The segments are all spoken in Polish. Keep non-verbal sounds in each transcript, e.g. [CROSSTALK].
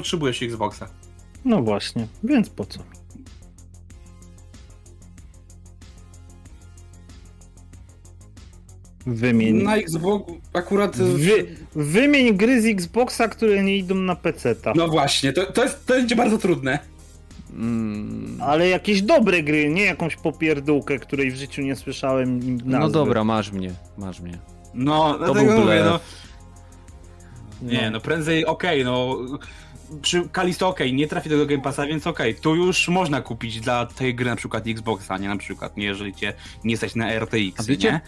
potrzebujesz Xboxa. No właśnie, więc po co? Wymień. Na Xbox akurat. Wy, wymień gry z Xboxa, które nie idą na PC. -ta. No właśnie, to, to, jest, to będzie bardzo trudne. Mm. Ale jakieś dobre gry, nie jakąś popierdółkę, której w życiu nie słyszałem nazwy. No dobra, masz mnie, masz mnie. No, to był mówię, no. Nie, no, no prędzej okej, okay, no przy Kalisto ok, nie trafi do Game Passa, więc ok, tu już można kupić dla tej gry na przykład Xboxa, nie na przykład, nie jeżeli cię nie stać na RTX, A wiecie, nie?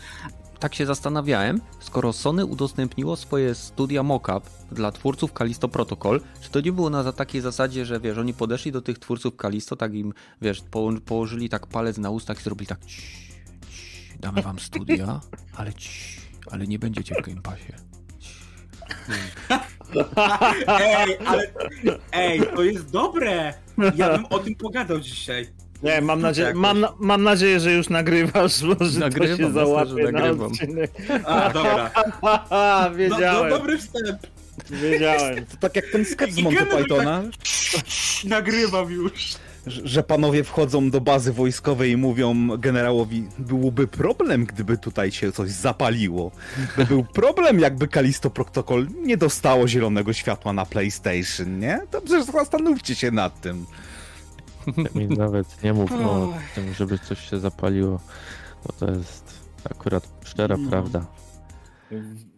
tak się zastanawiałem, skoro Sony udostępniło swoje studia mockup dla twórców Kalisto Protocol, czy to nie było na takiej zasadzie, że wiesz, oni podeszli do tych twórców Kalisto, tak im, wiesz, położyli tak palec na ustach i zrobili tak cii, cii, damy wam studia, ale cii, ale nie będziecie w Game Passie. [LAUGHS] [LAUGHS] ej, ale ej, to jest dobre! Ja bym o tym pogadał dzisiaj. Nie, mam, nadzieję, mam, mam nadzieję, że już nagrywasz, może nagrywam, to się załapie na odcinek. A, dobra. [LAUGHS] Wiedziałem. No, no, dobry wstęp. Wiedziałem. To tak jak ten sketch z Monty Pythona. Tak... [LAUGHS] Nagrywam już. Że panowie wchodzą do bazy wojskowej i mówią generałowi, byłby problem, gdyby tutaj się coś zapaliło. By był problem, jakby Kalisto Protocol nie dostało zielonego światła na PlayStation, nie? To przecież zastanówcie się nad tym. Mi nawet nie mów o tym, żeby coś się zapaliło, bo to jest akurat szczera no. prawda.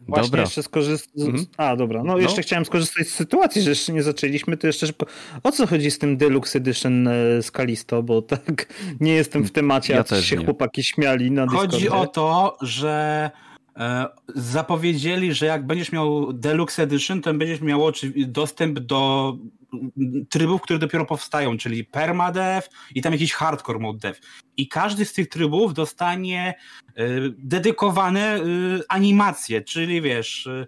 Właśnie dobra. jeszcze skorzystać. Mhm. A, dobra. No, no, jeszcze chciałem skorzystać z sytuacji, że jeszcze nie zaczęliśmy, to jeszcze szybko. O co chodzi z tym Deluxe Edition e, z Kalisto, bo tak nie jestem w temacie, ja a się nie. chłopaki śmiali na Discordzie. Chodzi o to, że e, zapowiedzieli, że jak będziesz miał Deluxe Edition, to będziesz miał dostęp do trybów, które dopiero powstają, czyli permadev i tam jakiś hardcore mode dev. I każdy z tych trybów dostanie dedykowane y, animacje, czyli wiesz, y,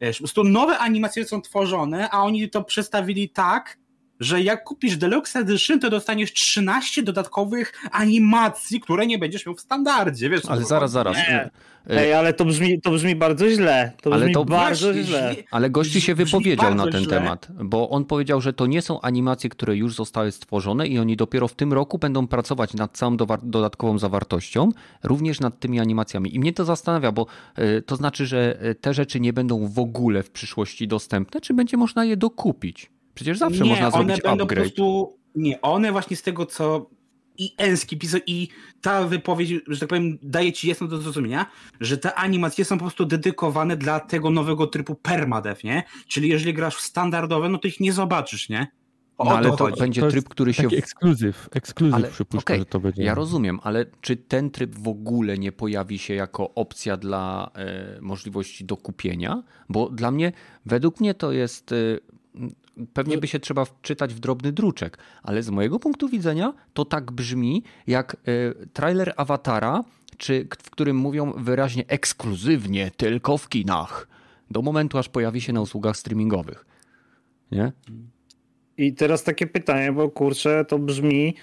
wiesz, po prostu nowe animacje są tworzone, a oni to przedstawili tak, że jak kupisz Deluxe Edition, to dostaniesz 13 dodatkowych animacji, które nie będziesz miał w standardzie, wiesz. Ale zaraz, zaraz. Nie. Ej, ale to brzmi, to brzmi bardzo źle. To ale brzmi to bardzo źle. Ale gości się wypowiedział na ten źle. temat, bo on powiedział, że to nie są animacje, które już zostały stworzone i oni dopiero w tym roku będą pracować nad całą dodatkową zawartością, również nad tymi animacjami. I mnie to zastanawia, bo y, to znaczy, że y, te rzeczy nie będą w ogóle w przyszłości dostępne, czy będzie można je dokupić? Przecież zawsze nie, można zrobić one będą upgrade. Po prostu, nie, one właśnie z tego, co i Enski pisał i ta wypowiedź, że tak powiem, daje ci jasno do zrozumienia, że te animacje są po prostu dedykowane dla tego nowego trybu permadev, nie? Czyli jeżeli grasz w standardowe, no to ich nie zobaczysz, nie? O no, ale to, to będzie to tryb, który się. Taki ekskluzyw, ekskluzyw ale, przypuszczam, okay, że to będzie. Ja rozumiem, ale czy ten tryb w ogóle nie pojawi się jako opcja dla e, możliwości dokupienia? Bo dla mnie, według mnie to jest. E, pewnie by się trzeba wczytać w drobny druczek, ale z mojego punktu widzenia to tak brzmi jak e, trailer Awatara, czy, w którym mówią wyraźnie ekskluzywnie tylko w kinach. Do momentu, aż pojawi się na usługach streamingowych. Nie? I teraz takie pytanie, bo kurczę, to brzmi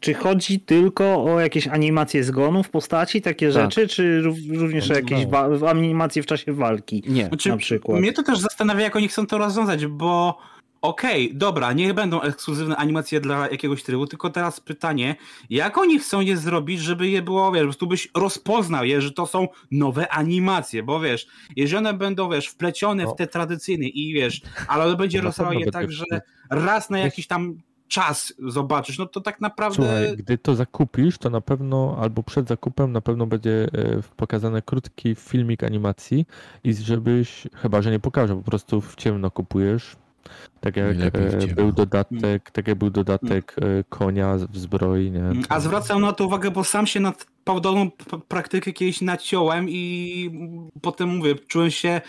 czy chodzi tylko o jakieś animacje zgonów postaci, takie tak. rzeczy, czy również o jakieś animacje w czasie walki? Nie, znaczy, na przykład. Mnie to też zastanawia, jak oni chcą to rozwiązać, bo okej, okay, dobra, niech będą ekskluzywne animacje dla jakiegoś trybu, tylko teraz pytanie, jak oni chcą je zrobić, żeby je było, wiesz, po prostu byś rozpoznał je, że to są nowe animacje, bo wiesz, jeżeli one będą, wiesz, wplecione no. w te tradycyjne i wiesz, ale one będzie rozsłał je tak, że raz na jakiś tam czas zobaczysz, no to tak naprawdę... Słuchaj, gdy to zakupisz, to na pewno, albo przed zakupem na pewno będzie e, pokazany krótki filmik animacji i żebyś, chyba że nie pokażę, po prostu w ciemno kupujesz, tak jak e, był dodatek, tak jak był dodatek e, konia w zbroi, nie? A zwracam na to uwagę, bo sam się nad podobną praktykę kiedyś naciąłem i potem mówię, czułem się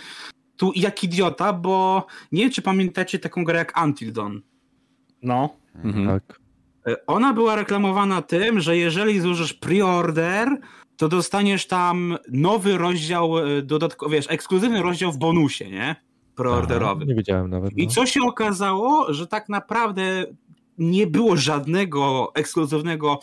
tu jak idiota, bo nie wiem, czy pamiętacie taką grę jak Until Dawn. No. Mhm. Tak. E, ona była reklamowana tym, że jeżeli złożysz pre-order, to dostaniesz tam nowy rozdział, e, dodatkowy, wiesz, ekskluzywny rozdział w bonusie, nie? Preorderowym. Nie wiedziałem nawet. No. I co się okazało, że tak naprawdę nie było żadnego ekskluzywnego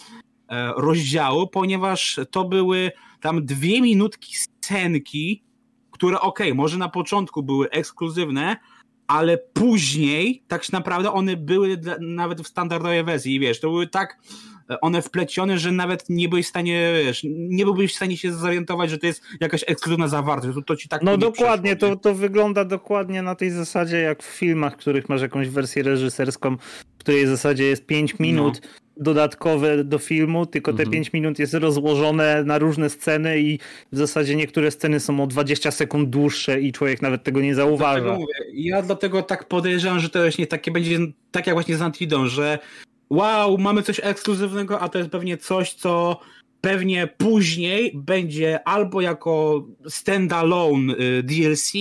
e, rozdziału, ponieważ to były tam dwie minutki scenki, które ok, może na początku były ekskluzywne, ale później tak naprawdę one były dla, nawet w standardowej wersji, wiesz, to były tak one wplecione, że nawet nie byłeś w stanie, wiesz, nie byłbyś w stanie się zorientować, że to jest jakaś ekskluzywna zawartość, to, to ci tak No dokładnie, to, to wygląda dokładnie na tej zasadzie jak w filmach, w których masz jakąś wersję reżyserską, w której w zasadzie jest 5 minut, no dodatkowe do filmu, tylko te mhm. 5 minut jest rozłożone na różne sceny i w zasadzie niektóre sceny są o 20 sekund dłuższe i człowiek nawet tego nie zauważa. Mówię, ja dlatego tak podejrzewam, że to właśnie takie będzie tak jak właśnie z Antidą, że wow, mamy coś ekskluzywnego, a to jest pewnie coś, co pewnie później będzie albo jako standalone y, DLC,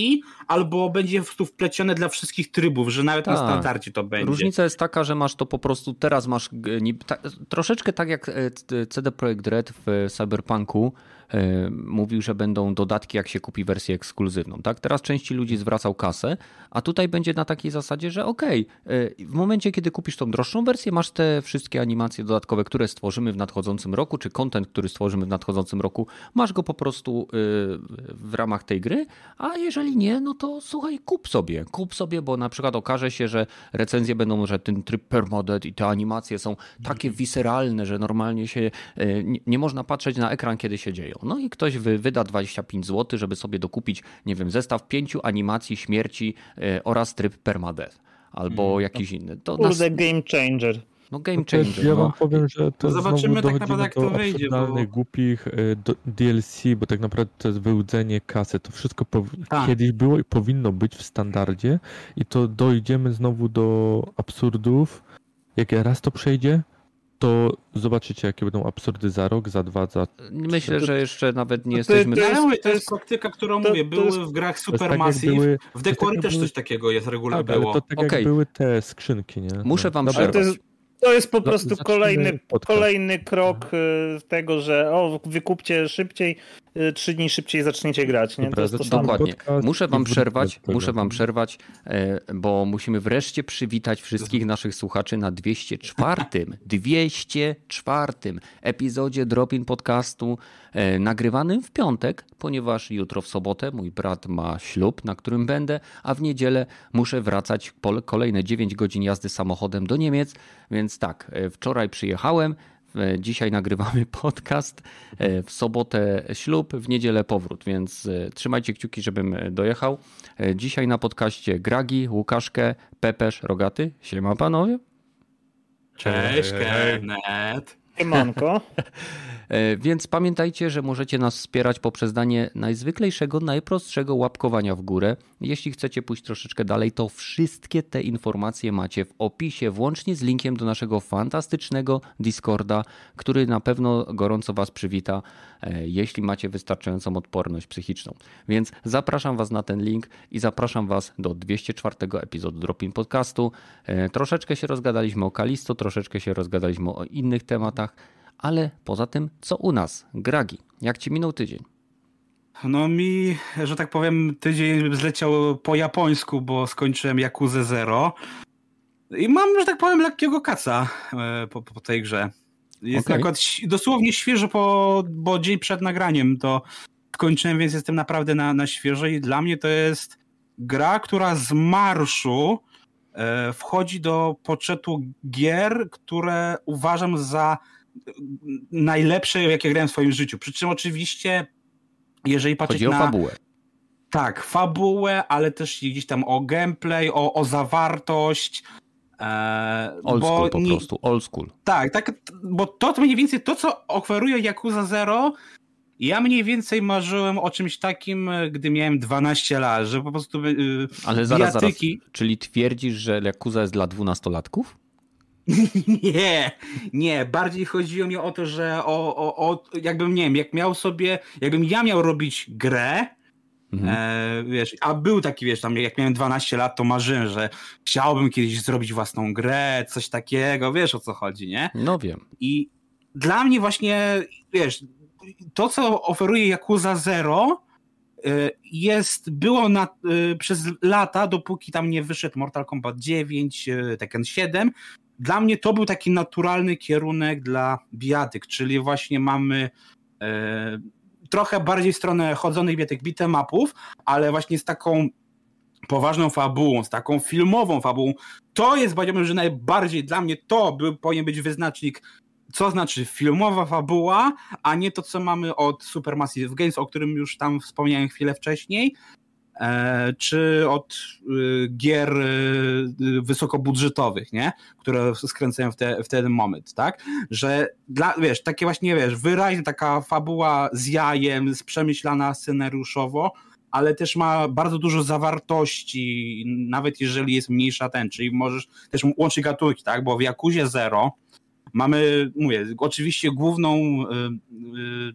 albo będzie prostu wplecione dla wszystkich trybów, że nawet na tak. standardzie to będzie. Różnica jest taka, że masz to po prostu, teraz masz ta, troszeczkę tak jak e, CD Projekt Red w Cyberpunku, E, mówił, że będą dodatki, jak się kupi wersję ekskluzywną. Tak? Teraz części ludzi zwracał kasę, a tutaj będzie na takiej zasadzie, że okej, okay, w momencie, kiedy kupisz tą droższą wersję, masz te wszystkie animacje dodatkowe, które stworzymy w nadchodzącym roku, czy content, który stworzymy w nadchodzącym roku, masz go po prostu e, w ramach tej gry, a jeżeli nie, no to słuchaj, kup sobie, kup sobie, bo na przykład okaże się, że recenzje będą, że ten tryb permodet i te animacje są takie wiseralne, że normalnie się e, nie, można patrzeć na ekran, kiedy się dzieją. No i ktoś wyda 25 zł, żeby sobie dokupić, nie wiem, zestaw pięciu animacji śmierci oraz tryb permadeath albo hmm. jakiś inny. To Kurde, nas... game changer. No game changer. Ja no. wam powiem, że to Zobaczymy tak naprawdę jak to wyjdzie. Bo... głupich e, DLC, bo tak naprawdę to jest wyłudzenie kasy. To wszystko tak. kiedyś było i powinno być w standardzie i to dojdziemy znowu do absurdów. Jak raz to przejdzie, to zobaczycie, jakie będą absurdy za rok, za dwa, za. Myślę, że jeszcze nawet nie jesteśmy. To, to, jest, to jest praktyka, którą to, mówię. Były jest, w grach Supermassive. Tak były, w Decory tak też były, coś takiego jest regularnie tak, było. to tak okay. jak były te skrzynki, nie? Muszę wam no, przerwać. To jest po no, prostu kolejny, kolejny krok y, tego, że o, wykupcie szybciej, trzy dni szybciej zaczniecie grać. Nie? To jest to Dokładnie. Muszę wam przerwać, muszę wam przerwać, bo musimy wreszcie przywitać wszystkich naszych słuchaczy na 204. 204 [LAUGHS] epizodzie Dropin Podcastu e, nagrywanym w piątek, ponieważ jutro w sobotę mój brat ma ślub, na którym będę, a w niedzielę muszę wracać kolejne 9 godzin jazdy samochodem do Niemiec, więc tak, e, wczoraj przyjechałem, Dzisiaj nagrywamy [LAUGHS] podcast, e, w sobotę ślub, w niedzielę powrót, więc e, trzymajcie kciuki, żebym dojechał. Dzisiaj na podcaście Gragi, Łukaszkę, Pepesz, Rogaty. Siema panowie. Cześć, Kenneth. Siemanko. [LAUGHS] E, więc pamiętajcie, że możecie nas wspierać poprzez danie najzwyklejszego, najprostszego łapkowania w górę. Jeśli chcecie pójść troszeczkę dalej, to wszystkie te informacje macie w opisie, włącznie z linkiem do naszego fantastycznego Discorda, który na pewno gorąco Was przywita, e, jeśli macie wystarczającą odporność psychiczną. Więc zapraszam Was na ten link i zapraszam Was do 204 epizodu Dropin Podcastu. E, troszeczkę się rozgadaliśmy o Kalisto, troszeczkę się rozgadaliśmy o innych tematach ale poza tym, co u nas? Gragi, jak ci minął tydzień? No mi, że tak powiem, tydzień zleciał po japońsku, bo skończyłem Yakuza Zero. I mam, że tak powiem, lekkiego kaca e, po, po tej grze. Jest okay. akurat dosłownie świeżo, po, bo dzień przed nagraniem to skończyłem, więc jestem naprawdę na, na świeżo i dla mnie to jest gra, która z marszu e, wchodzi do poczetu gier, które uważam za najlepsze, jakie grałem w swoim życiu. Przy czym oczywiście, jeżeli patrzeć Chodzi na... o fabułę. Tak, fabułę, ale też gdzieś tam o gameplay, o, o zawartość. E, old school po nie... prostu, old school. Tak, tak, bo to mniej więcej to, co oferuje Yakuza Zero, ja mniej więcej marzyłem o czymś takim, gdy miałem 12 lat, że po prostu yy, Ale zaraz, bijatyki... zaraz, czyli twierdzisz, że Yakuza jest dla dwunastolatków? [LAUGHS] Nie, nie. Bardziej chodziło mi o to, że o, o, o, jakbym, nie wiem, jak miał sobie, jakbym ja miał robić grę, mhm. e, wiesz, a był taki, wiesz, tam jak miałem 12 lat, to marzyłem, że chciałbym kiedyś zrobić własną grę, coś takiego, wiesz o co chodzi, nie? No wiem. I dla mnie właśnie, wiesz, to co oferuje Yakuza Zero e, jest, było na, e, przez lata, dopóki tam nie wyszedł Mortal Kombat 9, e, Tekken 7, dla mnie to był taki naturalny kierunek dla bijatyk, czyli właśnie mamy e, trochę bardziej stronę chodzonych bijatyk beat'em upów, ale właśnie z taką poważną fabułą, z taką filmową fabułą, to jest, powiedziałbym, że najbardziej dla mnie to by, powinien być wyznacznik, co znaczy filmowa fabuła, a nie to, co mamy od Supermassive Games, o którym już tam wspomniałem chwilę wcześniej, czy od y, gier y, wysokobudżetowych, nie? które skręcają w, te, w ten moment, tak? Że dla, wiesz, takie właśnie, wiesz, wyraźnie taka fabuła z jajem, przemyślana scenariuszowo, ale też ma bardzo dużo zawartości, nawet jeżeli jest mniejsza ten, czyli możesz też łączyć gatunki, tak, bo w Jakuzie Zero mamy, mówię, oczywiście główną yy, yy,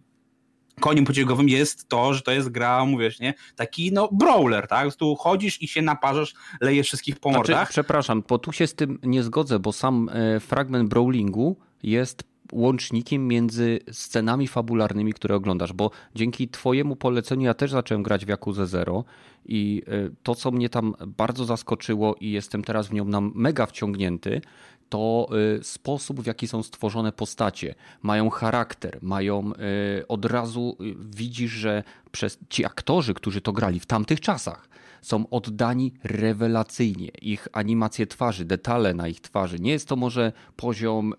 koniem pociągowym jest to, że to jest gra, mówisz, nie? Taki no brawler, tak? Tu chodzisz i się naparzasz, lejesz wszystkich po znaczy, mordach. Przepraszam, bo tu się z tym nie zgodzę, bo sam e, fragment brawlingu jest łącznikiem między scenami fabularnymi, które oglądasz, bo dzięki twojemu poleceniu ja też zacząłem grać w Yakuza Zero i e, to, co mnie tam bardzo zaskoczyło i jestem teraz w nią na mega wciągnięty, to e, sposób, w jaki są stworzone postacie. Mają charakter, mają e, od razu widzisz, że przez ci aktorzy, którzy to grali w tamtych czasach, są oddani rewelacyjnie. Ich animacje twarzy, detale na ich twarzy. Nie jest to może poziom,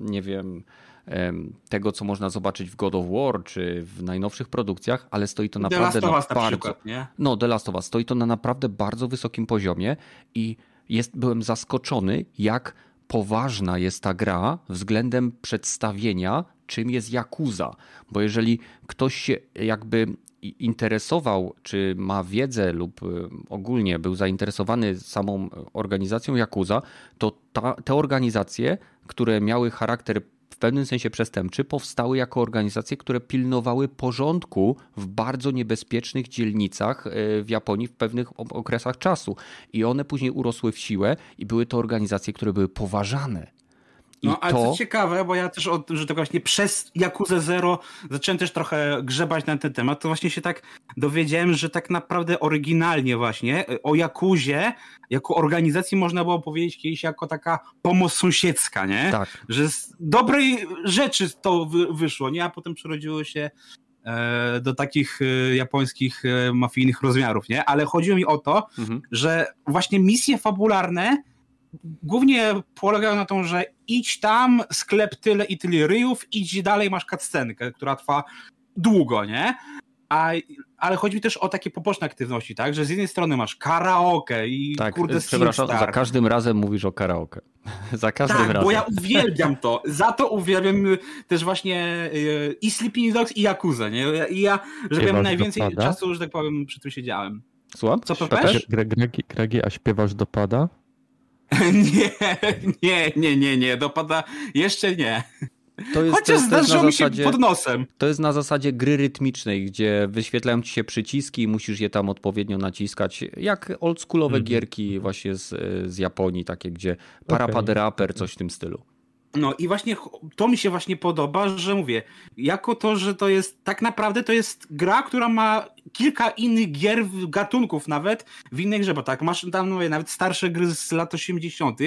nie wiem, tego, co można zobaczyć w God of War czy w najnowszych produkcjach, ale stoi to naprawdę na, na bardzo. Przykład, nie? No, The Last of Us stoi to na naprawdę bardzo wysokim poziomie i jest, byłem zaskoczony, jak poważna jest ta gra względem przedstawienia, czym jest Yakuza. Bo jeżeli ktoś się jakby interesował, czy ma wiedzę lub y, ogólnie był zainteresowany samą organizacją Yakuza, to ta, te organizacje, które miały charakter w pewnym sensie przestępczy, powstały jako organizacje, które pilnowały porządku w bardzo niebezpiecznych dzielnicach y, w Japonii w pewnych okresach czasu. I one później urosły w siłę i były to organizacje, które były poważane i no, ale to... co ciekawe, bo ja też od, że to właśnie przez Jakuzę Zero zacząłem też trochę grzebać na ten temat, to właśnie się tak dowiedziałem, że tak naprawdę oryginalnie właśnie o Jakuzie jako organizacji można było powiedzieć kiedyś jako taka pomoc sąsiedzka, nie? Tak. Że z dobrej rzeczy to wyszło, nie? A potem przerodziło się e, do takich e, japońskich e, mafijnych rozmiarów, nie? Ale chodziło mi o to, mhm. że właśnie misje fabularne głównie polegają na tym, że idź tam, sklep tyle i tyle ryjów, idź dalej, masz cutscenkę, która trwa długo, nie? A, ale chodzi mi też o takie poboczne aktywności, tak? Że z jednej strony masz karaoke i tak, kurde Przepraszam, za każdym razem mówisz o karaoke. [LAUGHS] za każdym tak, razem. bo ja uwielbiam to. Za to uwielbiam też właśnie y, i Sleeping Dogs i Yakuza, nie? I ja, że wiem, najwięcej dopada? czasu, że tak powiem, przy tym siedziałem. Słucham? Co powiesz? Gregi, a śpiewasz dopada? [LAUGHS] nie, nie, nie, nie, nie, dopada jeszcze nie. To jest, Chociaż to zdarzyło mi się pod nosem. To jest na zasadzie gry rytmicznej, gdzie wyświetlają ci się przyciski i musisz je tam odpowiednio naciskać, jak oldschoolowe mm. gierki właśnie z, z Japonii, takie gdzie okay. coś w tym stylu. No i właśnie to mi się właśnie podoba, że mówię, jako to, że to jest tak naprawdę to jest gra, która ma kilka innych gier, gatunków nawet w innej grze, bo tak, masz tam mówię, nawet starsze gry z lat 80.,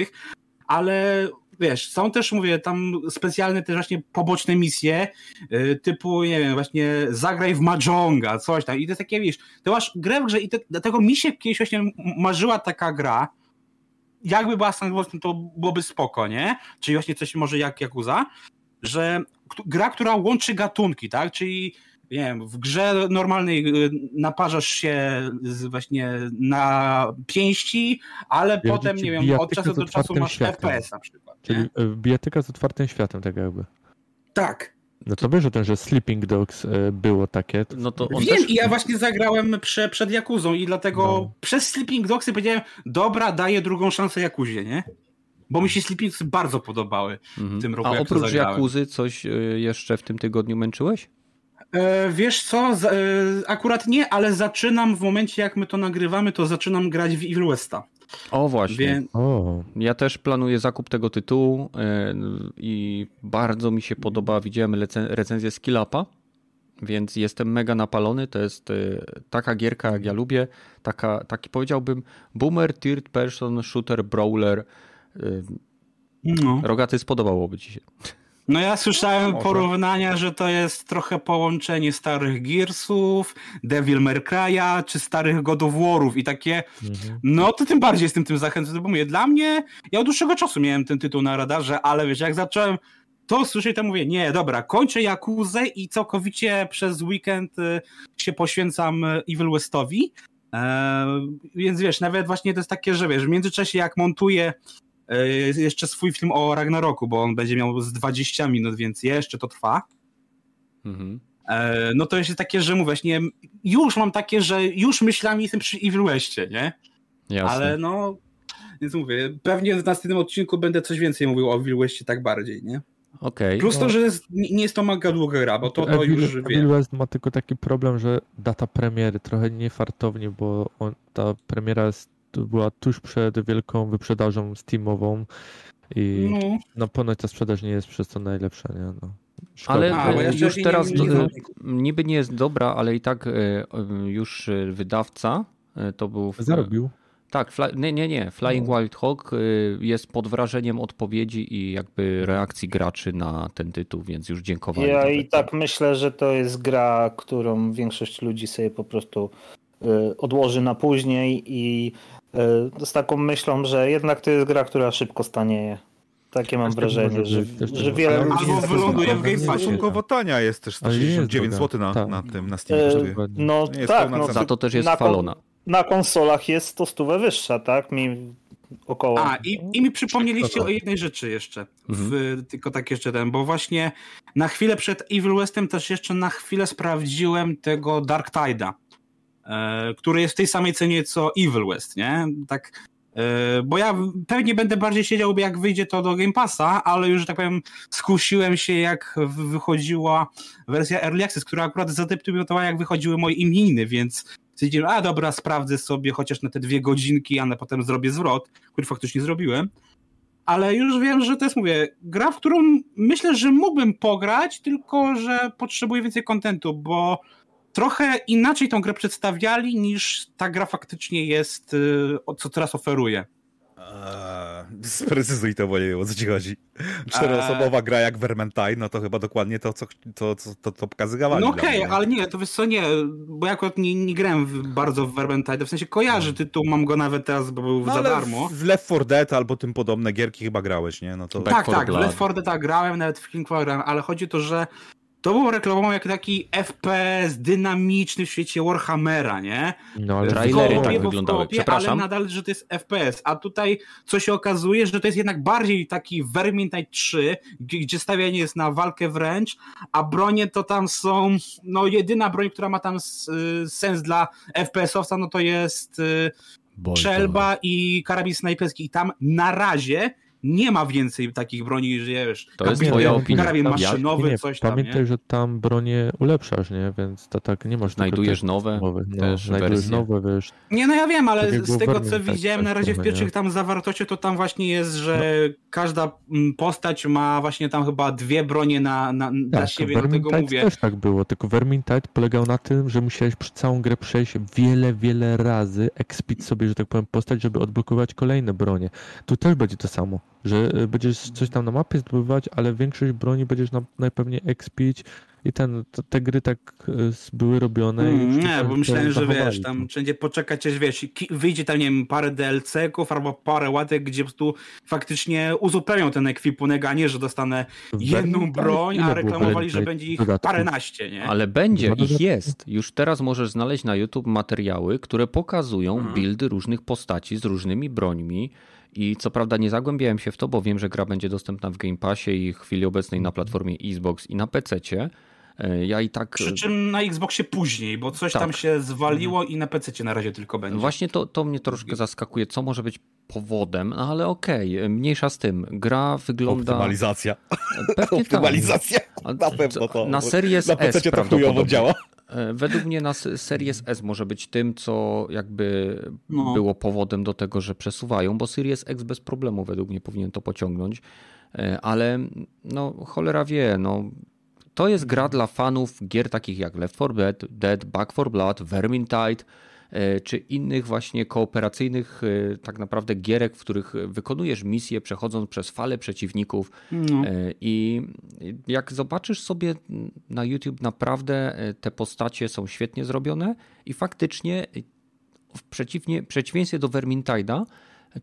ale wiesz, są też, mówię, tam specjalne też właśnie poboczne misje, yy, typu, nie wiem, właśnie zagraj w Mahjonga, coś tam i to takie, wiesz, to masz grę w grze i te, dlatego mi się kiedyś właśnie marzyła taka gra, jakby była sandboxem, to byłoby spoko, nie? Czyli właśnie coś może jak Yakuza, że gra, która łączy gatunki, tak? Czyli nie wiem, w grze normalnej y, naparzasz się właśnie na pięści, ale ja potem, nie wiem, od czasu do czasu masz światem. FPS na przykład. Czyli nie? Bijatyka z otwartym światem, tak jakby. Tak. No to wiesz o tym, że Sleeping Dogs e, było takie. No to Wiem też... i ja właśnie zagrałem prze, przed Jakuzą i dlatego no. przez Sleeping Dogsy powiedziałem, dobra, daję drugą szansę Jakuzie, nie? Bo mi się Sleeping Dogsy bardzo podobały mhm. w tym roku. A oprócz Jakuzy coś e, jeszcze w tym tygodniu męczyłeś? E, wiesz co, z, e, akurat nie, ale zaczynam w momencie jak my to nagrywamy, to zaczynam grać w Evil Westa. O właśnie. Wie... O. Ja też planuję zakup tego tytułu e, i bardzo mi się podoba. Widziałem recenzję Skillapa, więc jestem mega napalony. To jest e, taka gierka, jak ja lubię. Taka, taki powiedziałbym boomer, third person, shooter, brawler. E, no. Rogaty spodobałoby ci się. No ja słyszałem Może. porównania, że to jest trochę połączenie starych Gearsów, Devil May Cry'a, czy starych God of War'ów i takie, mhm. no to tym bardziej jestem tym zachęcony, bo mówię, dla mnie, ja od dłuższego czasu miałem ten tytuł na radarze, ale wiesz, jak zacząłem to słyszeć, to mówię, nie, dobra, kończę Jakuzę i całkowicie przez weekend y, się poświęcam y, Evil Westowi, eee, więc wiesz, nawet właśnie to jest takie, że wiesz, w międzyczasie jak montuję jeszcze swój film o Ragnaroku, bo on będzie miał z 20 minut, więc jeszcze to trwa. Mhm. E, no to jest takie, że mówię, nie, już mam takie, że już myślami jestem przy Evil Westie, nie? Jasne. Ale no, więc mówię, pewnie w następnym odcinku będę coś więcej mówił o Evil Westie tak bardziej, nie? Okay. Plus to, no. że jest, nie jest to mega długa gra, bo to, to już wiem. Evil West ma tylko taki problem, że data premiery trochę niefartownie, bo on, ta premiera jest była tuż przed wielką wyprzedażą Steamową i no, no ponoć ta sprzedaż nie jest przez to najlepsza, nie? No. Ale A, już teraz nie, nie, niby nie jest dobra, ale i tak e, już wydawca to był... Zarobił. Tak, fly, nie, nie, nie. Flying no. Wild Hawk jest pod wrażeniem odpowiedzi i jakby reakcji graczy na ten tytuł, więc już dziękowanie. Ja i tak myślę, że to jest gra, którą większość ludzi sobie po prostu odłoży na później i E, z taką myślą, że jednak to jest gra, która szybko stanieje. Takie mam wrażenie, że, że wiele ludzi... Albo wyląduje w Game Passie. Stosunkowo tania jest też 169 zł na, tak. na tym, na Steamie. E, no tak, no, za to też jest na falona. Na konsolach jest to stówę wyższa, tak? Mi około... A, i, i mi przypomnieliście o jednej rzeczy jeszcze. W, mhm. Tylko tak jeszcze ten, bo właśnie na chwilę przed Evil Westem też jeszcze na chwilę sprawdziłem tego Dark Tide'a. E, który jest w tej samej cenie co Evil West, nie? Tak, e, bo ja pewnie będę bardziej siedział, jak wyjdzie to do Game Passa, ale już, tak powiem, skusiłem się, jak wychodziła wersja Early Access, która akurat zadebiutowała, jak wychodziły moje imieniny, więc stwierdziłem, a dobra, sprawdzę sobie chociaż na te dwie godzinki, a potem zrobię zwrot, który faktycznie zrobiłem. Ale już wiem, że to jest, mówię, gra, w którą myślę, że mógłbym pograć, tylko że potrzebuję więcej kontentu, bo trochę inaczej tą grę przedstawiali niż ta gra faktycznie jest, y, co teraz oferuje. Eee, sprecyzuj to, bo nie wiem o co ci chodzi. Czteroosobowa eee. gra jak Vermintide, no to chyba dokładnie to, co to, to, to, to pokazywali. No okej, okay, ale nie, to wiesz co, nie, bo ja akurat nie, nie grałem w, bardzo w Vermintide, w sensie kojarzy hmm. tytuł, mam go nawet teraz, bo był no, za darmo. W Left 4 Dead albo tym podobne gierki chyba grałeś, nie? No to... Tak, tak, w Left 4 Dead tak, grałem, nawet w King grałem, ale chodzi o to, że to było reklamował jak taki FPS dynamiczny w świecie Warhammera, nie? No ale trailery tak wyglądały, przepraszam. Ale nadal, że to jest FPS, a tutaj co się okazuje, że to jest jednak bardziej taki Vermintide 3, gdzie stawianie jest na walkę wręcz, a bronie to tam są, no jedyna broń, która ma tam sens dla FPS-owca, no to jest y, Szelba i karabin snajperski i tam na razie nie ma więcej takich broni, że wiesz, to jest twoja opinia. karabin maszynowy, nie, coś tam, Pamiętaj, nie? że tam bronię ulepszasz, nie? Więc to tak nie można. Znajdujesz nowe, no, też znajdujesz nowe, wiesz. Nie, no ja wiem, ale tak z tego, co tak, widziałem na razie w pierwszych tam zawartościach, to tam właśnie jest, że no. każda mm, postać ma właśnie tam chyba dwie bronie na, na, tak, dla siebie, do tego mówię. też tak było, tylko Vermintide polegał na tym, że musiałeś przez całą grę przejść wiele, wiele razy, ekspić sobie, że tak powiem, postać, żeby odblokować kolejne bronie. Tu też będzie to samo że e, będziesz coś tam na mapie zdobywać, ale większość broni będziesz na, najpewniej expić i ten, te gry tak e, były robione. Mm, nie, bo myślałem, że wiesz, tam wszędzie poczekać, aż wiesz, wyjdzie tam, nie wiem, parę DLC-ków albo parę łatek, gdzie po prostu faktycznie uzupełnią ten ekwipunek, a nie, że dostanę jedną broń, a reklamowali, że będzie ich paręnaście, nie? Ale będzie, ich jest. Już teraz możesz znaleźć na YouTube materiały, które pokazują hmm. buildy różnych postaci z różnymi brońmi, i co prawda nie zagłębiałem się w to, bo wiem, że gra będzie dostępna w Game Passie i w chwili obecnej na platformie Xbox i na PC. E, ja i tak. Przy czym na Xboxie później, bo coś tak. tam się zwaliło mhm. i na PC na razie tylko będzie. Właśnie to, to mnie troszkę zaskakuje, co może być powodem, no ale okej, okay, mniejsza z tym. Gra wygląda. Optymalizacja. Pewnie tak. Optymalizacja. Na pewno to. Na Series na S prawdopodobnie. działa. E, według mnie na Series S może być tym, co jakby no. było powodem do tego, że przesuwają, bo Series X bez problemu według mnie powinien to pociągnąć, e, ale no cholera wie, no to jest gra dla fanów gier takich jak Left 4 Dead, Dead Back 4 Blood, Vermintide, czy innych właśnie kooperacyjnych e, tak naprawdę gierek, w których wykonujesz misje przechodząc przez fale przeciwników no. i jak zobaczysz sobie na YouTube naprawdę te postacie są świetnie zrobione i faktycznie w przeciwnie, przeciwieństwie do Vermintide'a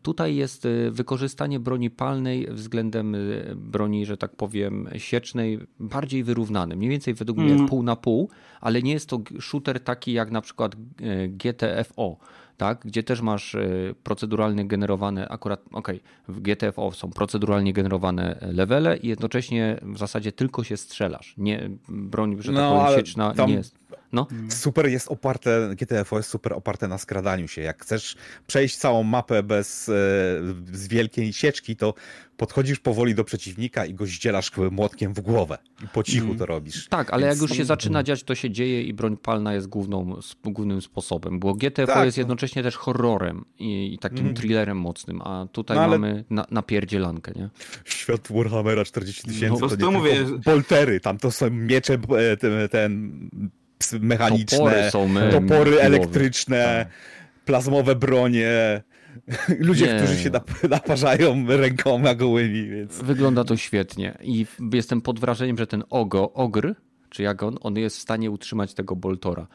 Tutaj jest y, wykorzystanie broni palnej względem y, broni, że tak powiem, siecznej bardziej wyrównane. Mniej więcej według mm. mnie mhm. pół na pół, ale nie jest to shooter taki jak na przykład y, GTFO, tak? gdzie też masz proceduralnie generowane, akurat, okej, okay, w GTFO są proceduralnie generowane levele i jednocześnie w zasadzie tylko się strzelasz. Nie, broń, że tak no, powiem, sieczna nie jest. No. Super jest oparte, GTFO jest super oparte na skradaniu się. Jak chcesz przejść całą mapę bez e, z wielkiej sieczki, to podchodzisz powoli do przeciwnika i go zdzielasz młotkiem w głowę. I po cichu mm. to robisz. Tak, ale Więc... jak już się zaczyna dziać, to się dzieje i broń palna jest główną, głównym sposobem. Bo GTFO tak. jest jednocześnie też horrorem i, i takim mm. thrillerem mocnym, a tutaj no, ale... mamy na, napierdzielankę, nie? Świat Warhammera 40 tysięcy no, to, to mówię... boltery, tam to są miecze, e, ten, ten mechaniczne, topory, są topory elektryczne, tak. plazmowe bronie. [LAUGHS] Ludzie, nie. którzy się naparzają rękoma gołymi. Więc... Wygląda to świetnie i jestem pod wrażeniem, że ten Ogo, Ogr, czy jak on, on jest w stanie utrzymać tego Boltora.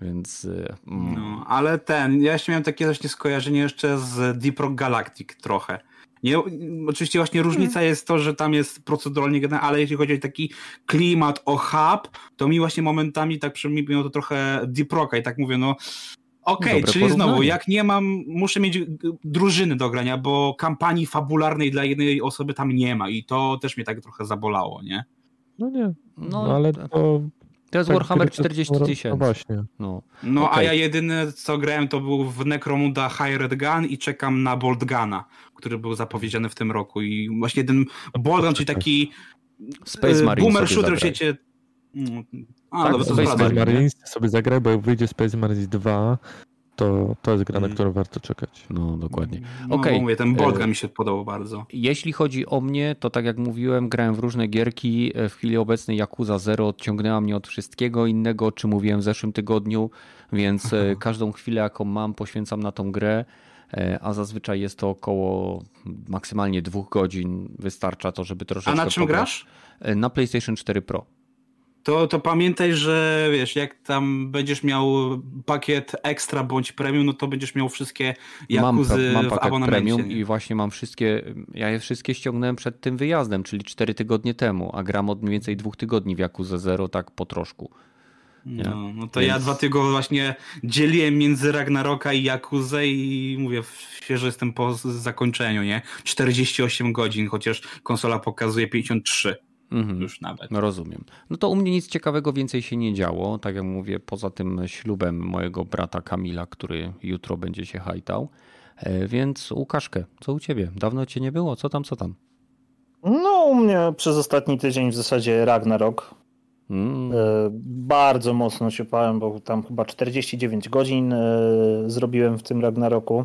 Więc. Y, mm. No, ale ten, ja jeszcze miałem takie właśnie skojarzenie jeszcze z Deep Rock Galactic trochę. Nie, oczywiście właśnie różnica hmm. jest to, że tam jest proceduralnie generalnie, ale jeśli chodzi o taki klimat, o hub, to mi właśnie momentami tak przypominało to trochę Deep Rocka i tak mówię, no Okej, okay, czyli znowu, jak nie mam, muszę mieć drużyny do grania, bo kampanii fabularnej dla jednej osoby tam nie ma i to też mnie tak trochę zabolało, nie? No nie, no, no ale to to jest tak, Warhammer 40 tysięcy. No właśnie. No, no okay. a ja jedyne co grałem to był w Necromuda Hired Gun i czekam na Bolt Guna, który był zapowiedziany w tym roku i właśnie ten Bolt Gun, czyli taki Space y, Marine boomer shooter w świecie... No, a, tak, dobra, Space, Space Marines sobie zagraj, bo jak wyjdzie Space Marines 2, to, to jest gra, na mm. którą warto czekać. No, dokładnie. No, okay. mówię, ten Bolga e, mi się podobał bardzo. Jeśli chodzi o mnie, to tak jak mówiłem, grałem w różne gierki. E, w chwili obecnej Yakuza Zero odciągnęła mnie od wszystkiego innego, czy mówiłem w zeszłym tygodniu, więc e, Aha. każdą chwilę, jaką mam, poświęcam na tą grę a zazwyczaj jest to około maksymalnie dwóch godzin. Wystarcza to, żeby troszeczkę. A na czym pograć. grasz? Na PlayStation 4 Pro to, to pamiętaj, że wiesz, jak tam będziesz miał pakiet ekstra bądź premium, no to będziesz miał wszystkie Jakuzy mam, mam pakiet w premium i właśnie mam wszystkie, ja je wszystkie ściągnąłem przed tym wyjazdem, czyli 4 tygodnie temu, a gram od mniej więcej dwóch tygodni w Jakuzę Zero, tak po troszku. No, no to Więc... ja dwa tygodnie właśnie dzieliłem między Ragnaroka i Jakuzę i mówię, świeżo jestem po zakończeniu, nie? 48 godzin, chociaż konsola pokazuje 53. Mhm. Już nawet. No rozumiem. No to u mnie nic ciekawego więcej się nie działo. Tak jak mówię, poza tym ślubem mojego brata Kamila, który jutro będzie się hajtał. E, więc Łukaszkę, co u ciebie? Dawno cię nie było? Co tam, co tam? No, u mnie przez ostatni tydzień w zasadzie Ragnarok. Mm. E, bardzo mocno się pałem, bo tam chyba 49 godzin e, zrobiłem w tym Ragnaroku.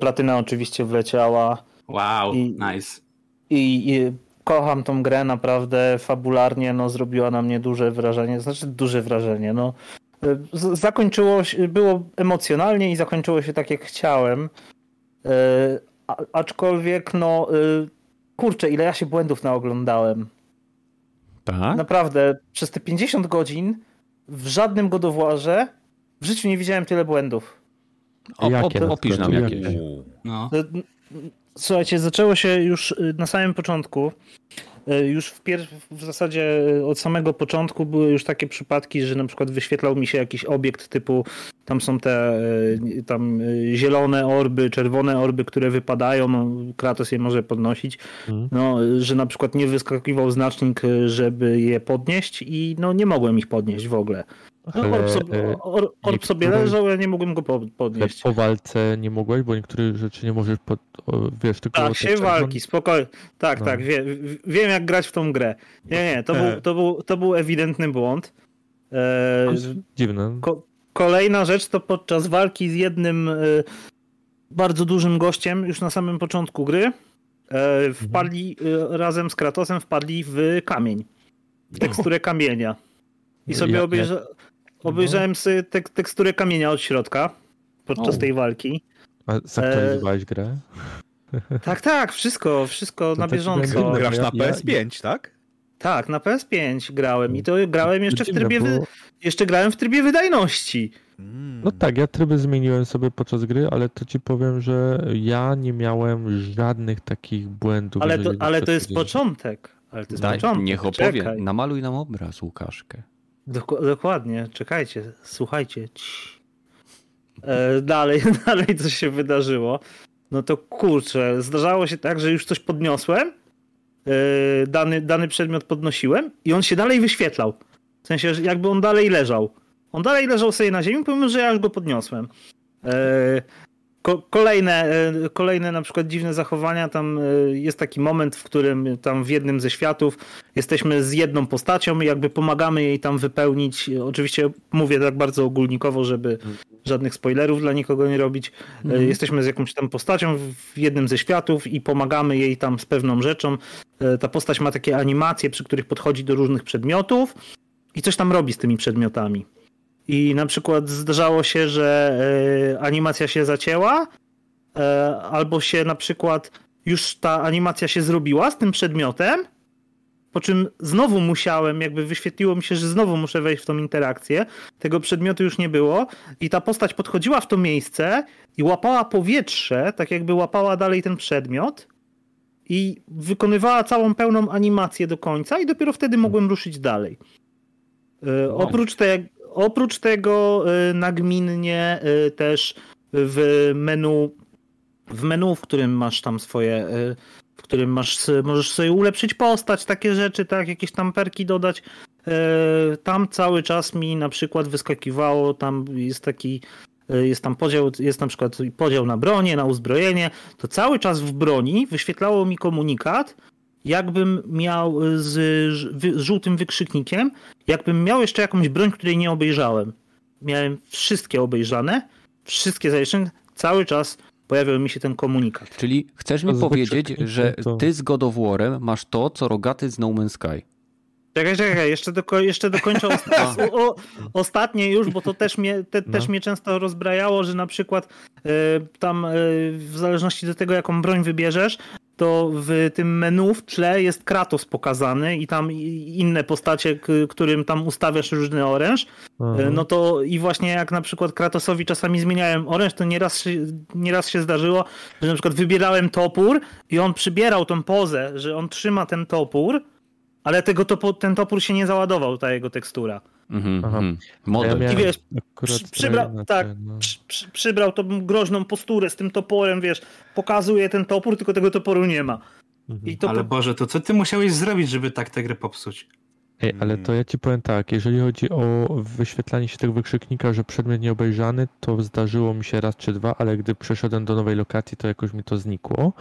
Platyna oczywiście wleciała. Wow, I, nice. I, i kocham tą grę, naprawdę fabularnie no, zrobiła na mnie duże wrażenie, znaczy duże wrażenie. No. Zakończyło się, było emocjonalnie i zakończyło się tak jak chciałem. E, a, aczkolwiek, no e, kurczę, ile ja się błędów naoglądałem. Tak? Naprawdę, przez te 50 godzin w żadnym godowłarze w życiu nie widziałem tyle błędów. O, jakie? Opisz nam jakieś. No. Słuchajcie, zaczęło się już y, na samym początku. Y, już w, pier- w zasadzie y, od samego początku były już takie przypadki, że na przykład wyświetlał mi się jakiś obiekt typu tam są te tam zielone orby, czerwone orby, które wypadają, no, Kratos je może podnosić, mhm. no, że na przykład nie wyskakiwał znacznik, żeby je podnieść i no nie mogłem ich podnieść w ogóle. No, orb sobie, e, or, orb sobie leżał, ja nie mogłem go podnieść. Po walce nie mogłeś, bo niektóre rzeczy nie możesz, pod, wiesz, tylko... Tak, się walki, spokojnie. Tak, no. tak, wie, wiem jak grać w tą grę. Nie, nie, to, był, e. to, był, to był ewidentny błąd. E, dziwne. Ko kolejna rzecz to podczas walki z jednym e, bardzo dużym gościem już na samym początku gry e, mhm. wpadli mhm. razem z Kratosem wpadli w kamień. W teksturę kamienia. I sobie obejrzałem obejrzałem sobie tek teksturę kamienia od środka podczas o. tej walki. A zaktualizowałeś e... grę? Tak, tak, wszystko, wszystko to na bieżąco. Grasz na PS5, tak? Tak, na PS5 grałem i to grałem jeszcze w trybie, wy... jeszcze grałem w trybie wydajności. Hmm. No tak, ja tryby zmieniłem sobie podczas gry, ale to ci powiem, że ja nie miałem żadnych takich błędów. Ale to, ale to jest początek. Ale to jest Daj, początek. Niech opowie. Czekaj. Namaluj nam obraz, Łukaszkę. Dok dokładnie, czekajcie, słuchajcie. E, dalej, [LAUGHS] dalej co się wydarzyło. No to kurczę, zdarzało się tak, że już coś podniosłem, e, dany, dany przedmiot podnosiłem i on się dalej wyświetlał. W sensie, jakby on dalej leżał. On dalej leżał sobie na ziemi, pomimo, że ja już go podniosłem. E, kolejne, e, kolejne na przykład dziwne zachowania, tam e, jest taki moment, w którym tam w jednym ze światów jesteśmy z jedną postacią i jakby pomagamy jej tam wypełnić, oczywiście mówię tak bardzo ogólnikowo, żeby żadnych spoilerów dla nikogo nie robić, mhm. jesteśmy z jakąś tam postacią w jednym ze światów i pomagamy jej tam z pewną rzeczą. Ta postać ma takie animacje, przy których podchodzi do różnych przedmiotów i coś tam robi z tymi przedmiotami. I na przykład zdarzało się, że e, animacja się zacięła, e, albo się na przykład już ta animacja się zrobiła z tym przedmiotem, po czym znowu musiałem, jakby wyświetliło mi się, że znowu muszę wejść w tą interakcję. Tego przedmiotu już nie było i ta postać podchodziła w to miejsce i łapała powietrze, tak jakby łapała dalej ten przedmiot i wykonywała całą pełną animację do końca i dopiero wtedy mogłem ruszyć dalej. No. Oprócz, te, Oprócz tego y, nagminnie y, też w menu, w menu, w którym masz tam swoje, y, w którym masz, możesz sobie ulepszyć postać, takie rzeczy, tak, jakieś tam perki dodać. Tam cały czas mi na przykład wyskakiwało, tam jest taki, jest tam podział, jest na przykład podział na bronię, na uzbrojenie, to cały czas w broni wyświetlało mi komunikat, jakbym miał z, z żółtym wykrzyknikiem, jakbym miał jeszcze jakąś broń, której nie obejrzałem. Miałem wszystkie obejrzane, wszystkie zaliczone, cały czas pojawiał mi się ten komunikat. Czyli chcesz mi powiedzieć, że ty z God of War'em masz to, co rogaty z No Man's Sky. Czekaj, czekaj, jeszcze, do, jeszcze dokończę osta [LAUGHS] o, ostatnie już, bo to też mnie, te, no. też mnie często rozbrajało, że na przykład y, tam y, w zależności do tego, jaką broń wybierzesz, to w tym menu w tle jest Kratos pokazany i tam inne postacie, którym tam ustawiasz różny oręż. Mhm. No to i właśnie jak na przykład Kratosowi czasami zmieniałem oręż, to nieraz nieraz się zdarzyło, że na przykład wybierałem topór i on przybierał tą pozę, że on trzyma ten topór, ale tego topo, ten topór się nie załadował, ta jego tekstura. Mhm, mhm. Ja I wiesz, przy, przybrał, tak, no. przy, przy, przybrał tą groźną posturę z tym toporem, wiesz, pokazuje ten topór, tylko tego toporu nie ma. Mhm. To... Ale Boże, to co ty musiałeś zrobić, żeby tak tę grę popsuć? Ej, ale to ja ci powiem tak, jeżeli chodzi o wyświetlanie się tego wykrzyknika, że przedmiot nieobejrzany, to zdarzyło mi się raz czy dwa, ale gdy przeszedłem do nowej lokacji, to jakoś mi to znikło.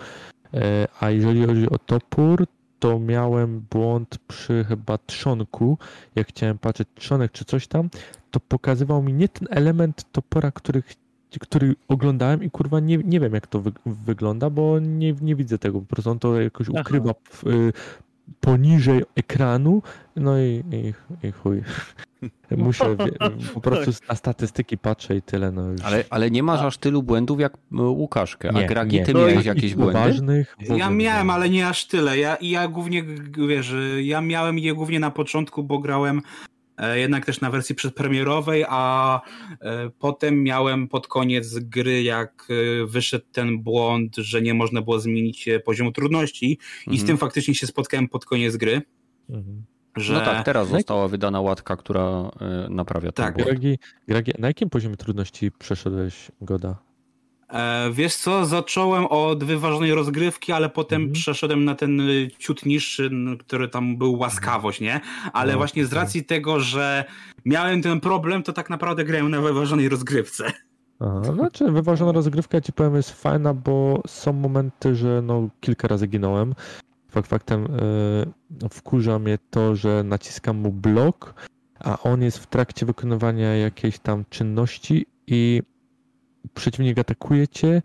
E, a jeżeli chodzi o topór, to miałem błąd przy chyba trzonku, jak chciałem patrzeć trzonek czy coś tam, to pokazywał mi nie ten element topora, który, który oglądałem i kurwa nie, nie wiem jak to wy, wygląda, bo nie, nie widzę tego, po prostu on to jakoś ukrywa w, y, poniżej ekranu, no i, i, i chuj. Muszę [LAUGHS] po prostu na statystyki patrzę i tyle. No już. Ale, ale nie masz aż tylu błędów jak e, Łukaszkę. A Gragi, ty miałeś jakieś błędy? Ważnych, ja miałem, ale nie aż tyle. Ja, ja głównie, wiesz, ja miałem je głównie na początku, bo grałem e, jednak też na wersji przedpremierowej, a e, potem miałem pod koniec gry, jak wyszedł ten błąd, że nie można było zmienić poziomu trudności mhm. i z mhm. tym faktycznie się spotkałem pod koniec gry. Mhm. Że... No tak, teraz została wydana łatka, która y, naprawia. Tak. Gragi, Gragi, na jakim poziomie trudności przeszedłeś Goda? E, wiesz co, zacząłem od wyważonej rozgrywki, ale potem mm -hmm. przeszedłem na ten y, ciut niższy, który tam był łaskawość, nie? Ale no, właśnie z racji tak. tego, że miałem ten problem, to tak naprawdę grałem na wyważonej rozgrywce. Aha, znaczy wyważona rozgrywka, ci powiem, jest fajna, bo są momenty, że no kilka razy ginąłem Fakt faktem yy, wkurza mnie to, że naciskam mu blok, a on jest w trakcie wykonywania jakiejś tam czynności i przeciwnik atakuje cię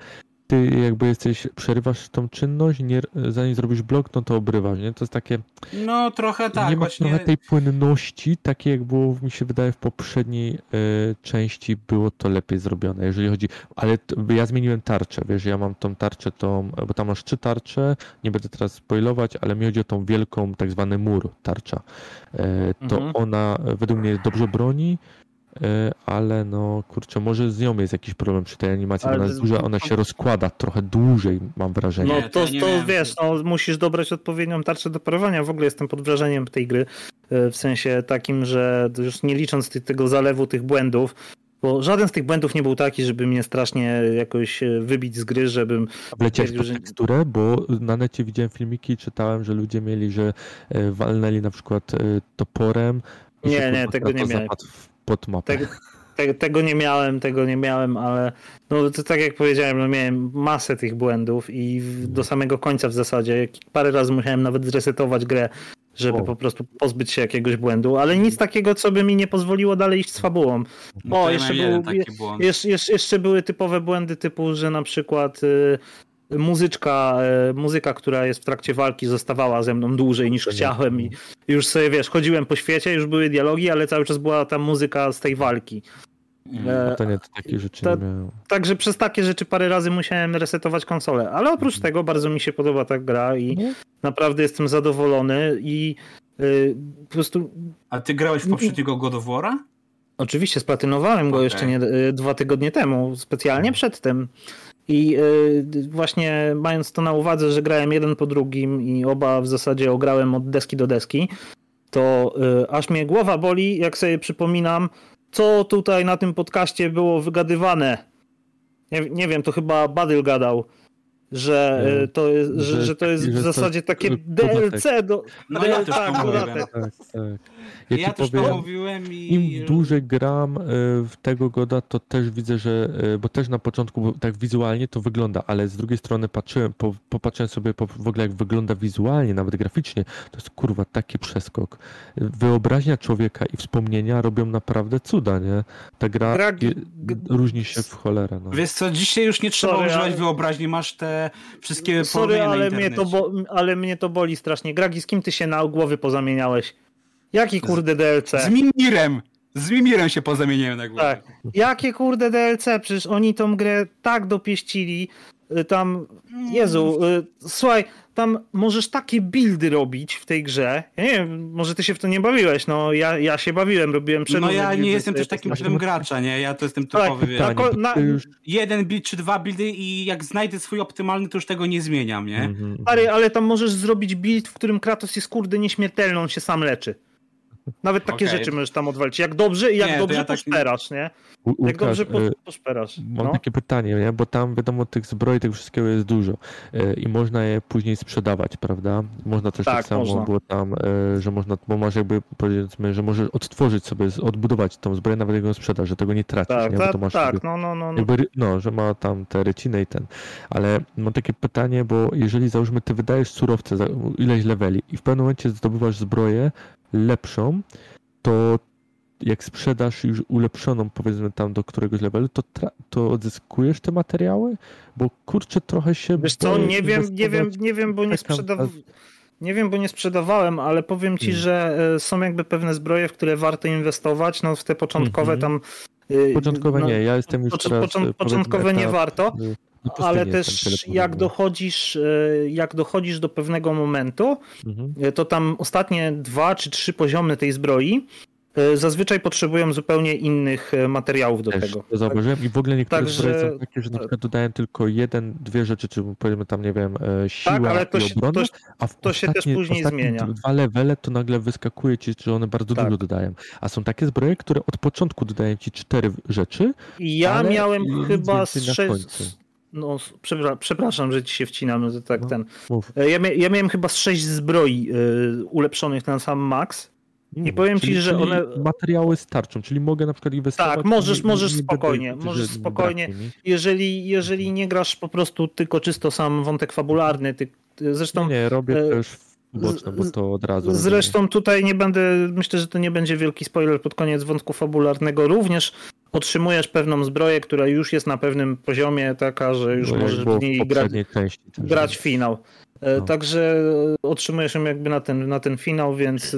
ty jakby jesteś, przerywasz tą czynność, nie, zanim zrobisz blok, no to obrywasz, nie? To jest takie... No trochę tak, Nie ma właśnie... trochę tej płynności, takie jak było, mi się wydaje, w poprzedniej y, części było to lepiej zrobione, jeżeli chodzi... Ale ja zmieniłem tarczę, wiesz, ja mam tą tarczę, tą, bo tam masz trzy tarcze, nie będę teraz spoilować, ale mi chodzi o tą wielką, tak zwany mur tarcza. Y, to mhm. ona według mnie dobrze broni, ale no kurczę, może z nią jest jakiś problem przy tej animacji, ale... bo ona jest duża, ona się rozkłada trochę dłużej, mam wrażenie. No to, to, to wiesz, no, musisz dobrać odpowiednią tarczę do parowania. W ogóle jestem pod wrażeniem tej gry, e, w sensie takim, że już nie licząc tego zalewu, tych błędów, bo żaden z tych błędów nie był taki, żeby mnie strasznie jakoś e, wybić z gry, żebym... Wleciałeś pod teksturę, bo na necie widziałem filmiki i czytałem, że ludzie mieli, że walnęli na przykład toporem. Nie, nie, tego nie miałem pod mapę. Tego, te, tego nie miałem, tego nie miałem, ale no to tak jak powiedziałem, no miałem masę tych błędów i do samego końca w zasadzie parę razy musiałem nawet zresetować grę, żeby o. po prostu pozbyć się jakiegoś błędu, ale nic takiego, co by mi nie pozwoliło dalej iść z fabułą. No o, jeszcze, był, jeszcze, jeszcze, były typowe błędy typu, że na przykład y, muzyczka, e, muzyka, która jest w trakcie walki, zostawała ze mną dłużej niż chciałem i już sobie, wiesz, chodziłem po świecie, już były dialogi, ale cały czas była ta muzyka z tej walki. Mm, to nie, to takie rzeczy ta, nie miałem. Także przez takie rzeczy parę razy musiałem resetować konsolę, ale oprócz mhm. tego bardzo mi się podoba ta gra i mhm. naprawdę jestem zadowolony i yy, po prostu... A ty grałeś w poprzedniego God of War'a? Oczywiście, splatynowałem go okay. jeszcze nie, dwa tygodnie temu, specjalnie mhm. przed tym. I y, właśnie mając to na uwadze, że grałem jeden po drugim i oba w zasadzie ograłem od deski do deski, to y, aż mnie głowa boli, jak sobie przypominam, co tutaj na tym podcaście było wygadywane. Nie, nie wiem, to chyba Badyl gadał że y, to jest, że, że to jest w zasadzie takie DLC do. No ja też tak, dodatek. Tak, tak. Ja, ja też powiem, to mówiłem i... Im dłużej gram e, w tego goda, to też widzę, że, e, bo też na początku tak wizualnie to wygląda, ale z drugiej strony patrzyłem, po, popatrzyłem sobie po, w ogóle jak wygląda wizualnie, nawet graficznie, to jest kurwa taki przeskok. Wyobraźnia człowieka i wspomnienia robią naprawdę cuda, nie? Ta gra Gra... różni się w cholerę. No. Wiesz co, dzisiaj już nie trzeba Sorry, używać ale... wyobraźni, masz te wszystkie Sorry, ale mnie, to bo, ale mnie to boli strasznie. Gragi, z kim ty się na głowy pozamieniałeś? Jaki kurde DLC? Z Mimirem! Z Mimirem się pozamieniłem na górę. Tak. Jakie kurde DLC? Przecież oni tą grę tak dopieścili. Y, tam, Jezu, y, słuchaj, tam możesz takie buildy robić w tej grze. Ja nie wiem, może ty się w to nie bawiłeś, no ja, ja się bawiłem, robiłem przed. No ja nie jestem też takim typem gracza, nie? Ja to jestem typowy, tak, na, jeden build czy dwa buildy i jak znajdę swój optymalny, to już tego nie zmieniam, nie? Mhm. Ale, ale tam możesz zrobić build, w którym Kratos jest kurde nieśmiertelny, on się sam leczy. Nawet takie okay. rzeczy możesz tam odwalić. Jak dobrze i jak nie, dobrze ja tak poszperasz, tak... nie? U, jak dobrze y, poszperasz. Mam no? takie pytanie, nie? bo tam wiadomo tych zbroi, tego wszystkiego jest dużo y, i można je później sprzedawać, prawda? Można też tak, tak samo można. było tam, y, że można, bo masz jakby powiedzmy, że możesz odtworzyć sobie, odbudować tą zbroję, nawet jak ją sprzedasz, że tego nie tracisz, tak, nie? Bo to masz tak, jakby, no, no, no, no. Jakby, no, że ma tam te ryciny i ten. Ale mam takie pytanie, bo jeżeli załóżmy, ty wydajesz surowce, ileś leveli i w pewnym momencie zdobywasz zbroję lepszą, to jak sprzedasz już ulepszoną, powiedzmy tam do któregoś levelu, to, to odzyskujesz te materiały? Bo kurczę, trochę się. Wiesz co, nie wiem, nie wiem, nie wiem, bo nie sprzedawałem. Nie wiem, bo nie sprzedawałem, ale powiem ci, hmm. że e, są jakby pewne zbroje, w które warto inwestować. No w te początkowe hmm. tam. E, początkowe no, nie, ja jestem już teraz, począ, Początkowe nie warto, no ale też jak dochodzisz, e, jak dochodzisz do pewnego momentu, mhm. to tam ostatnie dwa czy trzy poziomy tej zbroi E, zazwyczaj potrzebują zupełnie innych e, materiałów do Też tego. To zauważyłem i w ogóle niektóre Także... są takie, że na przykład dodają tylko jeden, dwie rzeczy, czy powiedzmy tam, nie wiem, e, siła tak, ale to się, to, a w to się też później zmienia. dwa levele to nagle wyskakuje ci, że one bardzo tak. dużo dodają. A są takie zbroje, które od początku dodają ci cztery rzeczy. Ja miałem chyba sześć... No, przepraszam, że ci się wcinam, że tak no, ten. Ja, ja, miałem chyba z sześć zbroi y, ulepszonych na sam max i powiem czyli, ci, że one. Materiały starczą, czyli mogę na przykład inwestować. Tak, możesz, możesz spokojnie. możesz spokojnie. Jeżeli, jeżeli nie grasz po prostu tylko czysto sam wątek fabularny, ty, zresztą. Nie, robię e, też boczne, bo to od razu. Zresztą tutaj nie będę, myślę, że to nie będzie wielki spoiler pod koniec wątku fabularnego również, otrzymujesz pewną zbroję, która już jest na pewnym poziomie, taka, że już no, możesz w niej grać, grać finał. E, no. Także otrzymujesz ją jakby na ten, na ten finał, więc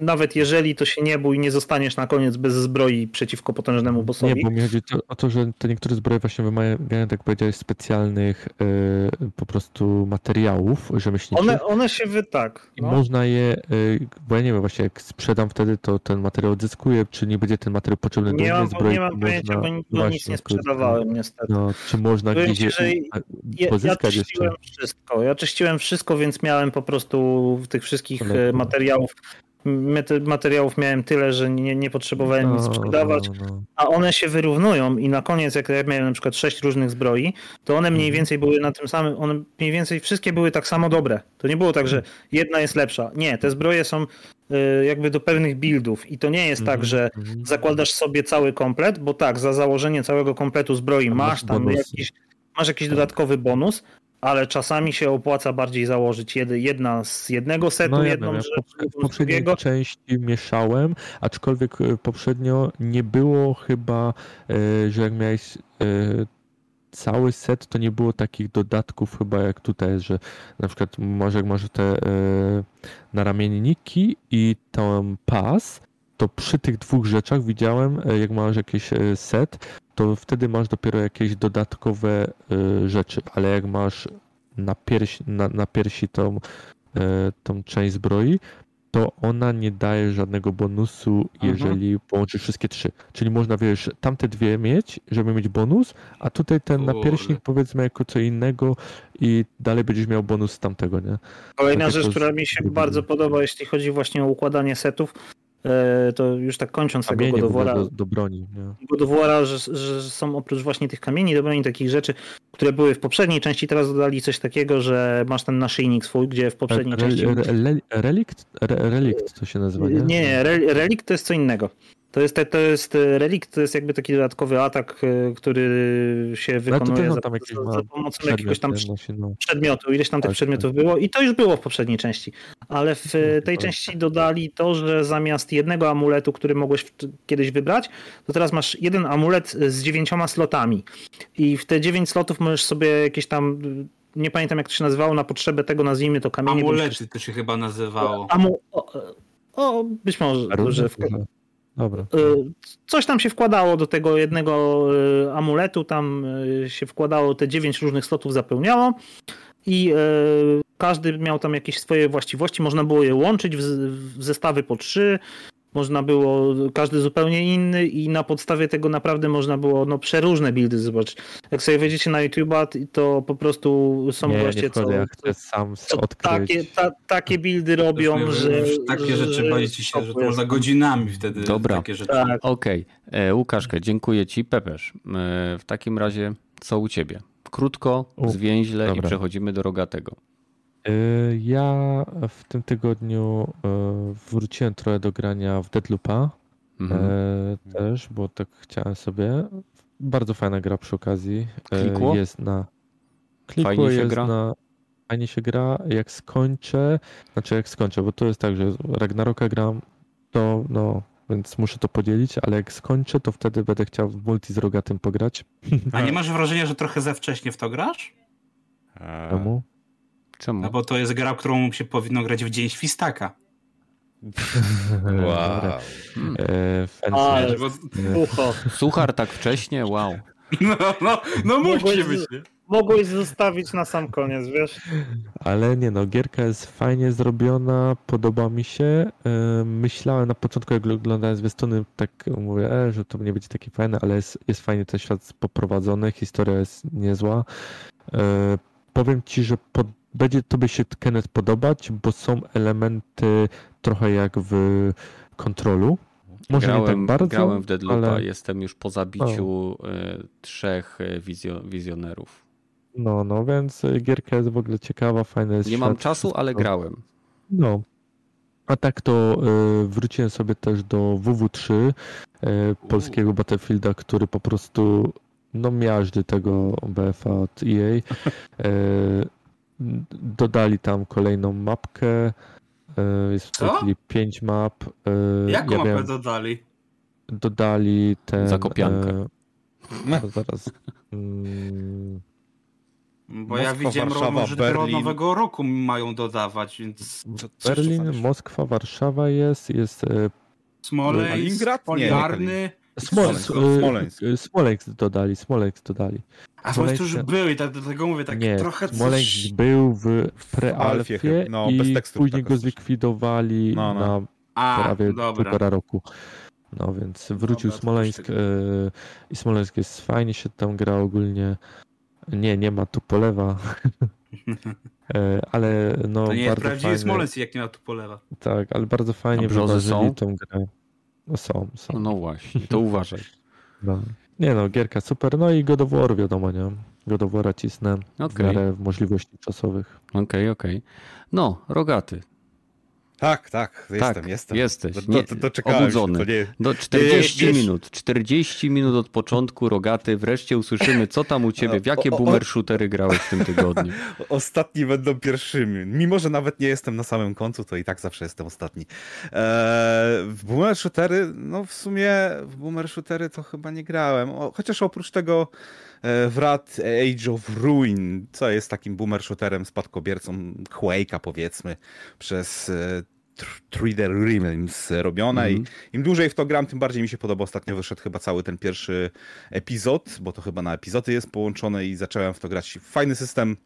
nawet jeżeli to się nie bój, nie zostaniesz na koniec bez zbroi przeciwko potężnemu bossowi. Nie, bo mi chodzi o to, że te niektóre zbroje właśnie wymagają, tak powiedziałeś, specjalnych yy, po prostu materiałów rzemieślniczych. One, one się wy tak. No. I można je, yy, bo ja nie wiem właśnie, jak sprzedam wtedy, to ten materiał odzyskuję, czy nie będzie ten materiał potrzebny nie do mam, zbroi? Nie mam pojęcia, bo właśnie, nic nie sprzedawałem niestety. No, czy można Powiem gdzieś ja, pozyskać ja czyściłem jeszcze? wszystko, ja czyściłem wszystko, więc miałem po prostu tych wszystkich e, materiałów materiałów miałem tyle, że nie, nie potrzebowałem no, nic sprzedawać, no, no. a one się wyrównują i na koniec, jak ja miałem na przykład sześć różnych zbroi, to one mniej mhm. więcej były na tym samym, one mniej więcej wszystkie były tak samo dobre. To nie było tak, że mhm. jedna jest lepsza. Nie, te zbroje są e, jakby do pewnych buildów i to nie jest tak, mhm. że zakładasz sobie cały komplet, bo tak, za założenie całego kompletu zbroi masz tam jakiś masz jakiś dodatkowy bonus, ale czasami się opłaca bardziej założyć jedna z jednego setu, no, ja jedną wiem, rzecz w poprzedniej części mieszałem, aczkolwiek e, poprzednio nie było chyba, e, że jak miałeś e, cały set, to nie było takich dodatków chyba jak tutaj że na przykład może jak masz te naramienniki i ten pas, to przy tych dwóch rzeczach widziałem, jak masz jakiś set, to wtedy masz dopiero jakieś dodatkowe y, rzeczy, ale jak masz na, piersi, na, na piersi tą, y, tą część zbroi, to ona nie daje żadnego bonusu, mhm. jeżeli połączysz wszystkie trzy. Czyli można, wiesz, tamte dwie mieć, żeby mieć bonus, a tutaj ten napierśnik powiedzmy jako co innego i dalej będziesz miał bonus z tamtego, nie? Kolejna rzecz, która mi się bardzo podoba, jeśli chodzi właśnie o układanie setów, to już tak kończąc tego godowora, do, do broni. Godowora, że, że są oprócz właśnie tych kamieni do broni, takich rzeczy, które były w poprzedniej części, teraz dodali coś takiego, że masz ten naszyjnik swój, gdzie w poprzedniej re, części... Re, re, relikt? relikt to się nazywa, nie? Nie, relikt to jest co innego. To jest, to jest e, relikt, to jest jakby taki dodatkowy atak, e, który się wykonuje no, za, za, za, pomocą jakiegoś tam no. przedmiotu. Ileś tam tych tak, przedmiotów tak. było i to już było w poprzedniej części. Ale w no, tej części dodali to, że zamiast jednego amuletu, który mogłeś kiedyś wybrać, to teraz masz jeden amulet z dziewięcioma slotami. I w te dziewięć slotów możesz sobie jakieś tam nie pamiętam jak to się nazywało, na potrzebę tego nazwijmy to kamienie. Amulety to się chyba nazywało. Amu... O, o, być może, że w, Dobra. Y, coś tam się wkładało do tego jednego y, amuletu, tam y, się wkładało te dziewięć różnych slotów zapełniało i każdy miał tam jakieś swoje właściwości, można było je łączyć w zestawy po trzy, można było, każdy zupełnie inny i na podstawie tego naprawdę można było no, przeróżne buildy zobaczyć. Jak sobie wejdziecie na YouTube'a, to po prostu są nie, właśnie nie co, ja chcę sam co takie, ta, takie buildy robią, że... Takie że, rzeczy boicie się, że to można godzinami wtedy Dobra, takie rzeczy. Tak. Okej, okay. E, Łukaszkę, dziękuję Ci. Pepesz, e, w takim razie co u Ciebie? Krótko, zwięźle Dobra. i przechodzimy do rogatego. Y, ja w tym tygodniu y, wróciłem trochę do grania w Deadloopa mhm. Y, też, bo tak chciałem sobie. Bardzo fajna gra przy okazji. Klikło? Jest na... Klikło Fajnie się jest gra? na... Fajnie się gra. Jak skończę, znaczy jak skończę, bo to jest tak, że Ragnaroka gram, to no, więc muszę to podzielić, ale jak skończę, to wtedy będę chciał w multi z Rogatym pograć. A nie masz wrażenia, że trochę za wcześnie w to grasz? Czemu? Czemu? No bo to jest gra, którą się powinno grać w dzień świstaka. wow. Ale, ucho. Suchar tak wcześnie? Wow. [LAUGHS] No, no, no musi być. Mogłeś zostawić na sam koniec, wiesz? Ale nie no, gierka jest fajnie zrobiona, podoba mi się. E, myślałem na początku, jak oglądałem zwiastuny, tak mówię, e, że to nie będzie takie fajne, ale jest, jest fajnie ten świat poprowadzony, historia jest niezła. E, powiem ci, że pod będzie tobie się Kenneth podobać, bo są elementy trochę jak w kontrolu. Może grałem, nie tak bardzo, grałem w Deadloopa, ale... jestem już po zabiciu o. E, trzech e, wizjo, wizjonerów. No, no, więc gierka jest w ogóle ciekawa, fajna jest Nie świat, mam czasu, ale grałem. No. A tak to y, wróciłem sobie też do WW3 y, polskiego Battlefielda, który po prostu no miażdży tego BFA od EA. [LAUGHS] Y, dodali tam kolejną mapkę. E, jest w tej chwili pięć map. E, Jaką ja mapę miałem... dodali? dodali ten... Zakopiankę. E, no, zaraz. Mm, bo Moskwa, ja widziałem, Warszawa, że Berlin. nowego roku mają dodawać, więc... Berlin, Moskwa, Warszawa jest, jest... E, Smoleńsk, Poliarny... Smoleńsk, Smoleńsk. Smoleńsk dodali, Smoleńsk dodali. A Smoleńsk już był i tak, dlatego mówię, tak nie, trochę Smoleńsk coś... był w prealfie no, i później go zlikwidowali no, no. na A, prawie dobra. półtora roku. No więc wrócił dobra, Smoleńsk e, i Smoleńsk jest fajnie się tam gra ogólnie. Nie, nie ma tu polewa. [LAUGHS] e, ale no to nie bardzo jest prawdziwy Smoleńsk jak nie ma tu polewa. Tak, ale bardzo fajnie wyważyli tą grę. No są, są. No właśnie, to [LAUGHS] uważaj. No. Nie no, gierka super. No i God of War wiadomo, nie? God of War cisnę okay. w możliwości czasowych. Okej, okay, okej. Okay. No, Rogaty, tak, tak, jestem, tak, jestem. Jesteś. Do, do, obudzony. Się, nie... Do 40 nie, minut. 40 minut od początku rogaty. Wreszcie usłyszymy, co tam u ciebie, w [LAUGHS] jakie boomer shootery grałeś w tym tygodniu. [LAUGHS] Ostatni będą pierwszymi. Mimo, że nawet nie jestem na samym końcu, to i tak zawsze jestem ostatni. Eee, w boomer shootery, no w sumie w boomer shootery to chyba nie grałem. O, chociaż oprócz tego Wrat Age of Ruin, co jest takim boomer shooterem, spadkobiercą Quake'a powiedzmy, przez e, 3D Realms robione mm -hmm. i mhm. im dłużej w to gram, tym bardziej mi się podoba. Ostatnio wyszedł chyba cały ten pierwszy epizod, bo to chyba na epizody jest połączone i zacząłem w to grać. Fajny system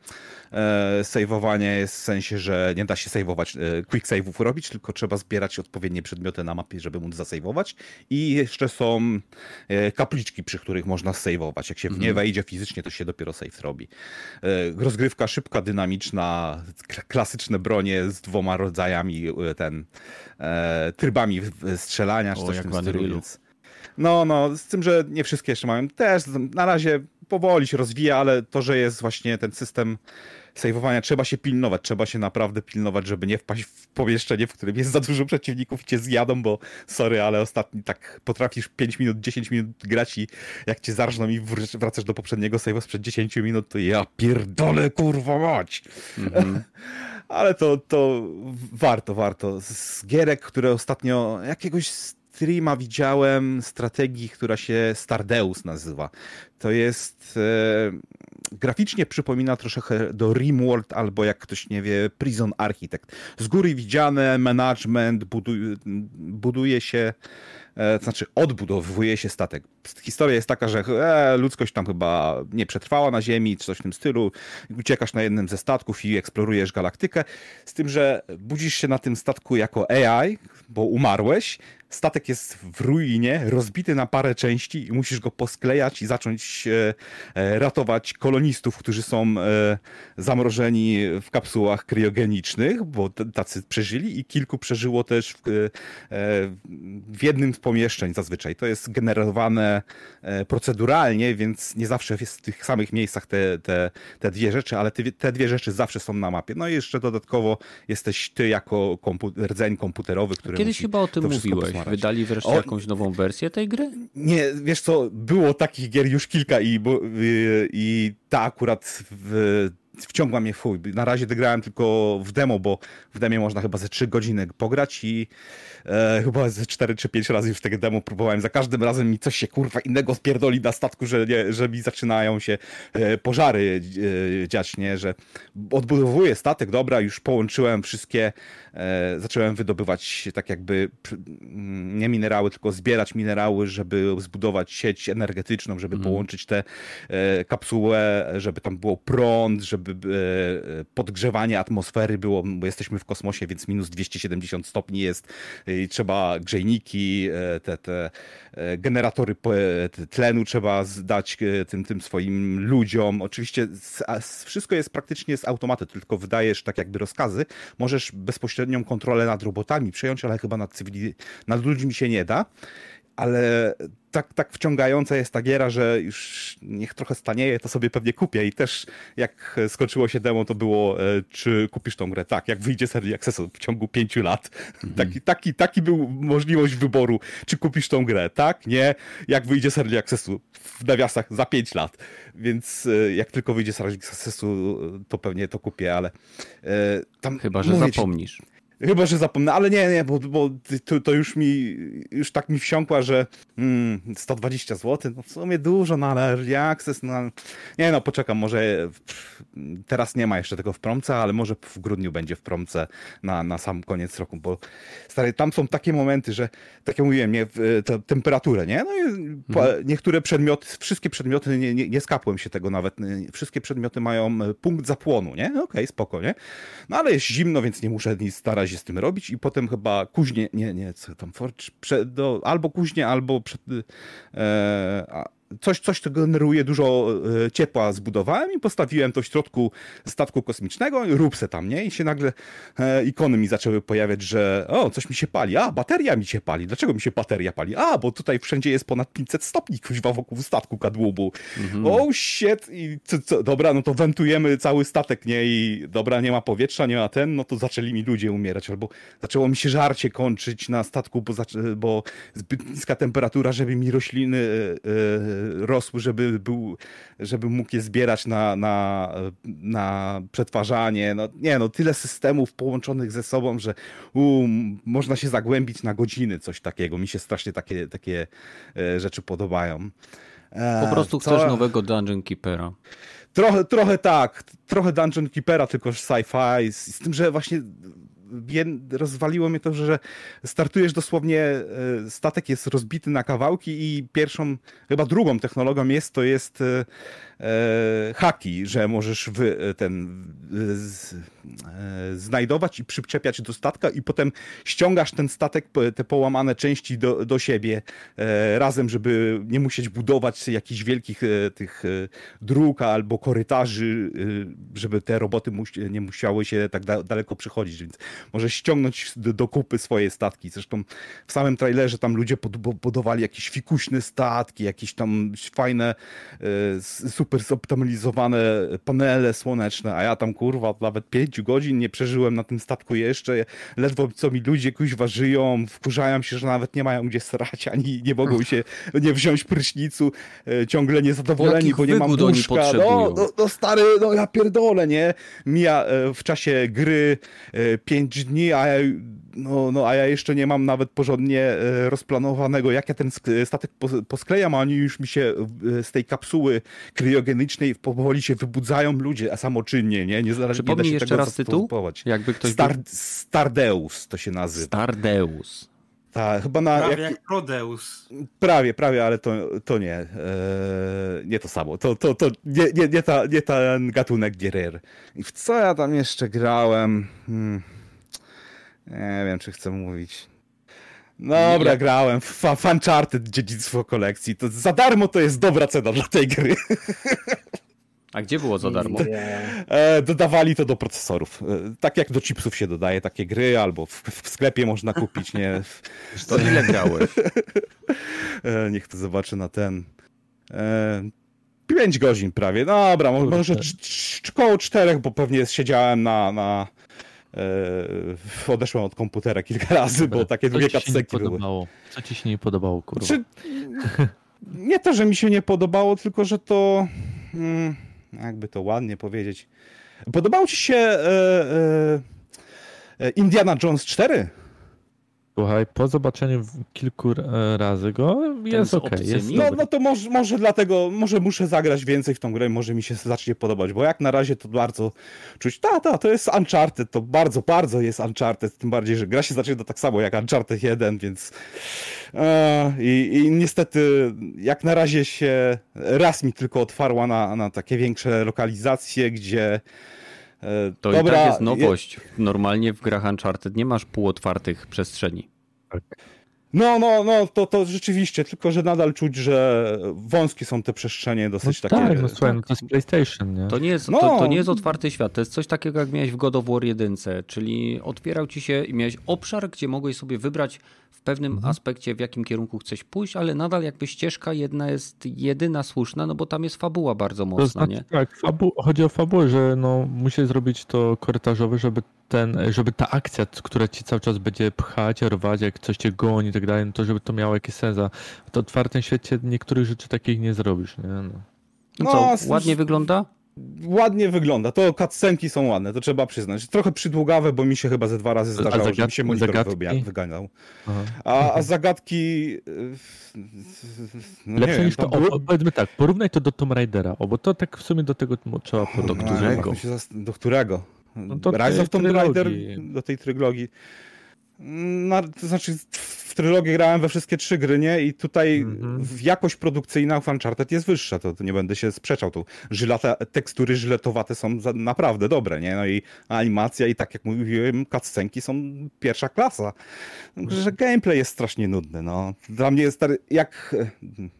e, saveowania jest w sensie, że nie da się saveować, e, quick save'ów robić, tylko trzeba zbierać odpowiednie przedmioty na mapie, żeby móc zasejwować i jeszcze są e, kapliczki, przy których można saveować. Jak się w nie mhm. wejdzie fizycznie, to się dopiero save robi. E, rozgrywka szybka, dynamiczna, klasyczne bronie z dwoma rodzajami e, ten e, trybami strzelania, czy o, coś w tym stylu, więc... No, no, z tym, że nie wszystkie jeszcze mają. Też na razie powoli się rozwija, ale to, że jest właśnie ten system sejwowania, trzeba się pilnować, trzeba się naprawdę pilnować, żeby nie wpaść w pomieszczenie, w którym jest za dużo przeciwników i cię zjadą, bo sorry, ale ostatni tak potrafisz 5 minut, 10 minut grać i jak cię zarżną i wracasz do poprzedniego save'a sprzed 10 minut, to ja pierdolę, kurwa mać. Mm -hmm. [LAUGHS] ale to, to warto, warto. Z gierek, które ostatnio jakiegoś streama widziałem strategii, która się Stardeus nazywa. To jest e, graficznie przypomina troszeczkę do Rimworld albo jak ktoś nie wie Prison Architect. Z góry widziane management buduje, buduje się e, znaczy odbudowuje się statek. Historia jest taka, że e, ludzkość tam chyba nie przetrwała na Ziemi, czy coś w tym stylu. Uciekasz na jednym ze statków i eksplorujesz galaktykę. Z tym, że budzisz się na tym statku jako AI, bo umarłeś statek jest w ruinie, rozbity na parę części i musisz go posklejać i zacząć e, e, ratować kolonistów, którzy są e, zamrożeni w kapsułach kryogenicznych, bo tacy przeżyli i kilku przeżyło też w, w jednym z pomieszczeń zazwyczaj. To jest generowane proceduralnie, więc nie zawsze jest w tych samych miejscach te, te, te dwie rzeczy, ale te, te dwie rzeczy zawsze są na mapie. No i jeszcze dodatkowo jesteś ty jako komputer, rdzeń komputerowy, który Kiedyś chyba o tym mówiłeś. Wydali wreszcie o... jakąś nową wersję tej gry? Nie, wiesz co, było takich gier już kilka i, bo, i, i ta akurat w, wciągła mnie chuj. Na razie grałem tylko w demo, bo w demie można chyba ze 3 godziny pograć i e, chyba ze 4 czy 5 razy już tego demo próbowałem. Za każdym razem mi coś się kurwa innego spierdoli na statku, że, nie, że mi zaczynają się e, pożary e, dziać, nie? Że odbudowuję statek, dobra, już połączyłem wszystkie zacząłem wydobywać tak jakby mm, nie minerały, tylko zbierać minerały, żeby zbudować sieć energetyczną, żeby mm. połączyć te e, kapsułę, żeby tam było prąd, żeby e, podgrzewanie atmosfery było, bo jesteśmy w kosmosie, więc minus 270 stopni jest i trzeba grzejniki, te, te generatory tlenu trzeba zdać tym, tym swoim ludziom. Oczywiście wszystko jest praktycznie z automatu, tylko wydajesz tak jakby rozkazy. Możesz bezpośrednio bezpośrednią kontrolę nad robotami przejąć, ale chyba nad, cywili... nad ludźmi się nie da. Ale tak, tak wciągająca jest ta giera, że już niech trochę stanieje, to sobie pewnie kupię. I też jak skończyło się demo, to było, e, czy kupisz tą grę? Tak, jak wyjdzie serii Accessu w ciągu pięciu lat. Mhm. Taki, taki, taki był możliwość wyboru, czy kupisz tą grę? Tak, nie? Jak wyjdzie serii Accessu w nawiasach za pięć lat. Więc e, jak tylko wyjdzie serii Accessu, to pewnie to kupię, ale e, tam... Chyba, że zapomnisz. Chyba, że zapomnę, ale nie, nie, bo, bo to, to, już mi, już tak mi wsiąkła, że mm, 120 zł, no w sumie dużo, no ale early access, no nie no, poczekam, może teraz nie ma jeszcze tego w promce, ale może w grudniu będzie w promce na, na sam koniec roku, bo stary, tam są takie momenty, że tak jak mówiłem, nie, te, temperaturę, nie, no i mhm. niektóre przedmioty, wszystkie przedmioty, nie, nie, nie skapłem się tego nawet, wszystkie przedmioty mają e, punkt zapłonu, nie, okej, okay, spoko, nie, no ale jest zimno, więc nie muszę nic starać razie z tym robić i potem chyba kuźnie, nie, nie, co tam, prze, do, albo kuźnie, albo przed, e, coś, coś, co generuje dużo e, ciepła zbudowałem i postawiłem to w środku statku kosmicznego i rób se tam, nie? I się nagle e, ikony mi zaczęły pojawiać, że o, coś mi się pali, a, bateria mi się pali. Dlaczego mi się bateria pali? A, bo tutaj wszędzie jest ponad 500 stopni, kuźwa, wokół statku kadłubu. Mhm. Oh shit! I co, co, dobra, no to wentujemy cały statek, nie? I dobra, nie ma powietrza, nie ma ten, no to zaczęli mi ludzie umierać, albo zaczęło mi się żarcie kończyć na statku, bo, bo zbyt niska temperatura, żeby mi rośliny e, rosły, żeby, był, żeby mógł je zbierać na, na, na przetwarzanie. No, nie no, tyle systemów połączonych ze sobą, że u, można się zagłębić na godziny, coś takiego. Mi się strasznie takie, takie e, rzeczy podobają. E, po prostu chcesz Co? nowego Dungeon Keepera. Trochę, trochę tak, trochę Dungeon Keepera, tylko sci-fi, z, z tym, że właśnie rozwaliło mnie to, że startujesz dosłownie, e, statek jest rozbity na kawałki i pierwszą, chyba drugą technologią jest, to jest e, haki, że możesz wy, ten z, znajdować i przyczepiać do statka i potem ściągasz ten statek, te połamane części do, do siebie razem, żeby nie musieć budować jakichś wielkich tych dróg albo korytarzy, żeby te roboty nie musiały się tak daleko przychodzić, więc może ściągnąć do, kupy swoje statki. Zresztą w samym trailerze tam ludzie budowali jakieś fikuśne statki, jakieś tam fajne, e, super zoptymalizowane panele słoneczne, a ja tam kurwa nawet pięciu godzin nie przeżyłem na tym statku jeszcze. Ledwo co mi ludzie kuźwa żyją, wkurzają się, że nawet nie mają gdzie srać, ani nie mogą się nie wziąć prysznicu, e, ciągle niezadowoleni, Jakich bo nie mam łóżka. No, no, no stary, no ja pierdolę, nie? Mija e, w czasie gry 5 dni, a ja, no, no, a ja jeszcze nie mam nawet porządnie e, rozplanowanego, jak ja ten statek posklejam, a oni już mi się e, z tej kapsuły kryogenicznej powoli się wybudzają ludzie, a samoczynnie, nie? Nie, zależy, nie da się jeszcze tego raz tytuł? Jakby ktoś Star, był... Stardeus to się nazywa. Stardeus. Tak, chyba na. Prawie jak, jak Prodeus. Prawie, prawie, ale to, to nie. Eee, nie to samo. To, to, to nie, nie, nie, ta, nie ten gatunek gier. I w co ja tam jeszcze grałem? Hmm. Nie wiem, czy chcę mówić. Dobra, ja... grałem. Fancharted dziedzictwo kolekcji. To za darmo to jest dobra cena dla tej gry. A gdzie było za darmo? E, dodawali to do procesorów. E, tak jak do chipsów się dodaje takie gry, albo w, w sklepie można kupić, nie? To ile grałeś? E, niech to zobaczy na ten. Pięć godzin prawie. Dobra, może około czterech, bo pewnie siedziałem na, na odeszłem od komputera kilka razy, bo takie dwie cutscenki były. Co ci się nie podobało, kurwa? Czy... Nie to, że mi się nie podobało, tylko że to... Hmm jakby to ładnie powiedzieć. Podobało ci się e, e, e Indiana Jones 4? Słuchaj, po zobaczeniu kilku razy go jest ok. Jest no, no to może, może dlatego, może muszę zagrać więcej w tą grę, może mi się zacznie podobać, bo jak na razie to bardzo czuć, ta, ta, to jest Uncharted, to bardzo, bardzo jest Uncharted, tym bardziej, że gra się zaczyna tak samo jak Uncharted 1, więc e, i, i niestety jak na razie się raz mi tylko otwarła na, na takie większe lokalizacje, gdzie to Dobra, i tak jest nowość. Normalnie w grach Uncharted nie masz półotwartych przestrzeni. Tak. No, no, no, to, to rzeczywiście, tylko że nadal czuć, że wąskie są te przestrzenie dosyć no takie. Tak, no słuchaj, no to jest PlayStation, nie? To nie jest, no. to, to, nie jest otwarty świat, to jest coś takiego jak miałeś w God of War 1, czyli otwierał ci się i miałeś obszar, gdzie mogłeś sobie wybrać pewnym mhm. aspekcie, w jakim kierunku chcesz pójść, ale nadal jakby ścieżka jedna jest jedyna słuszna, no bo tam jest fabuła bardzo mocna, to znaczy, nie? Tak, fabu chodzi o fabułę, że no, musisz zrobić to korytarzowe, żeby ten, żeby ta akcja, która ci cały czas będzie pchać, rwać, jak coś cię goni i tak dalej, no to żeby to miało jakiś sens. A w otwartym świecie niektórych rzeczy takich nie zrobisz, nie? No, no co, ładnie wygląda? ładnie wygląda. To cutscenki są ładne, to trzeba przyznać. Trochę przydługawe, bo mi się chyba ze dwa razy zdarzało, że mi się monitor zagadki? wyganiał. A, a, zagadki... No Lepsze niż to, było... o, powiedzmy tak, porównaj to do Tomb Raidera, o, bo to tak w sumie do tego trzeba porównać. Do którego? Do którego? No Rise of Tomb Raider, do tej trylogii. No, to znaczy w trylogię grałem we wszystkie trzy gry, nie? I tutaj mm -hmm. jakość produkcyjna w Uncharted jest wyższa, to, to, nie będę się sprzeczał. Tu żylata, tekstury żyletowate są za, naprawdę dobre, nie? No i animacja i tak jak mówiłem, cutscenki są pierwsza klasa. Że gameplay jest strasznie nudny, no. Dla mnie jest jak,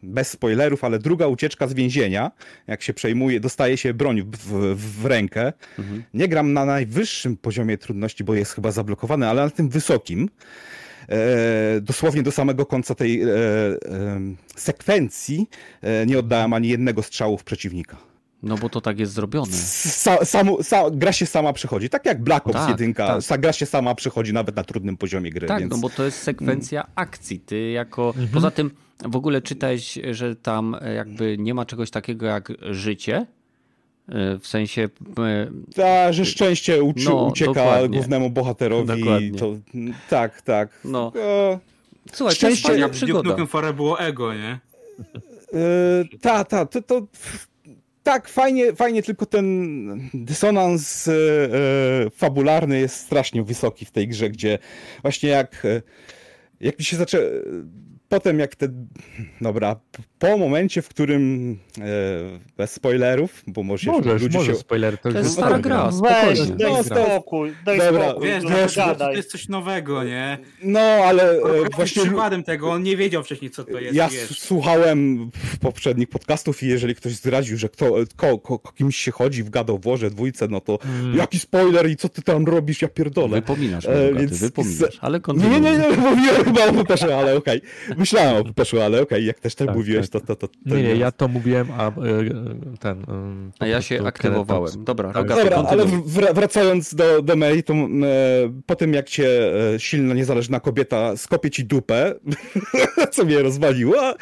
bez spoilerów, ale druga ucieczka z więzienia, jak się przejmuje, dostaje się broń w, w, w rękę. Mm -hmm. Nie gram na najwyższym poziomie trudności, bo jest chyba zablokowany, ale na tym wysokim. E, dosłownie do samego końca tej e, e, sekwencji nie oddałem ani jednego strzału w przeciwnika. No bo to tak jest zrobione. Sa, samu, sa, gra się sama przychodzi. Tak jak Black Ops tak, 1, tak. gra się sama przychodzi nawet na trudnym poziomie gry. Tak, więc... no bo to jest sekwencja mm. akcji. Ty jako... Mhm. Poza tym w ogóle czytałeś, że tam jakby nie ma czegoś takiego jak życie, w sensie. E, Ta, że szczęście uczy, no, ucieka dokładnie. głównemu bohaterowi. To, tak, tak. No. E, Słuchaj, szczęście... to jest przygoda. Nukem było ego, nie? E, ta, ta, to, to tak, fajnie, fajnie, tylko ten dysonans e, fabularny jest strasznie wysoki w tej grze, gdzie właśnie jak, jak mi się zaczęło potem jak te, dobra, po momencie, w którym e, bez spoilerów, bo może Możesz, ludzie może się... spoiler, to, to jest stara gra, Weź, daj no, spokój, daj dobra, spokój, wiesz, no, wiesz, to jest coś nowego, nie? No, ale e, właśnie... przykładem tego, on nie wiedział wcześniej, co to jest. Ja wiesz. słuchałem poprzednich podcastów i jeżeli ktoś zdradził, że kto, ko, ko, kimś się chodzi w Warze dwójce, no to hmm. jaki spoiler i co ty tam robisz, ja pierdolę. Wypominasz, e, więc... wypominasz, ale kontynuuj. Nie, nie, nie, mówiłem chyba o Peperze, ale okej. Okay. Myślałem o ale okej, okay, jak też tak, tak mówiłeś, tak. to, to, to, to... Nie, nie, ja to mówiłem, a e, ten... A ja się aktywowałem. Dobra, tak. Dobra, ale wracając do, do e, po tym jak cię e, silna, niezależna kobieta skopie ci dupę, [LAUGHS] co mnie rozwaliło,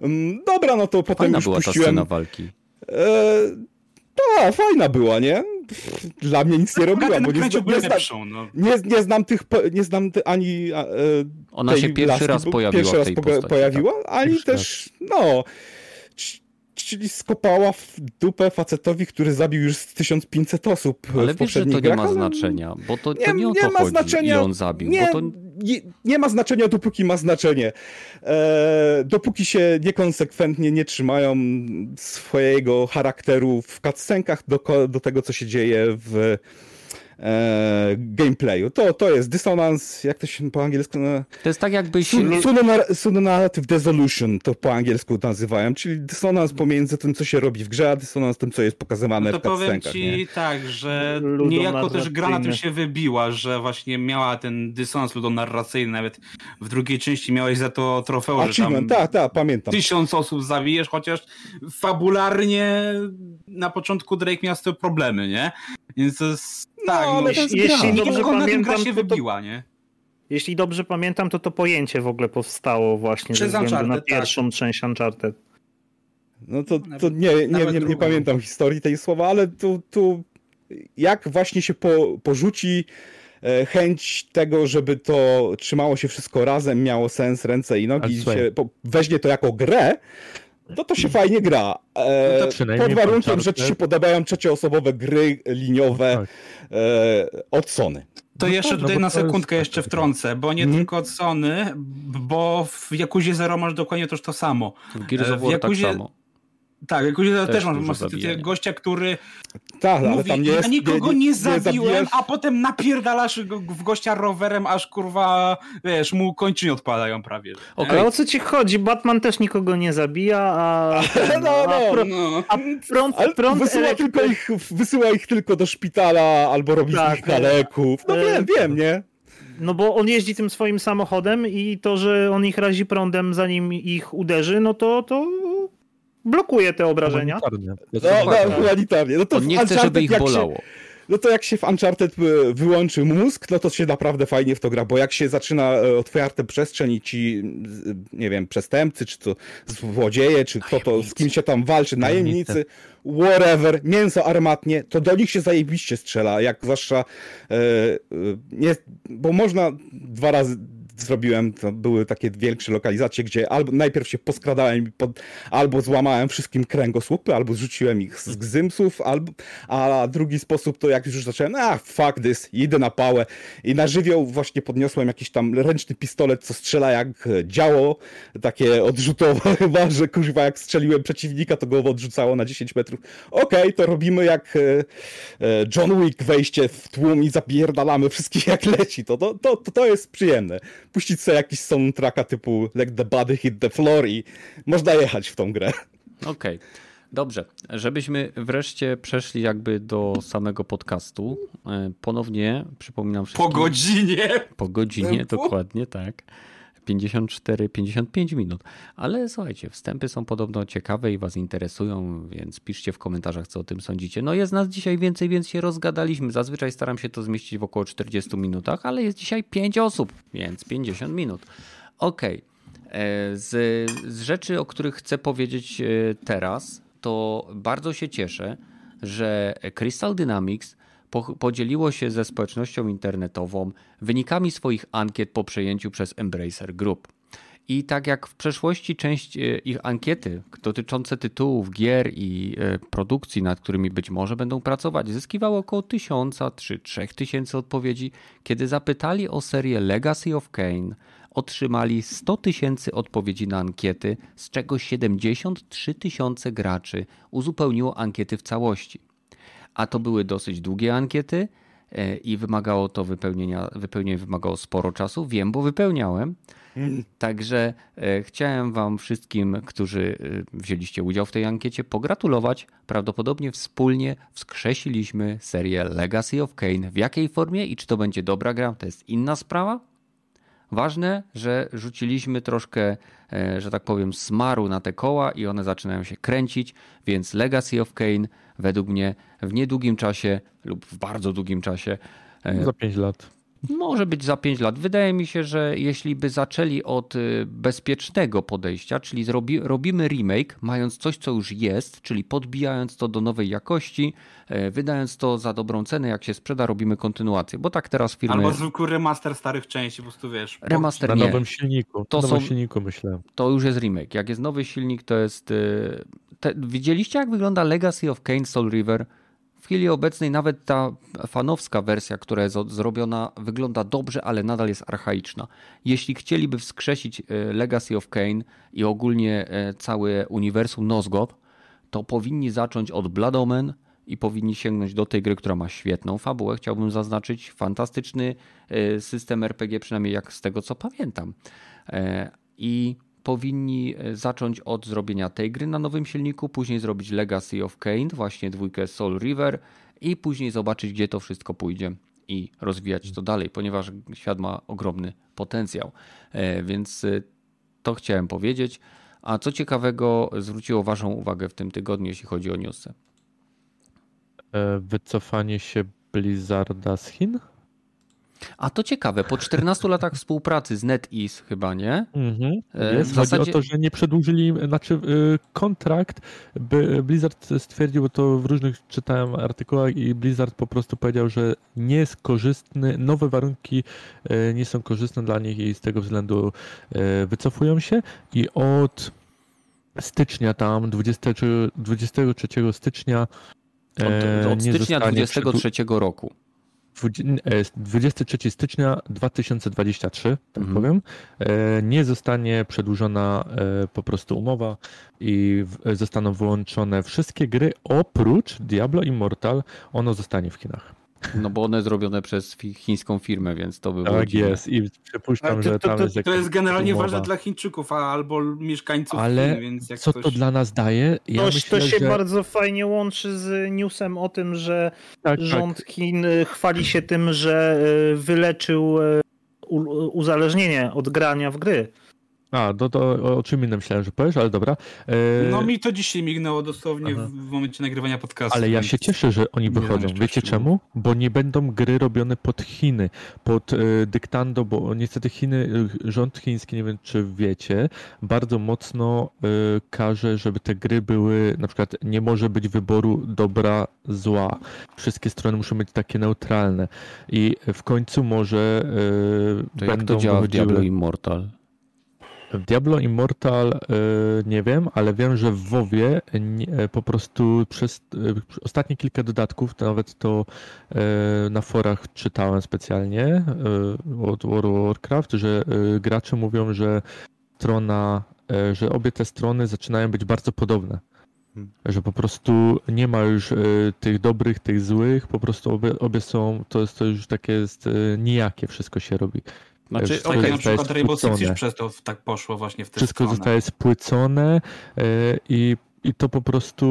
mm, dobra, no to potem Fajna już była puściłem... ta scena walki. E, fajna była, nie? [LAUGHS] Dla mnie nic nie robiła, bo nie, nie, znam, no. nie, nie znam tych, nie znam ty, ani e, Ona się pierwszy laski, raz pojawiła Pierwszy raz postaci, pojawiła, tak. ani też, no czyli skopała w dupę facetowi, który zabił już 1500 osób Ale w wiesz, że to nie ma znaczenia, bo to nie, to nie o to ma chodzi, znaczenia, on zabił. Nie, to... nie, nie, ma znaczenia, dopóki ma znaczenie. E, dopóki się niekonsekwentnie nie trzymają swojego charakteru w cutscenkach do, do tego, co się dzieje w e, gameplayu. To, to jest dysonans, jak to się po angielsku... To jest tak jakbyś... Pseudo-narrative dissolution to po angielsku nazywają, czyli dysonans pomiędzy tym, co się robi w grze, a dysonans tym, co jest pokazywane no to w powiem ci nie? tak, że niejako też gra na tym się wybiła, że właśnie miała ten dysonans ludonarracyjny, nawet w drugiej części miałeś za to trofeum, że tam tak, tak, pamiętam. tysiąc osób zabijesz, chociaż fabularnie na początku Drake miał z tym problemy, nie? Więc to jest tak, no, ale jeśli, jeśli dobrze pamiętam, gra się wybiła, nie? Jeśli dobrze pamiętam, to to pojęcie w ogóle powstało właśnie Przez ze względu na tak. pierwszą tak. część Uncharted. No to, to nie, nie, nie, nie, pamiętam historii tej słowa, ale tu, tu jak właśnie się po, porzuci e, chęć tego, żeby to trzymało się wszystko razem, miało sens, ręce i nogi, się, po, weźmie to jako grę, no to się fajnie gra. E, no pod warunkiem, że ci się podobają trzecioosobowe gry liniowe tak. e, od Sony. To no jeszcze tak, no tutaj no na sekundkę jeszcze wtrącę, bo nie hmm. tylko od Sony, bo w Jakuzie Zero masz dokładnie też to samo. W Gears of War w Jakuzie... tak samo. Tak, jakoś też, też masz gościa, który tak, mówi, ale tam nie jest, ja nikogo nie, nie, nie zabiłem, a potem napierdalasz w gościa rowerem, aż kurwa, wiesz, mu kończyny odpadają prawie. Okay. Ale o co ci chodzi? Batman też nikogo nie zabija, a... [LAUGHS] no, no, no. A prąd, prąd wysyła, tylko ich, wysyła ich tylko do szpitala albo robi tak, z nich kaleków. No wiem, wiem, nie? No bo on jeździ tym swoim samochodem i to, że on ich razi prądem zanim ich uderzy, no to, to blokuje te obrażenia. No, no, humanitarnie. No to On nie chce, żeby ich bolało. no to jak się w Uncharted e, wyłączy mózg, no to się naprawdę fajnie w to gra, bo jak się zaczyna e, otwarte przestrzeń i ci, nie wiem, przestępcy, czy to złodzieje, czy kto to, z kim się tam walczy, najemnicy, whatever, mięso armatnie, to do nich się zajebiście strzela, jak zwłaszcza, e, e, nie, bo można dwa razy, zrobiłem, to były takie większe lokalizacje, gdzie albo najpierw się poskradałem pod, albo złamałem wszystkim kręgosłupy, albo zrzuciłem ich z gzymsów, albo, a drugi sposób to jak już zacząłem, a fuck this, idę na pałę. I na żywioł właśnie podniosłem jakiś tam ręczny pistolet, co strzela jak działo, takie odrzutowe [LAUGHS] chyba, że kurwa jak strzeliłem przeciwnika, to go odrzucało na 10 metrów. Okej, okay, to robimy jak e, e, John Wick wejście w tłum i zapierdalamy wszystkich jak leci, to, to, to, to jest przyjemne puścić sobie jakiś soundtracka typu Let the body hit the floor i można jechać w tą grę. Okej. Okay. Dobrze, żebyśmy wreszcie przeszli jakby do samego podcastu. E, ponownie przypominam wszystkim. Po godzinie! Po godzinie, dokładnie, tak. 54-55 minut. Ale słuchajcie, wstępy są podobno ciekawe i Was interesują, więc piszcie w komentarzach, co o tym sądzicie. No jest nas dzisiaj więcej, więc się rozgadaliśmy. Zazwyczaj staram się to zmieścić w około 40 minutach, ale jest dzisiaj 5 osób, więc 50 minut. Okej. Okay. E, z, z rzeczy, o których chcę powiedzieć e, teraz, to bardzo się cieszę, że Crystal Dynamics podzieliło się ze społecznością internetową wynikami swoich ankiet po przejęciu przez Embracer Group. I tak jak w przeszłości część e, ich ankiety dotyczące tytułów, gier i e, produkcji, nad którymi być może będą pracować, zyskiwały około 1000 czy 3000 odpowiedzi, kiedy zapytali o serię Legacy of Kane, otrzymali 100 tysięcy odpowiedzi na ankiety, z czego 73 tysiące graczy uzupełniło ankiety w całości a to były dosyć długie ankiety e, i wymagało to wypełnienia, wypełnienie wymagało sporo czasu. Wiem, bo wypełniałem. Także e, chciałem Wam wszystkim, którzy e, wzięliście udział w tej ankiecie, pogratulować. Prawdopodobnie wspólnie wskrzesiliśmy serię Legacy of Kane. W jakiej formie i czy to będzie dobra gra, to jest inna sprawa. Ważne, że rzuciliśmy troszkę, że tak powiem, smaru na te koła i one zaczynają się kręcić, więc Legacy of Kane według mnie w niedługim czasie lub w bardzo długim czasie. E, za 5 lat. Może być za 5 lat. Wydaje mi się, że jeśli by zaczęli od y, bezpiecznego podejścia, czyli zrobi, robimy remake, mając coś, co już jest, czyli podbijając to do nowej jakości, e, wydając to za dobrą cenę, jak się sprzeda, robimy kontynuację. Bo tak teraz firmy. Albo zwykły remaster starych części, po prostu wiesz. Remaster na nie. nowym silniku. To nowym są, silniku myślę. To już jest remake. Jak jest nowy silnik, to jest. Y, te, widzieliście, jak wygląda Legacy of Kane Soul River? W chwili obecnej nawet ta fanowska wersja, która jest zrobiona, wygląda dobrze, ale nadal jest archaiczna. Jeśli chcieliby wskrzesić e, Legacy of Kane i ogólnie e, całe uniwersum Nosgoth, to powinni zacząć od Blood Omen i powinni sięgnąć do tej gry, która ma świetną fabułę. Chciałbym zaznaczyć fantastyczny e, system RPG, przynajmniej jak z tego co pamiętam. I powinni e, zacząć od zrobienia tej gry na nowym silniku, później zrobić Legacy of Kane, właśnie dwójkę Soul River i później zobaczyć, gdzie to wszystko pójdzie i rozwijać to dalej, ponieważ świat ma ogromny potencjał. E, więc e, to chciałem powiedzieć. A co ciekawego zwróciło Waszą uwagę w tym tygodniu, jeśli chodzi o newsy? Wycofanie się Blizzarda z Chin? A to ciekawe, po 14 latach współpracy z NetEase chyba, nie? Mhm. E, Jest, w zasadzie... chodzi o to, że nie przedłużyli, znaczy y, kontrakt, Blizzard stwierdził, bo to w różnych czytałem artykułach i Blizzard po prostu powiedział, że nie jest korzystny, nowe warunki y, nie są korzystne dla nich i z tego względu y, wycofują się i od stycznia tam, 23, 23 stycznia od, od stycznia 23 roku. 23 e, stycznia 2023, tak mhm. powiem, e, nie zostanie przedłużona e, po prostu umowa i zostaną wyłączone wszystkie gry oprócz Diablo Immortal. Ono zostanie w Chinach. No bo one zrobione przez chińską firmę, więc to by było Tak dziwne. jest i przypuszczam, to, że tam to, jest To jest generalnie ważne dla Chińczyków albo mieszkańców Ale Chin, więc co ktoś... to dla nas daje? Ja myślę, to się że... bardzo fajnie łączy z newsem o tym, że tak, tak. rząd tak. Chin y, chwali się tym, że y, wyleczył y, uzależnienie od grania w gry. A, do, do, o czym innym myślałem, że powiesz, ale dobra. E... No mi to dzisiaj mignęło dosłownie w, w momencie nagrywania podcastu. Ale ja się cieszę, że oni wychodzą. Wiecie czemu? Bo nie będą gry robione pod Chiny, pod e, dyktando, bo niestety Chiny, e, rząd chiński, nie wiem czy wiecie, bardzo mocno e, każe, żeby te gry były, na przykład nie może być wyboru dobra, zła. Wszystkie strony muszą być takie neutralne. I w końcu może e, to będą jak to działa wychodziły... w Diablo Immortal? W Diablo Immortal e, nie wiem, ale wiem, że w WoWie e, po prostu przez e, ostatnie kilka dodatków, to nawet to na forach czytałem specjalnie od World of Warcraft, że gracze mówią, że strona, że obie te strony zaczynają być bardzo podobne. Hmm. Że po prostu nie ma już tych dobrych, tych złych, po prostu obie, obie są, to jest to już takie jest nijakie wszystko się robi. Znaczy, okej, okay, na przykład Rainbow Six przez to tak poszło właśnie w tę Wszystko stronę. zostaje spłycone e, i i to po prostu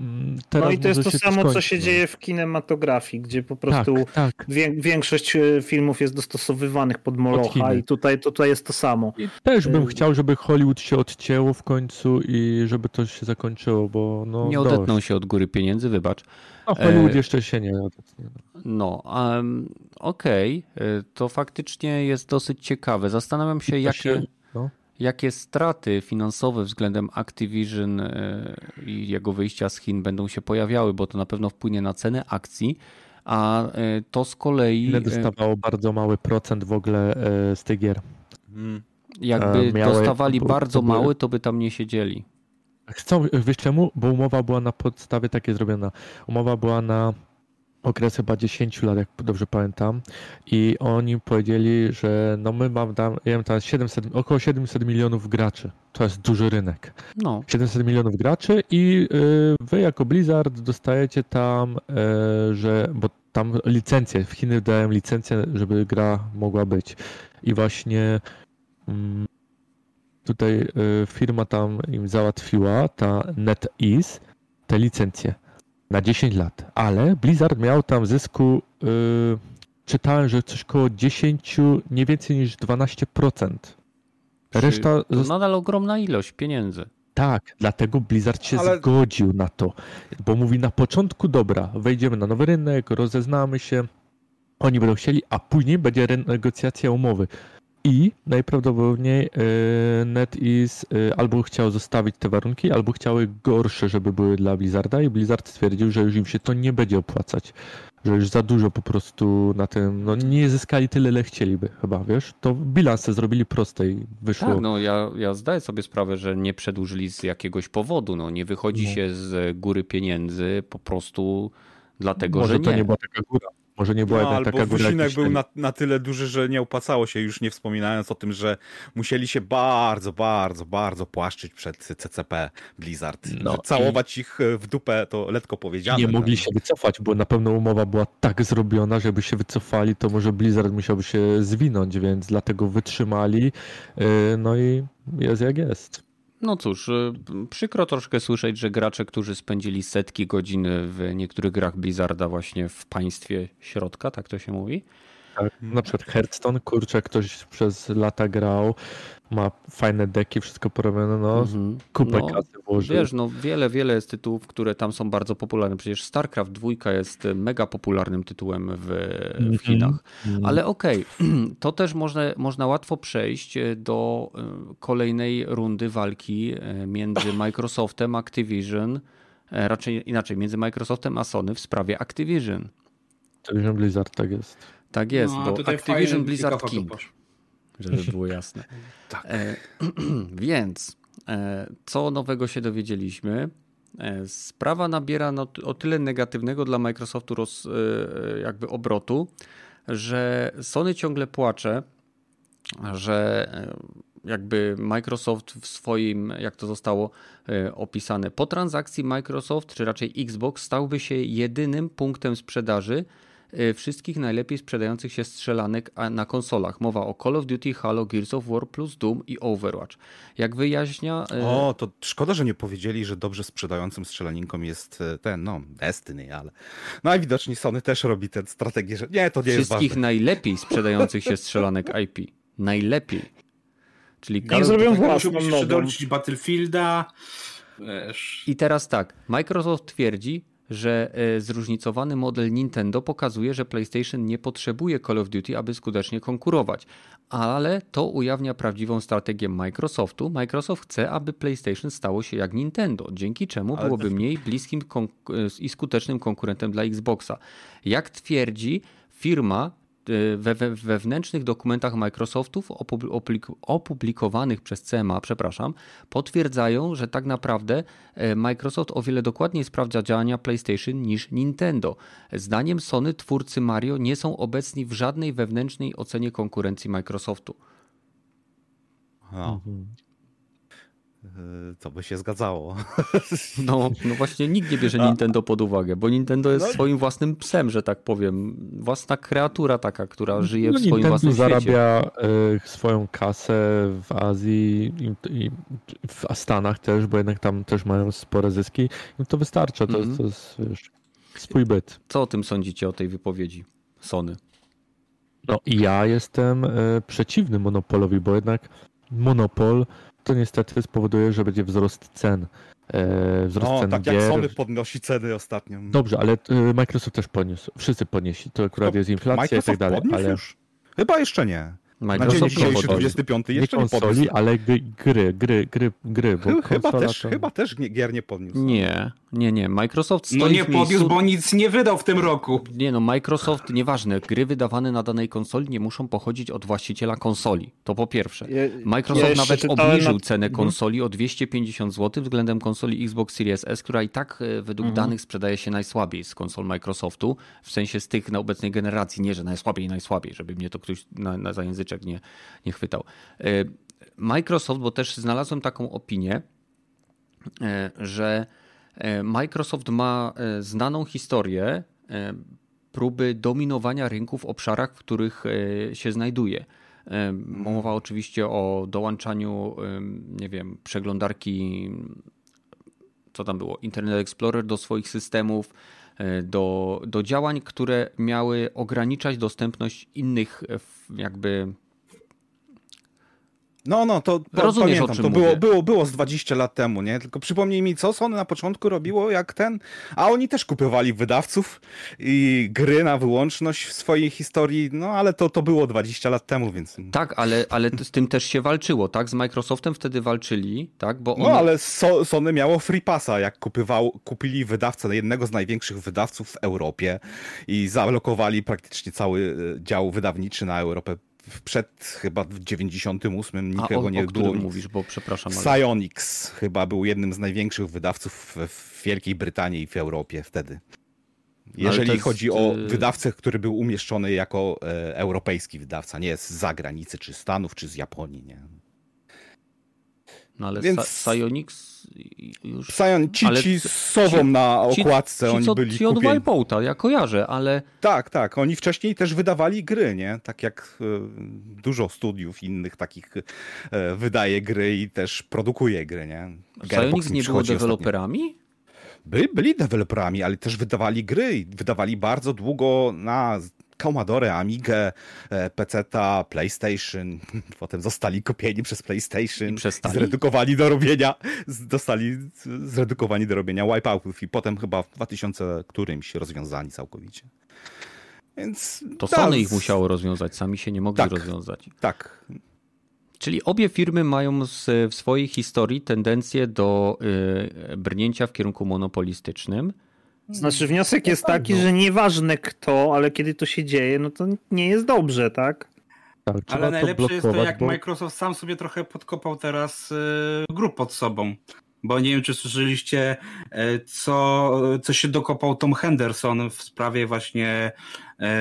mm, teraz No i to jest to samo, skończy, co się no. dzieje w kinematografii, gdzie po prostu tak, tak. większość e, filmów jest dostosowywanych pod Molocha i tutaj, tutaj jest to samo. I też bym e, chciał, żeby Hollywood się odcięło w końcu i żeby to się zakończyło, bo no Nie odetną się od góry pieniędzy, wybacz. No Hollywood e... jeszcze się nie odetnie. No, um, okej, okay. to faktycznie jest dosyć ciekawe. Zastanawiam się, jakie... Się jakie straty finansowe względem Activision e, i jego wyjścia z Chin będą się pojawiały, bo to na pewno wpłynie na cenę akcji, a e, to z kolei... Ile dostawało bardzo mały procent w ogóle e, z tych gier? Hmm. Jakby Miały, dostawali bardzo mały, to by tam nie siedzieli. Chcą, wiesz czemu? Bo umowa była na podstawie takiej zrobiona. Umowa była na okres chyba 10 lat, jak dobrze pamiętam. I oni powiedzieli, że no my mamy tam, ja wiem, tam 700, około 700 milionów graczy. To jest duży rynek. No. 700 milionów graczy i y, wy jako Blizzard dostajecie tam, y, że, bo tam licencje, w Chiny dają licencję, żeby gra mogła być. I właśnie mm, tutaj y, firma tam im załatwiła, ta NetEase, te licencje na 10 lat, ale Blizzard miał tam zysku, yy, czytałem, że coś koło 10, nie więcej niż 12%. Reszta... To nadal ogromna ilość pieniędzy. Tak, dlatego Blizzard się ale... zgodził na to, bo mówi na początku, dobra, wejdziemy na nowy rynek, rozeznamy się, oni będą chcieli, a później będzie renegocjacja umowy. I najprawdopodobniej e, NetEase albo chciał zostawić te warunki, albo chciały gorsze, żeby były dla Blizzarda i Blizzard stwierdził, że już im się to nie będzie opłacać. Że już za dużo po prostu na tym, no nie zyskali tyle, ile chcieliby chyba, wiesz? To bilanse zrobili proste i wyszło. Tak, no ja, ja zdaję sobie sprawę, że nie przedłużyli z jakiegoś powodu, no nie wychodzi no. się z góry pieniędzy po prostu dlatego, Może że nie. to nie była taka góra. Może nie była no, albo taka wysiłek był na, na tyle duży, że nie opłacało się, już nie wspominając o tym, że musieli się bardzo, bardzo, bardzo płaszczyć przed CCP Blizzard. No, całować ich w dupę to letko powiedziane. Nie mogli się wycofać, bo na pewno umowa była tak zrobiona, żeby się wycofali, to może Blizzard musiałby się zwinąć, więc dlatego wytrzymali. Y, no i jest jak jest. No cóż, y, przykro troszkę słyszeć, że gracze, którzy spędzili setki godzin w niektórych grach Blizzarda właśnie w państwie środka, tak to się mówi? Tak, na przykład Hearthstone, kurczę, ktoś przez lata grał, ma fajne deki, wszystko porobione, no, mm-hmm. kupę no, kasy włożył. Wiesz, no wiele, wiele jest tytułów, które tam są bardzo popularne. Przecież StarCraft 2 jest mega popularnym tytułem w, w mhm. Chinach. Mm-hmm. Ale okej, okay, [CLEARS THROAT] to też można, można łatwo przejść do e, kolejnej rundy walki e, między [LAUGHS] Microsoftem, Activision, e, raczej inaczej, między Microsoftem a Sony w sprawie Activision. Activision Blizzard, tak jest. Tak jest, no, bo Activision Blizzard King żeby było jasne. [LAUGHS] tak. E, [CLEARS THROAT] więc e, co nowego się dowiedzieliśmy? E, sprawa nabiera no, o tyle negatywnego dla Microsoftu roz, e, jakby obrotu, że Sony ciągle płacze, że e, jakby Microsoft w swoim, jak to zostało e, opisane, po transakcji Microsoft, czy raczej Xbox, stałby się jedynym punktem sprzedaży, wszystkich najlepiej sprzedających się strzelanek na konsolach. Mowa o Call of Duty, Halo, Gears of War plus Doom i Overwatch. Jak wyjaśnia... Y, o, to szkoda, że nie powiedzieli, że dobrze sprzedającym strzelaninką jest y, ten, no, Destiny, ale najwidoczniej no, Sony też robi tę strategię, że nie, to nie jest ważne. Wszystkich najlepiej sprzedających się strzelanek IP. Najlepiej. Czyli Niech zrobią własną nową. Battlefielda. Wiesz. I teraz tak, Microsoft twierdzi, że e, zróżnicowany model Nintendo pokazuje, że PlayStation nie potrzebuje Call of Duty, aby skutecznie konkurować. Ale to ujawnia prawdziwą strategię Microsoftu. Microsoft chce, aby PlayStation stało się jak Nintendo, dzięki czemu byłoby mniej bliskim i skutecznym konkurentem dla Xboxa. Jak twierdzi firma, we, we wewnętrznych dokumentach Microsoftów opublikowanych przez CMA, przepraszam, potwierdzają, że tak naprawdę e, Microsoft o wiele dokładniej sprawdza działania PlayStation niż Nintendo. Zdaniem Sony twórcy Mario nie są obecni w żadnej wewnętrznej ocenie konkurencji Microsoftu. No. Mhm co by się zgadzało. [LAUGHS] No, no właśnie nikt nie bierze Nintendo pod uwagę, bo Nintendo jest no, swoim własnym psem, że tak powiem. Własna kreatura taka, która żyje no, w swoim Nintendo własnym świecie. zarabia y, swoją kasę w Azji i, i, w Stanach też, bo jednak tam też mają spore zyski. No to wystarcza, to, mm -hmm. to jest wiesz, swój byt. Co o tym sądzicie, o tej wypowiedzi Sony? No ja jestem y, przeciwny monopolowi, bo jednak monopol to niestety spowoduje, że będzie wzrost cen. E, wzrost no, cen tak gier. jak Sony podnosi ceny ostatnio. Dobrze, ale e, Microsoft też podniósł. Wszyscy podnieśli. To akurat to jest inflacja Microsoft i tak dalej. Ale... Już? Chyba jeszcze nie. Microsoft na dzień dzisiejszy 25 jeszcze nie konsoli, nie ale gry, gry, gry, gry, gry bo chyba, też, to... chyba też gier nie podniósł. Nie, nie, nie. Microsoft stoi No nie podniósł, miejscu... bo nic nie wydał w tym roku. Nie no, Microsoft, nieważne, gry wydawane na danej konsoli nie muszą pochodzić od właściciela konsoli. To po pierwsze. Microsoft ja nawet obniżył na... cenę mhm. konsoli o 250 zł względem konsoli Xbox Series S, która i tak e, według mhm. danych sprzedaje się najsłabiej z konsol Microsoftu, w sensie z tych na obecnej generacji, nie, że najsłabiej, najsłabiej, żeby mnie to ktoś na, na za języczek nie, nie chwytał. E, Microsoft, bo też znalazłem taką opinię, e, że Microsoft ma znaną historię próby dominowania rynku w obszarach, w których się znajduje. Mowa oczywiście o dołączaniu, nie wiem, przeglądarki, co tam było, Internet Explorer do swoich systemów, do, do działań, które miały ograniczać dostępność innych jakby no, no, to Rozumiesz, pamiętam, to było, było, było z 20 lat temu, nie? Tylko przypomnij mi, co Sony na początku robiło, jak ten, a oni też kupowali wydawców i gry na wyłączność w swojej historii, no ale to, to było 20 lat temu, więc... Tak, ale, ale z tym też się walczyło, tak? Z Microsoftem wtedy walczyli, tak? Bo no. No, ale so, Sony miało free passa, jak kupywał, kupili wydawcę, jednego z największych wydawców w Europie i zablokowali praktycznie cały e, dział wydawniczny na Europę przed chyba w 98 nikogo o, nie o było. mówisz, bo przepraszam. Ale... Psyonix chyba był jednym z największych wydawców w Wielkiej Brytanii i w Europie wtedy. Jeżeli jest... chodzi o y- wydawcę, który był umieszczony jako e, europejski wydawca, nie z zagranicy, czy Stanów, czy z Japonii, nie? No ale Więc... Psyonix już... Psion, ci, ale... ci z sową na okładce, ci, ci, oni co, byli ci od Wipeouta, ja kojarzę, ale... Tak, tak, oni wcześniej też wydawali gry, nie? Tak jak e, dużo studiów innych takich e, wydaje gry i też produkuje gry, nie? Psyonix nie było deweloperami? Ostatnio. By, byli deweloperami, ale też wydawali gry. Wydawali bardzo długo na Commodore, Amigę, e, PC-ta, PlayStation, [LAUGHS] potem zostali kupieni przez PlayStation, i zredukowani do robienia, dostali zredukowani do robienia wipeoutów i potem chyba w 2000 którymś rozwiązani całkowicie. Więc to Sony ich musiało rozwiązać, sami się nie mogli tak, rozwiązać. Tak. Czyli obie firmy mają w swojej historii tendencję do y, brnięcia w kierunku monopolistycznym. Znaczy wniosek jest taki, że nieważne kto, ale kiedy to się dzieje, no to nie jest dobrze, tak? tak ale najlepsze jest to, jak bo... Microsoft sam sobie trochę podkopał teraz y, grup pod sobą. Bo nie wiem, czy słyszeliście, y, co, co się dokopał Tom Henderson w sprawie właśnie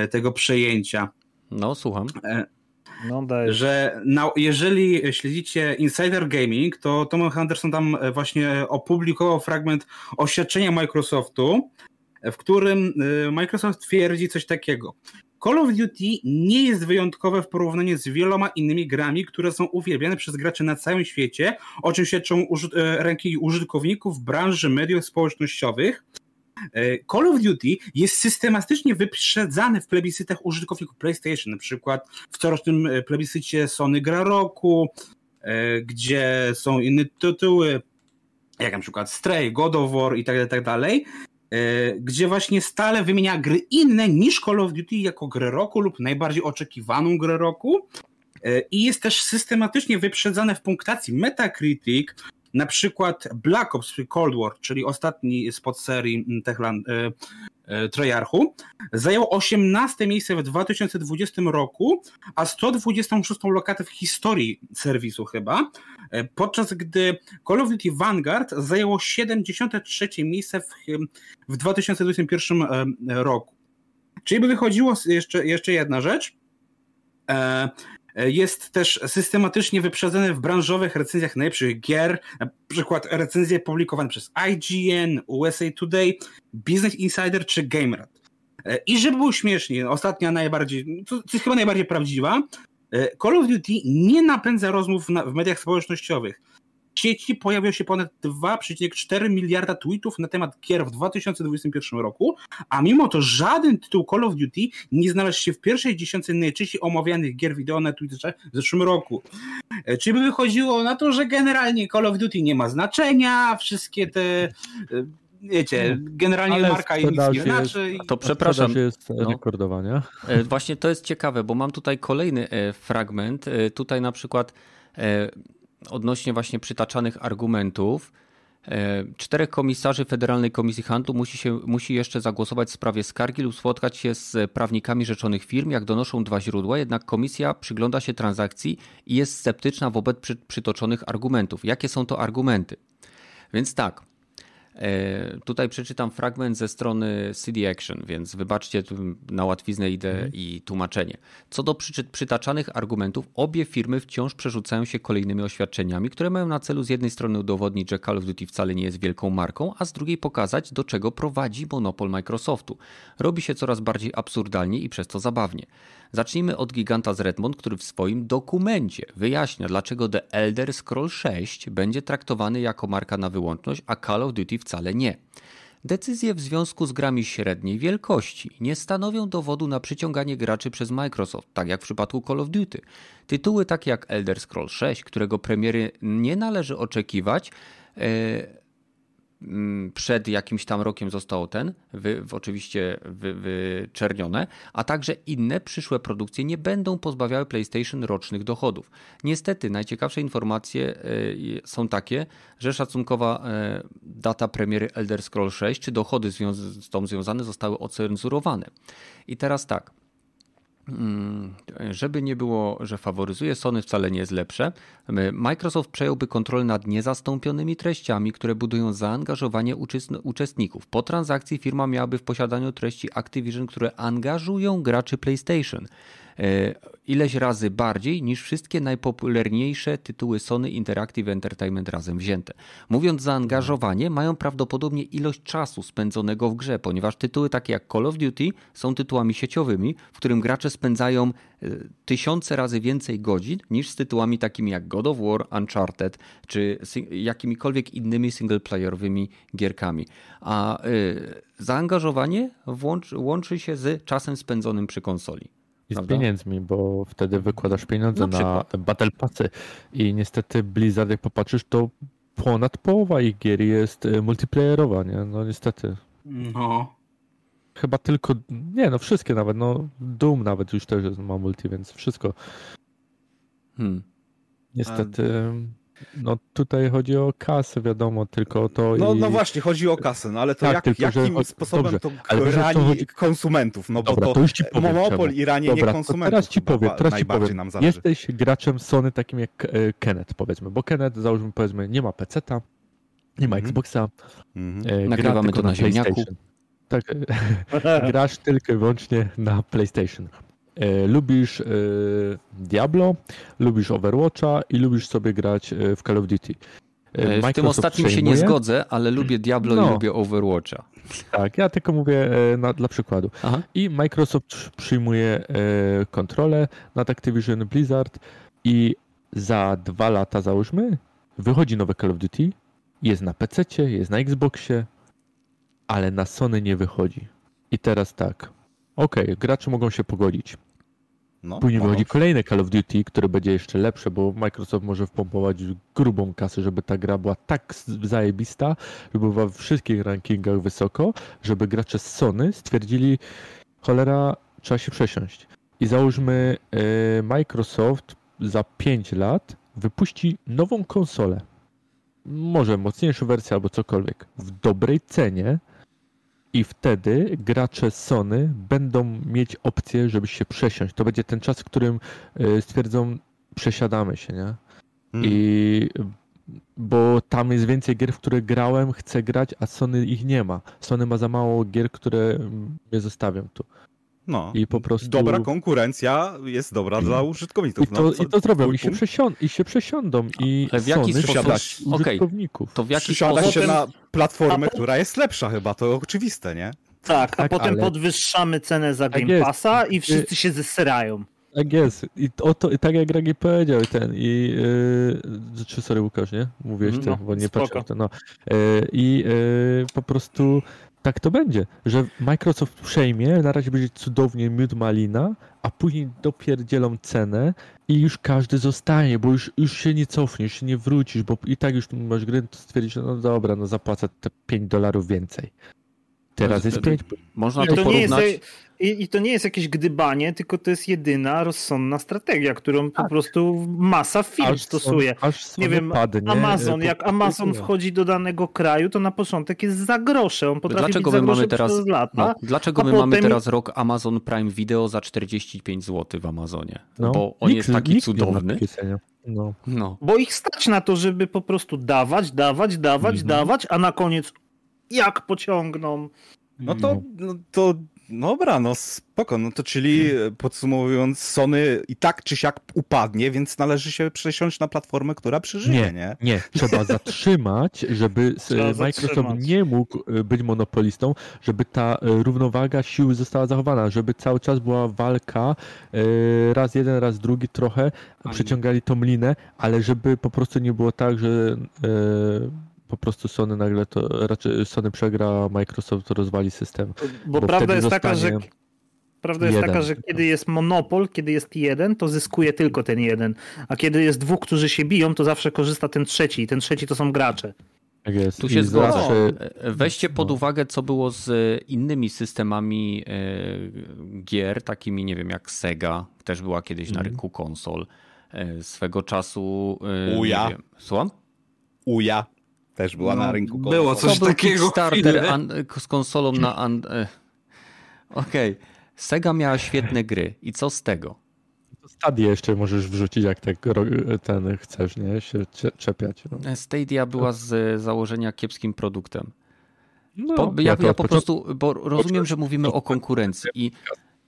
y, tego przejęcia. No, słucham. E, no, że na, jeżeli śledzicie Insider Gaming, to Tom Henderson tam właśnie opublikował fragment oświadczenia Microsoftu, w którym y, Microsoft twierdzi coś takiego. Call of Duty nie jest wyjątkowe w porównaniu z wieloma innymi grami, które są uwielbiane przez graczy na całym świecie, o czym świadczą e, ręki użytkowników branży mediów społecznościowych. E, Call of Duty jest systematycznie wyprzedzany w plebiscytach użytkowników PlayStation, na przykład w corocznym e, plebiscycie Sony Gra Roku, gdzie są inne tytuły, jak na przykład Stray, God of War i tak dalej, tak gdzie właśnie stale wymienia gry inne niż Call of Duty jako grę roku lub najbardziej oczekiwaną grę roku. I jest też systematycznie wyprzedzane w punktacji Metacritic, na przykład Black Ops Cold War, czyli ostatni z podserii Techland, e, e, Treyarchu, zajął 18 miejsce w 2020 roku, a 126 lokatę w historii serwisu chyba, e, podczas gdy Call of Duty Vanguard zajęło 73 miejsce w, w 2021 e, roku. Czyli by wychodziło jeszcze, jeszcze jedna rzecz. E, jest też systematycznie wyprzedzany w branżowych recenzjach najlepszych gier, na przykład recenzje publikowane przez IGN, USA Today, Business Insider czy GameRat. I żeby było śmiesznie, ostatnia najbardziej, to jest chyba najbardziej prawdziwa, Call of Duty nie napędza rozmów w mediach społecznościowych sieci pojawiło się ponad 2,4 miliarda tweetów na temat gier w 2021 roku, a mimo to żaden tytuł Call of Duty nie znalazł się w pierwszej dziesiątce najczęściej omawianych gier wideo na Twitterze w zeszłym roku. E, Czyli by wychodziło na to, że generalnie Call of Duty nie ma znaczenia, wszystkie te e, wiecie, generalnie Ale marka i nic nie znaczy. To przepraszam. jest no. rekordowania. E, właśnie to jest ciekawe, bo mam tutaj kolejny fragment. Tutaj na przykład odnośnie właśnie przytaczanych argumentów. E, czterech komisarzy Federalnej Komisji Handlu musi, się, musi jeszcze zagłosować w sprawie skargi lub spotkać się z prawnikami rzeczonych firm, jak donoszą dwa źródła, jednak komisja przygląda się transakcji i jest sceptyczna wobec przy, przytoczonych argumentów. Jakie są to argumenty? Więc tak, tutaj przeczytam fragment ze strony CD Action, więc wybaczcie na łatwiznę idę mhm. i tłumaczenie. Co do przytaczanych argumentów, obie firmy wciąż przerzucają się kolejnymi oświadczeniami, które mają na celu z jednej strony udowodnić, że Call of Duty wcale nie jest wielką marką, a z drugiej pokazać, do czego prowadzi monopol Microsoftu. Robi się coraz bardziej absurdalnie i przez to zabawnie. Zacznijmy od giganta z Redmond, który w swoim dokumencie wyjaśnia, dlaczego The Elder Scroll 6 będzie traktowany jako marka na wyłączność, a Call of Duty wcale nie. Decyzje w związku z grami średniej wielkości nie stanowią dowodu na przyciąganie graczy przez Microsoft, tak jak w przypadku Call of Duty. Tytuły takie jak Elder Scroll 6, którego premiery nie należy oczekiwać, Mm, przed jakimś tam rokiem zostało ten, wy, oczywiście wy, a także inne przyszłe produkcje nie będą pozbawiały PlayStation rocznych dochodów. Niestety najciekawsze informacje e, są takie, że szacunkowa e, data premiery Elder Scroll 6 czy dochody z tą związane zostały ocenzurowane. I teraz tak, Mm, żeby nie było, że faworyzuje Sony, wcale nie jest lepsze. Microsoft przejąłby kontrolę nad niezastąpionymi treściami, które budują zaangażowanie uczestników. Po transakcji firma miałaby w posiadaniu treści Activision, które angażują graczy PlayStation. E, ileś razy bardziej niż wszystkie najpopularniejsze tytuły Sony Interactive Entertainment razem wzięte. Mówiąc zaangażowanie, mają prawdopodobnie ilość czasu spędzonego w grze, ponieważ tytuły takie jak Call of Duty są tytułami sieciowymi, w którym gracze spędzają e, tysiące razy więcej godzin niż z tytułami takimi jak God of War, Uncharted czy jakimikolwiek innymi singleplayerowymi gierkami. A y, zaangażowanie łączy się z czasem spędzonym przy konsoli. I z pieniędzmi, bo wtedy wykładasz pieniądze na, na Battle Passy i niestety Blizzard, jak popatrzysz, to ponad połowa ich gier jest e, multiplayerowa, nie? No niestety. No. Chyba tylko, nie no wszystkie nawet, no Doom nawet już też ma multi, więc wszystko. Hmm. Niestety... No tutaj chodzi o kasę, wiadomo, tylko to. No, i... no właśnie, chodzi o kasę, no ale to tak, jak, tylko, jakim że... sposobem Dobrze, to rani chodzi... konsumentów? No Dobra, bo to, już ci powiem, monopol i ranie Dobra, nie konsumentów. Teraz ci powiem, teraz ci powiem. Nam Jesteś graczem Sony takim jak e, Kenneth, powiedzmy, bo Kenneth, załóżmy, powiedzmy, nie ma PC-ta, nie ma mm -hmm. Xboxa. Mm -hmm. Nagrywamy to na, na ziemniaku. Tak, [LAUGHS] grasz tylko i wyłącznie na PlayStation. E, lubisz e, Diablo, lubisz Overwatcha i lubisz sobie grać e, w Call of Duty. Microsoft w tym ostatnim przejmuje. się nie zgodzę, ale lubię Diablo no. i lubię Overwatcha. Tak, ja tylko mówię na, dla przykładu. Aha. I Microsoft przyjmuje kontrolę nad Activision Blizzard i za dwa lata załóżmy wychodzi nowe Call of Duty, jest na PC, jest na Xboxie, ale na Sony nie wychodzi. I teraz tak, okej, okay, gracze mogą się pogodzić No, Później no. wychodzi kolejne Call of Duty, które będzie jeszcze lepsze, bo Microsoft może wpompować grubą kasę, żeby ta gra była tak zajebista, żeby była w wszystkich rankingach wysoko, żeby gracze z Sony stwierdzili, cholera, trzeba się przesiąść. I załóżmy, yy, Microsoft za 5 lat wypuści nową konsolę. Może mocniejszą wersję albo cokolwiek. W dobrej cenie, i wtedy gracze Sony będą mieć opcję, żeby się przesiąść. To będzie ten czas, w którym y, stwierdzą, przesiadamy się, nie? Hmm. I bo tam jest więcej gier, w które grałem, chcę grać, a Sony ich nie ma. Sony ma za mało gier, które mnie zostawiam tu. No, I po prostu... dobra konkurencja jest dobra dla użytkowników. I to, no, co, i to zrobią, i się, przesią i się przesiądą, i Ale w jaki sposób użytkowników. To w jaki sposób... się na platformę, która jest lepsza chyba, to oczywiste, nie? Tak, a tak, potem ale... podwyższamy cenę za tak Game Passa i wszyscy się zeserają. Tak jest. I, o to, i tak jak Ragi powiedział ten i yy, czy sorry Łukasz, nie? Mówiłeś mm, no, bo nie patrzę to. No. Yy, I yy, po prostu tak to będzie, że Microsoft przejmie, na razie będzie cudownie miód malina, a później dopierdzielą cenę i już każdy zostaje, bo już, już się nie cofniesz, się nie wrócisz, bo i tak już masz gry, to stwierdzisz, no dobra, no zapłacę te 5 dolarów więcej. Teraz jest 5. Można to, to porównać... Jest, i, I, to nie jest jakieś gdybanie, tylko to jest jedyna rozsądna strategia, którą tak. po prostu masa firm aż stosuje. Aż nie wiem, padnie, Amazon, jak Amazon wchodzi do danego kraju, to na początek jest za grosze. On potrafi dlaczego my mamy teraz, lata, no, Dlaczego my potem... mamy teraz rok Amazon Prime Video za 45 zł w Amazonie? No, Bo on nikt, jest taki cudowny. No. no. Bo ich stać na to, żeby po prostu dawać, dawać, dawać, mhm. dawać, a na koniec jak pociągną. No to, no to Dobra, no spoko, no to czyli podsumowując, Sony i tak czy siak upadnie, więc należy się przesiąść na platformę, która przeżyje, nie? Nie, nie. trzeba zatrzymać, żeby trzeba Microsoft zatrzymać. nie mógł e, być monopolistą, żeby ta e, równowaga siły została zachowana, żeby cały czas była walka, e, raz jeden, raz drugi trochę, przeciągali tą linę, ale żeby po prostu nie było tak, że po prostu Sony nagle to, raczej Sony przegra, Microsoft rozwali system. Bo, bo prawda jest taka, że Prawda jest jeden. taka, że kiedy jest monopol, kiedy jest jeden, to zyskuje tylko ten jeden. A kiedy jest dwóch, którzy się biją, to zawsze korzysta ten trzeci. I ten trzeci to są gracze. Tak jest. Tu się zgodzę. Zawsze... Weźcie pod no. uwagę, co było z innymi systemami e, gier, takimi, nie wiem, jak Sega, też była kiedyś na mhm. rynku konsol. E, swego czasu. E, Uja. Słucham? Uja. Też była no, na rynku konsol. Było coś to takiego. Starter z konsolą na. An... E, okej. Okay. Sega miała świetne gry. I co z tego? Stadia jeszcze możesz wrzucić, jak tak ten chcesz, nie? Się czepiać. No. Stadia była z założenia kiepskim produktem. No, po, ja, ja, ja po prostu, bo rozumiem, że mówimy o konkurencji i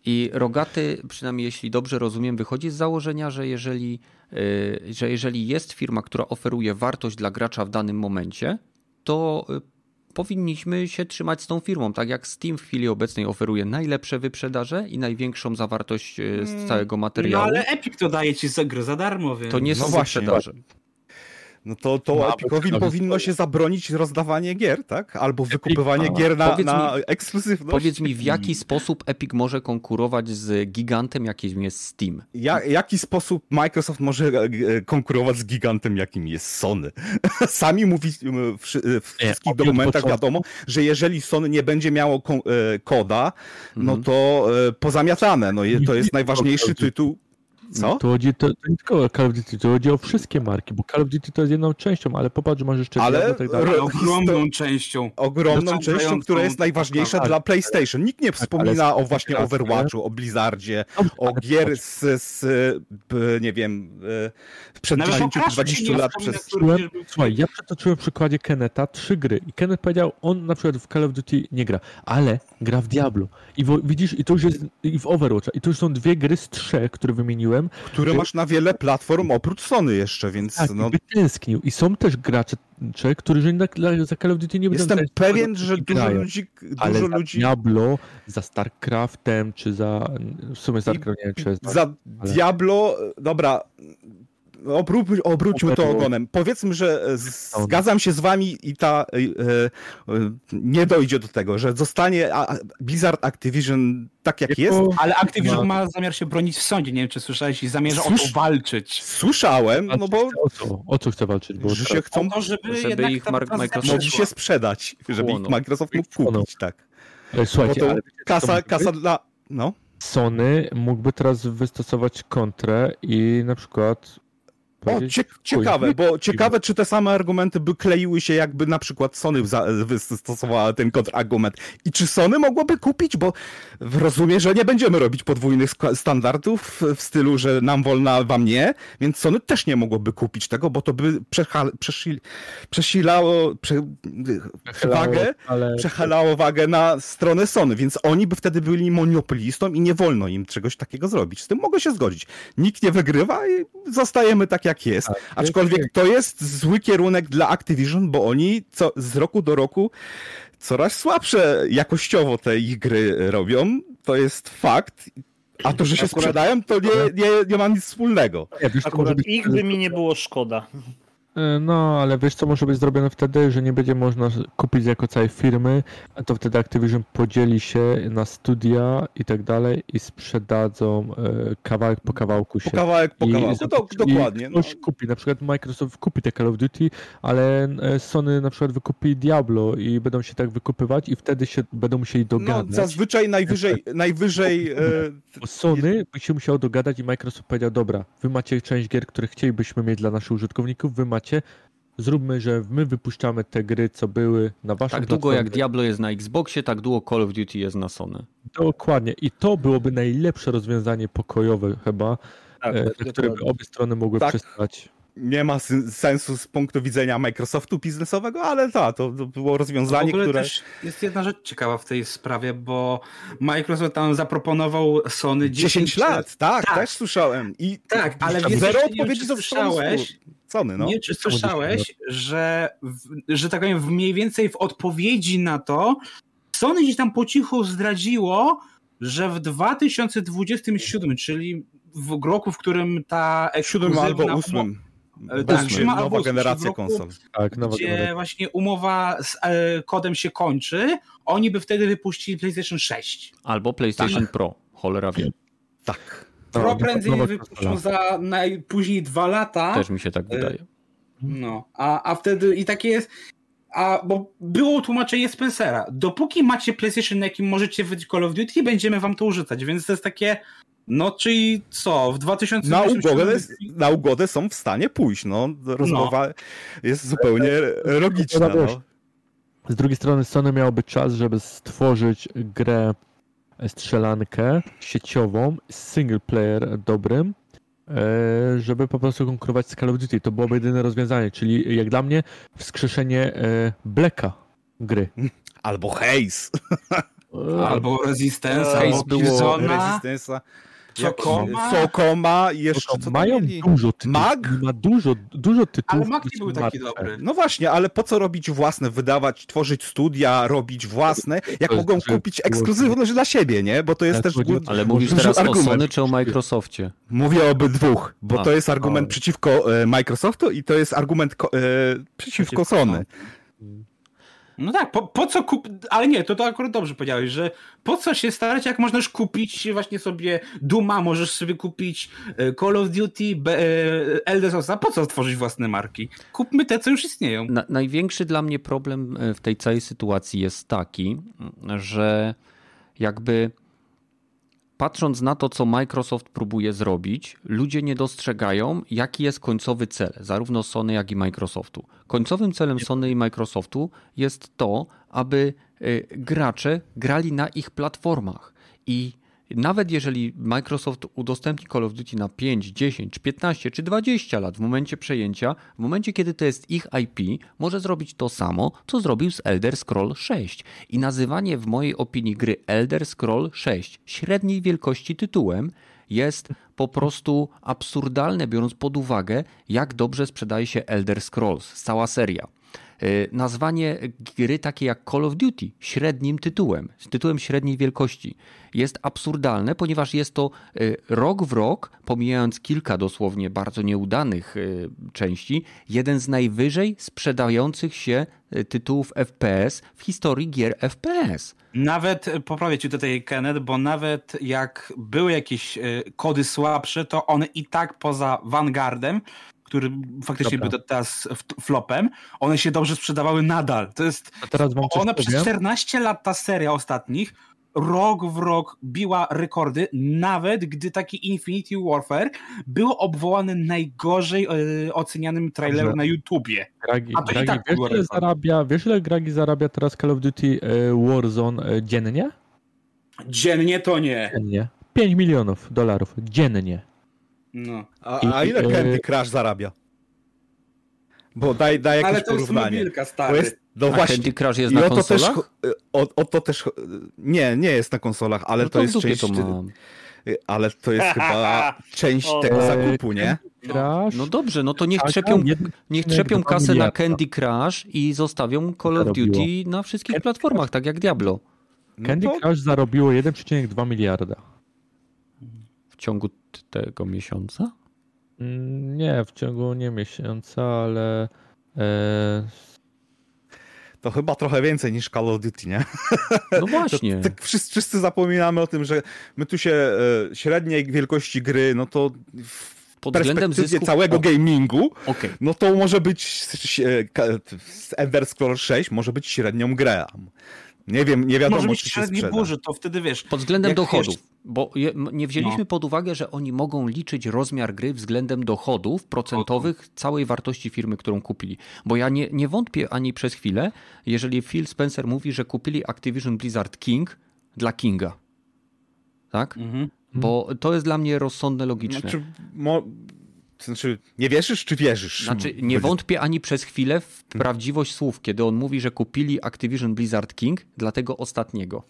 i Rogaty, przynajmniej jeśli dobrze rozumiem, wychodzi z założenia, że jeżeli, y, że jeżeli jest firma, która oferuje wartość dla gracza w danym momencie, to y, powinniśmy się trzymać z tą firmą. Tak jak Steam w chwili obecnej oferuje najlepsze wyprzedaże i największą zawartość y, z mm, całego materiału. No ale Epic to daje ci za grę za darmo, więc... To nie są no wyprzedaże. No to, to Epicowi powinno się zabronić rozdawanie gier, tak? Albo wykupywanie Epic, gier na, na mi, ekskluzywność. Powiedz mi, w jaki sposób Epic może konkurować z gigantem, jakim jest Steam? Ja, jaki sposób Microsoft może e, konkurować z gigantem, jakim jest Sony? [LAUGHS] Sami mówi w, wszystkich dokumentach wiadomo, że jeżeli Sony nie będzie miało e, koda, no mhm. to e, pozamiatane. No, to jest [LAUGHS] najważniejszy tytuł co? To chodzi to, to nie tylko o Call of Duty, to chodzi o wszystkie marki, bo Call of Duty to jest jedną częścią, ale popatrz, masz jeszcze ale tak dalej. ogromną częścią. Ogromną częścią, która jest najważniejsza tak, dla PlayStation. Nikt nie tak, wspomina o właśnie Overwatchu, o Blizzardzie, o gier z, z nie wiem, przed 10-20 lat. Przez... Słuchaj, ja przytoczyłem w przykładzie Keneta trzy gry i Kenneth powiedział, on na przykład w Call of Duty nie gra, ale gra w Diablo. I w, widzisz, i to już jest i w Overwatch, i to już są dwie gry z trzech, które wymieniłem, które masz na wiele platform oprócz Sony jeszcze, więc tak, no... tęsknił. I są też gracze, którzy za Call of Duty nie będą Jestem pewien, że dużo grają. ludzi... Dużo Ale ludzi... za Diablo, za StarCraftem, czy za... W sumie StarCraft nie wiem, czy jest... Za ale... Diablo, dobra Obró obróćmy to ogonem. Powiedzmy, że zgadzam się z wami i ta e, e, nie dojdzie do tego, że zostanie Blizzard Activision tak jak jest. Ale Activision ma zamiar się bronić w sądzie. Nie wiem, czy słyszałeś i zamierza Słysz... o to walczyć. Słyszałem, no bo... O co, o co chce walczyć? Bo że się chcą... To, żeby, żeby ich Microsoft mogli się sprzedać, żeby ich Microsoft mógł kupić, tak. Słuchajcie, ale kasa, kasa dla... No. Sony mógłby teraz wystosować kontrę i na przykład o, cie ciekawe, bo ciekawe, czy te same argumenty by kleiły się, jakby na przykład Sony wystosowała ten kontrargument. I czy Sony mogłoby kupić, bo rozumiem, że nie będziemy robić podwójnych standardów w stylu, że nam wolno, a wam nie, więc Sony też nie mogłoby kupić tego, bo to by przesilało prze, wagę, ale... przechalało wagę na stronę Sony, więc oni by wtedy byli monopolistą i nie wolno im czegoś takiego zrobić. Z tym mogę się zgodzić. Nikt nie wygrywa i zostajemy tak jak jest. Tak, Aczkolwiek to jest zły kierunek dla Activision, bo oni co, z roku do roku coraz słabsze jakościowo te ich gry robią. To jest fakt. A to, że się Akurat... sprzedają, to nie, nie, nie ma nic wspólnego. Akurat ich by mi nie było szkoda. E, no, ale wiesz co może być zrobione wtedy, że nie będzie można kupić jako całej firmy, a to wtedy Activision podzieli się na studia i tak dalej i sprzedadzą e, kawałek po kawałku się. Po kawałek po kawałku, to, dokładnie. I ktoś no. kupi, na przykład Microsoft kupi te Call of Duty, ale e, Sony na przykład wykupi Diablo i będą się tak wykupywać i wtedy się będą musieli no, dogadać. No, zazwyczaj najwyżej, najwyżej... [LAUGHS] Sony by się musiało dogadać i Microsoft powiedział, dobra, wy macie część gier, które chcielibyśmy mieć dla naszych użytkowników, wy macie macie, zróbmy, że my wypuszczamy te gry, co były na waszym Tak długo jak Diablo jest na Xboxie, tak długo Call of Duty jest na Sony. Dokładnie. I to byłoby najlepsze rozwiązanie pokojowe chyba, tak, e, na które by obie strony mogły tak. przystać nie ma sensu z punktu widzenia Microsoftu biznesowego, ale ta, to, to było rozwiązanie, w które... Też jest jedna rzecz ciekawa w tej sprawie, bo Microsoft tam zaproponował Sony 10, 10 lat. Tak, tak, też słyszałem. I tak, ale wiesz, zero odpowiedzi ze słyszałeś, Sony, no. Nie, czy słyszałeś, że, że tak powiem, mniej więcej w odpowiedzi na to Sony gdzieś tam po cichu zdradziło, że w 2027, czyli w roku, w którym ta ekskluzywna... albo 8 E, tak, nowa albo generacja konsol. Tak, nowa gdzie generacja. właśnie umowa z e, kodem się kończy, oni by wtedy wypuścili PlayStation 6. Albo PlayStation tak. Pro, cholera wie. Tak. Pro prędzej wypuszczą za najpóźniej dwa lata. Też mi się tak wydaje. No, a, a wtedy i takie jest. A bo było tłumaczenie Spencera. Dopóki macie PlayStation, na jakim możecie wyjść Call of Duty, będziemy wam to urzucać. Więc to jest takie. No, czyli co, w 2000 na ugodę, na ugodę są w stanie pójść, no. Rozmowa no. jest zupełnie logiczna, no. Z drugiej strony Sony miałoby czas, żeby stworzyć grę strzelankę sieciową, single player dobrym, e, żeby po prostu konkurować z Call of Duty. To byłoby jedyne rozwiązanie, czyli jak dla mnie wskrzeszenie e, Blacka gry. Albo Haze. Albo Resistance, albo było. Sokoma. Sokoma i jeszcze co Mają mieli? dużo tytułów. Mag? Ma dużo, dużo tytułów. Ale Mag nie był taki dobry. No właśnie, ale po co robić własne, wydawać, tworzyć studia, robić własne, jak mogą kupić ekskluzywność dla siebie, nie? Bo to jest też... Ale mówisz teraz argument. o Sony czy o Microsoftie? Mówię o obydwóch, bo A, to jest argument o. przeciwko e, Microsoftu i to jest argument e, przeciwko Sony. No tak, po, po co kup... Ale nie, to, to akurat dobrze powiedziałeś, że po co się starać, jak możesz kupić właśnie sobie Duma, możesz sobie kupić e, Call of Duty, e, Elder Scrolls, po co tworzyć własne marki? Kupmy te, co już istnieją. Na, największy dla mnie problem e, w tej całej sytuacji jest taki, że jakby patrząc na to, co Microsoft próbuje zrobić, ludzie nie dostrzegają, jaki jest końcowy cel, zarówno Sony, jak i Microsoftu. Końcowym celem Sony i Microsoftu jest to, aby y, gracze grali na ich platformach i nawet jeżeli Microsoft udostępni Call of Duty na 5, 10, 15 czy 20 lat w momencie przejęcia, w momencie kiedy to jest ich IP, może zrobić to samo, co zrobił z Elder Scroll 6. I nazywanie w mojej opinii gry Elder Scroll 6 średniej wielkości tytułem jest po prostu absurdalne, biorąc pod uwagę, jak dobrze sprzedaje się Elder Scrolls, cała seria. Nazwanie gry takiej jak Call of Duty średnim tytułem, tytułem średniej wielkości jest absurdalne, ponieważ jest to rok w rok, pomijając kilka dosłownie bardzo nieudanych części, jeden z najwyżej sprzedających się tytułów FPS w historii gier FPS. Nawet, poprawię ci tutaj Kenneth, bo nawet jak były jakieś kody słabsze, to one i tak poza Vanguardem który faktycznie Dobra. był teraz flopem, one się dobrze sprzedawały nadal. To jest. one przez 14 lat ta seria ostatnich rok w rok biła rekordy, nawet gdy taki Infinity Warfare było obwołane najgorzej e, ocenianym trailerem na YouTubie. Gragi, A to Gragi, i tak wiesz, ile zarabia, wiesz ile Gragi zarabia teraz Call of Duty e, Warzone e, dziennie? Dziennie to nie. Dziennie. 5 milionów dolarów dziennie. No. A, a ile Candy Crush zarabia? Bo daj, daj jakieś Ale to porównanie. Jest mobilka, stary. Jest, no a właśnie. Candy Crush jest I na o to konsolach? Też, o, o, to też... Nie, nie jest na konsolach, ale no to, to jest część... To ale to jest chyba [LAUGHS] część tego zakupu, nie? No, no dobrze, no to niech trzepią, niech trzepią kasę na Candy Crush i zostawią Call of Duty na wszystkich platformach, tak jak Diablo. Candy Crush zarobiło 1,2 miliarda. W ciągu tego miesiąca? Mm, nie, w ciągu nie miesiąca, ale. E... To chyba trochę więcej niż Call of Duty, nie? No [LAUGHS] właśnie. To, tak wszyscy, wszyscy zapominamy o tym, że my tu się e, średniej wielkości gry, no to w pod względem zysków... całego o. gamingu, okay. no to może być Elder Scrolls 6 może być średnią grę. Nie wiem, nie wiadomo, Może czy się sprzeda. burzy, to wtedy wiesz. Pod względem dochodów, jeszcze... bo nie wzięliśmy no. pod uwagę, że oni mogą liczyć rozmiar gry względem dochodów procentowych całej wartości firmy, którą kupili. Bo ja nie, nie wątpię ani przez chwilę, jeżeli Phil Spencer mówi, że kupili Activision Blizzard King dla Kinga. Tak? Mhm. Bo to jest dla mnie rozsądne, logiczne. Znaczy, mo znaczy, nie wierzysz, czy wierzysz? Znaczy, nie wątpię ani przez chwilę w prawdziwość słów, kiedy on mówi, że kupili Activision Blizzard King dla tego ostatniego.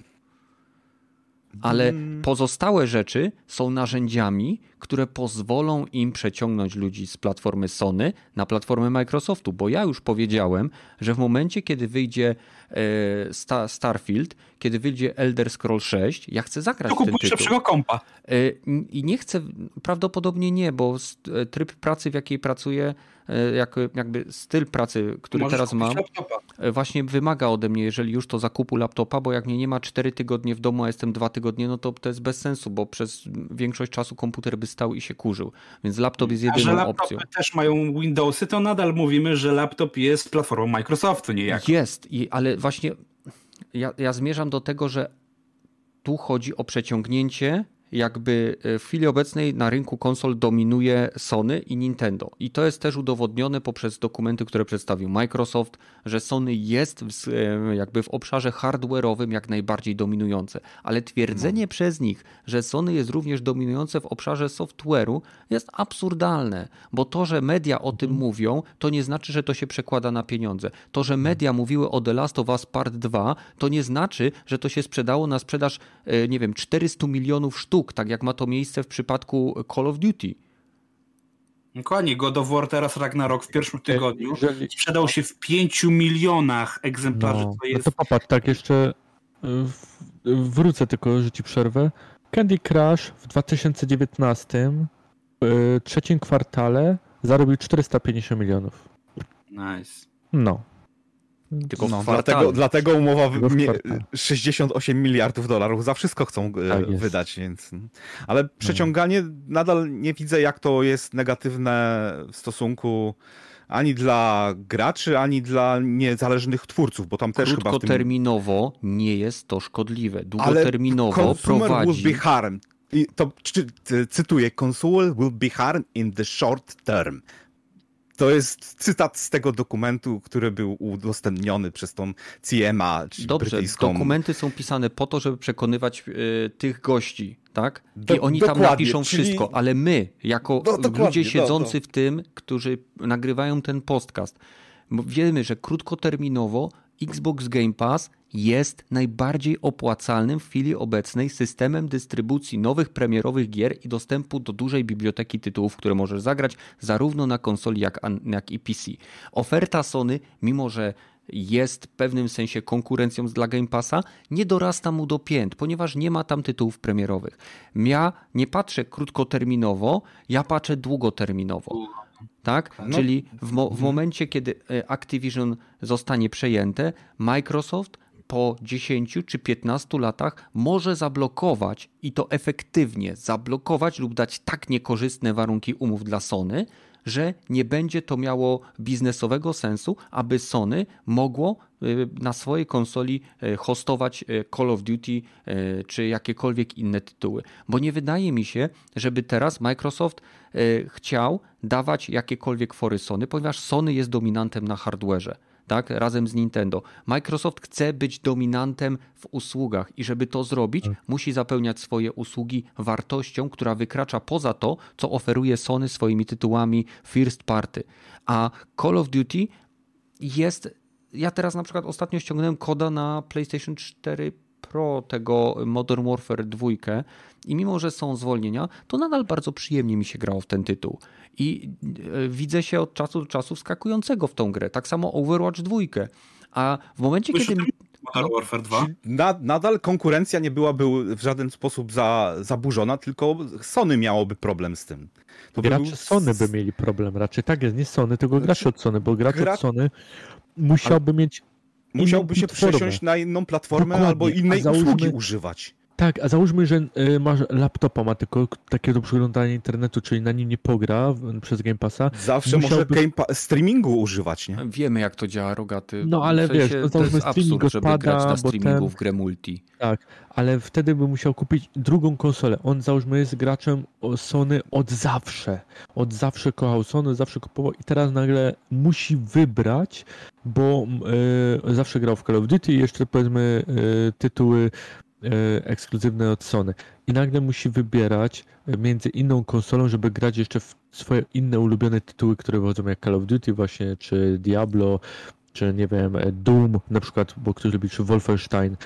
Ale mm. pozostałe rzeczy są narzędziami, które pozwolą im przeciągnąć ludzi z platformy Sony na platformę Microsoftu, bo ja już powiedziałem, że w momencie, kiedy wyjdzie e, Starfield, kiedy wyjdzie Elder Scroll 6, ja chcę zagrać to ten tytuł. lepszego kompa. E, I nie chcę, prawdopodobnie nie, bo e, tryb pracy, w jakiej pracuję, jak, jakby styl pracy, który Możesz teraz mam, laptopa. właśnie wymaga ode mnie, jeżeli już to zakupu laptopa, bo jak mnie nie ma 4 tygodnie w domu, a jestem 2 tygodnie, no to to jest bez sensu, bo przez większość czasu komputer by stał i się kurzył. Więc laptop jest jedyną A że opcją. też mają Windowsy, to nadal mówimy, że laptop jest platformą Microsoftu niejako. Jest, ale właśnie ja, ja zmierzam do tego, że tu chodzi o przeciągnięcie jakby e, w chwili obecnej na rynku konsol dominuje Sony i Nintendo. I to jest też udowodnione poprzez dokumenty, które przedstawił Microsoft, że Sony jest w, e, jakby w obszarze hardware'owym jak najbardziej dominujące. Ale twierdzenie no. przez nich, że Sony jest również dominujące w obszarze software'u jest absurdalne, bo to, że media o tym mhm. mówią, to nie znaczy, że to się przekłada na pieniądze. To, że media mówiły o The Last of Us Part 2, to nie znaczy, że to się sprzedało na sprzedaż, e, nie wiem, 400 milionów sztuk sztuk, tak jak ma to miejsce w przypadku Call of Duty. Dokładnie, God of War teraz Ragnarok w pierwszym tygodniu Jeżeli... sprzedał się w 5 milionach egzemplarzy. No, to jest... no to popatrz, tak jeszcze wrócę tylko, że ci przerwę. Candy Crush w 2019 w trzecim kwartale zarobił 450 milionów. Nice. No. Tylko no, dlatego, dlatego umowa w, 68 miliardów dolarów za wszystko chcą e, tak wydać, więc. Ale no. przeciąganie nadal nie widzę, jak to jest negatywne w stosunku ani dla graczy, ani dla niezależnych twórców, bo tam też chyba. Krótkoterminowo tym... nie jest to szkodliwe. Długoterminowo Ale prowadzi. Will be harmed. I to cytuję: Consumer will be harmed in the short term. To jest cytat z tego dokumentu, który był udostępniony przez tą CMA, czyli Dobrze, brytyjską... dokumenty są pisane po to, żeby przekonywać y, tych gości, tak? I Do, oni tam napiszą czyli... wszystko, ale my, jako no, ludzie siedzący no, no. w tym, którzy nagrywają ten podcast, wiemy, że krótkoterminowo Xbox Game Pass jest najbardziej opłacalnym w chwili obecnej systemem dystrybucji nowych premierowych gier i dostępu do dużej biblioteki tytułów, które możesz zagrać zarówno na konsoli, jak, jak i PC. Oferta Sony, mimo że jest w pewnym sensie konkurencją dla Game Passa, nie dorasta mu do pięt, ponieważ nie ma tam tytułów premierowych. Ja nie patrzę krótkoterminowo, ja patrzę długoterminowo. Tak? No. Czyli w, mo w momencie, kiedy e, Activision zostanie przejęte, Microsoft po 10 czy 15 latach może zablokować i to efektywnie zablokować lub dać tak niekorzystne warunki umów dla Sony, że nie będzie to miało biznesowego sensu, aby Sony mogło y, na swojej konsoli y, hostować y, Call of Duty czy jakiekolwiek inne tytuły. Bo nie wydaje mi się, żeby teraz Microsoft chciał dawać jakiekolwiek fory Sony, ponieważ Sony jest dominantem na hardwareze tak, razem z Nintendo. Microsoft chce być dominantem w usługach i żeby to zrobić, tak. musi zapełniać swoje usługi wartością, która wykracza poza to, co oferuje Sony swoimi tytułami first party. A Call of Duty jest. Ja teraz na przykład ostatnio ściągnąłem koda na PlayStation 4 Pro tego Modern Warfare 2 i mimo, że są zwolnienia, to nadal bardzo przyjemnie mi się grało w ten tytuł. I e, widzę się od czasu do czasu wskakującego w tą grę. Tak samo Overwatch 2. A w momencie, kiedy... Modern Warfare 2? nadal konkurencja nie byłaby w żaden sposób za, zaburzona, tylko Sony miałoby problem z tym. To gracze był... Sony by mieli problem. Raczej tak jest, nie Sony, tylko znaczy, gracze od Sony, bo gracz Gra... od Sony musiałby mieć Musiałby się przesiąść na inną platformę Dokładnie. albo innej usługi używać. Tak, a załóżmy, że y, masz laptopa, ma tylko takie do przeglądania internetu, czyli na nim nie pogra przez Game Passa. Zawsze może Game pa streamingu używać, nie? Wiemy jak to działa, Rogaty. No ale w sensie, wiesz, to, to jest streaming absurd, żeby grać na streamingu ten... w grę multi. Tak, ale wtedy by musiał kupić drugą konsolę. On załóżmy jest graczem Sony od zawsze. Od zawsze kochał Sony, zawsze kupował i teraz nagle musi wybrać, bo y, zawsze grał w Call of Duty i jeszcze powiedzmy y, tytuły ekskluzywne od Sony. I nagle musi wybierać e, między inną konsolą, żeby grać jeszcze w swoje inne ulubione tytuły, które wychodzą jak Call of Duty właśnie, czy Diablo, czy nie wiem, e, Doom na przykład, bo ktoś lubi, czy Wolfenstein.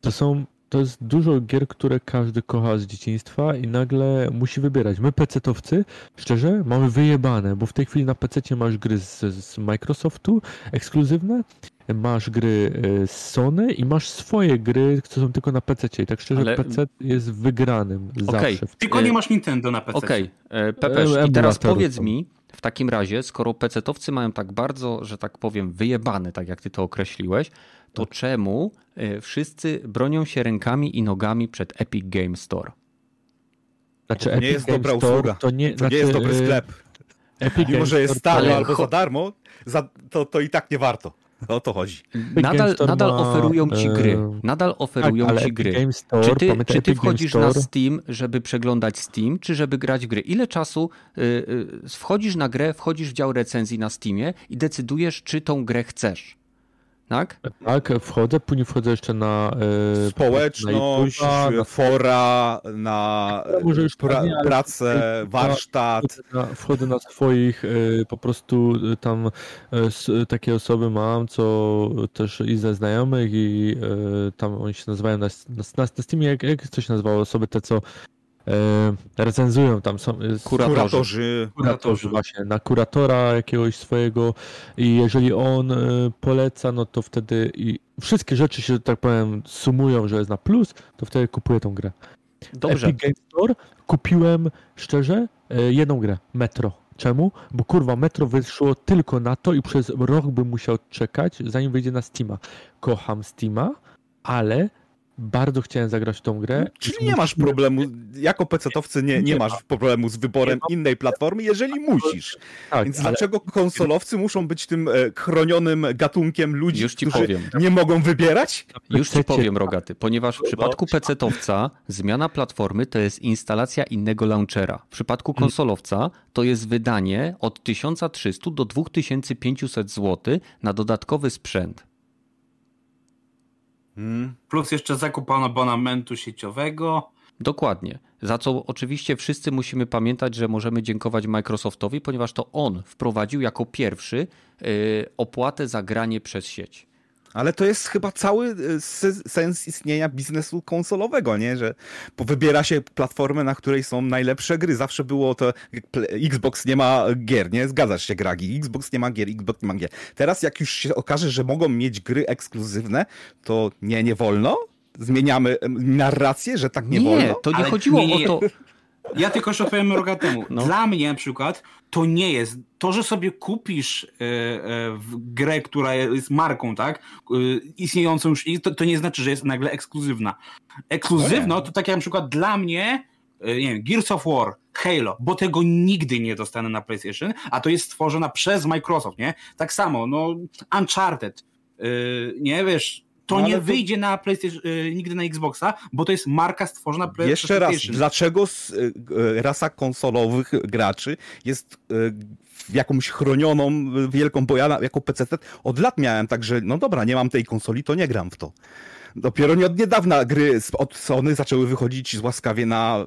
To są to jest dużo gier, które każdy kocha z dzieciństwa i nagle musi wybierać. My PC-towcy, szczerze, mamy wyjebane, bo w tej chwili na PC masz gry z, z Microsoftu ekskluzywne masz gry e, z Sony i masz swoje gry, które są tylko na PC. I tak szczerze, Ale... PC jest wygranym okay. zawsze. Tylko nie masz Nintendo na PC. Okej, okay. E, Pepeż, i teraz powiedz mi, w takim razie, skoro PC-towcy mają tak bardzo, że tak powiem, wyjebane, tak jak ty to określiłeś, to tak. czemu e, wszyscy bronią się rękami i nogami przed Epic Game Store? Znaczy, to nie jest Game dobra Store, usługa. To nie, to znaczy, nie jest dobry sklep. Epic Mimo, że jest tanio albo za darmo, za, to, to i tak nie warto. O to chodzi. Nadal, nadal ma, oferują ci gry. E, nadal oferują tak, ci gry. Store, czy ty, czy ty wchodzisz na Steam, żeby przeglądać Steam, czy żeby grać w gry? Ile czasu y, y, wchodzisz na grę, wchodzisz w dział recenzji na Steamie i decydujesz, czy tą grę chcesz? Tak? Tak, wchodzę, później wchodzę jeszcze na e, społeczność, na, na fora, na może już pra, pracę, warsztat. Wchodzę na, wchodzę na swoich, e, po prostu e, tam e, takie osoby mam, co też i ze znajomych i tam oni się nazywają na, na, na Steamie, jak, jak się nazywało, osoby te, co recenzują tam są kuratorzy. kuratorzy. Kuratorzy właśnie, na kuratora jakiegoś swojego i jeżeli on e, poleca, no to wtedy i wszystkie rzeczy się, tak powiem, sumują, że jest na plus, to wtedy kupuję tą grę. Dobrze. Epic Game Store kupiłem, szczerze, e, jedną grę, Metro. Czemu? Bo kurwa, Metro wyszło tylko na to i przez rok bym musiał czekać, zanim wyjdzie na Steama. Kocham Steama, ale bardzo chciałem zagrać w tą grę. Czyli nie masz problemu, jako pecetowcy nie, nie masz problemu z wyborem innej platformy, jeżeli musisz. Tak, Więc ale... dlaczego konsolowcy muszą być tym e, chronionym gatunkiem ludzi, Już ci którzy powiem. nie mogą wybierać? Już ci powiem, Rogaty, ponieważ w przypadku pecetowca zmiana platformy to jest instalacja innego launchera. W przypadku hmm. konsolowca to jest wydanie od 1300 do 2500 zł na dodatkowy sprzęt. Hmm. Plus jeszcze zakup abonamentu sieciowego. Dokładnie. Za co oczywiście wszyscy musimy pamiętać, że możemy dziękować Microsoftowi, ponieważ to on wprowadził jako pierwszy yy, opłatę za granie przez sieć. Ale to jest chyba cały e, sens istnienia biznesu konsolowego, nie? Że wybiera się platformę, na której są najlepsze gry. Zawsze było to Xbox nie ma gier, nie? Zgadzasz się, Gragi. Xbox nie ma gier, Xbox nie ma gier. Teraz jak już się okaże, że mogą mieć gry ekskluzywne, to nie, nie wolno? Zmieniamy narrację, że tak nie, nie wolno? Nie, to nie Ale chodziło nie, nie, o to... Ja tylko jeszcze odpowiem Rogatemu. No. Dla mnie na przykład to nie jest, to, że sobie kupisz e, e, grę, która jest marką, tak, e, istniejącą już, to, to nie znaczy, że jest nagle ekskluzywna. Ekskluzywno to tak jak na przykład dla mnie, nie wiem, Gears of War, Halo, bo tego nigdy nie dostanę na PlayStation, a to jest stworzona przez Microsoft, nie? Tak samo, no, Uncharted, nie wiesz, to no, nie wyjdzie na PlayStation, nigdy na Xboxa, bo to jest marka stworzona przez Jeszcze raz, dlaczego rasa konsolowych graczy jest jakąś chronioną wielką, bo ja jako PC od lat miałem tak, że no dobra, nie mam tej konsoli, to nie gram w to. Dopiero nie od niedawna gry od Sony zaczęły wychodzić łaskawie na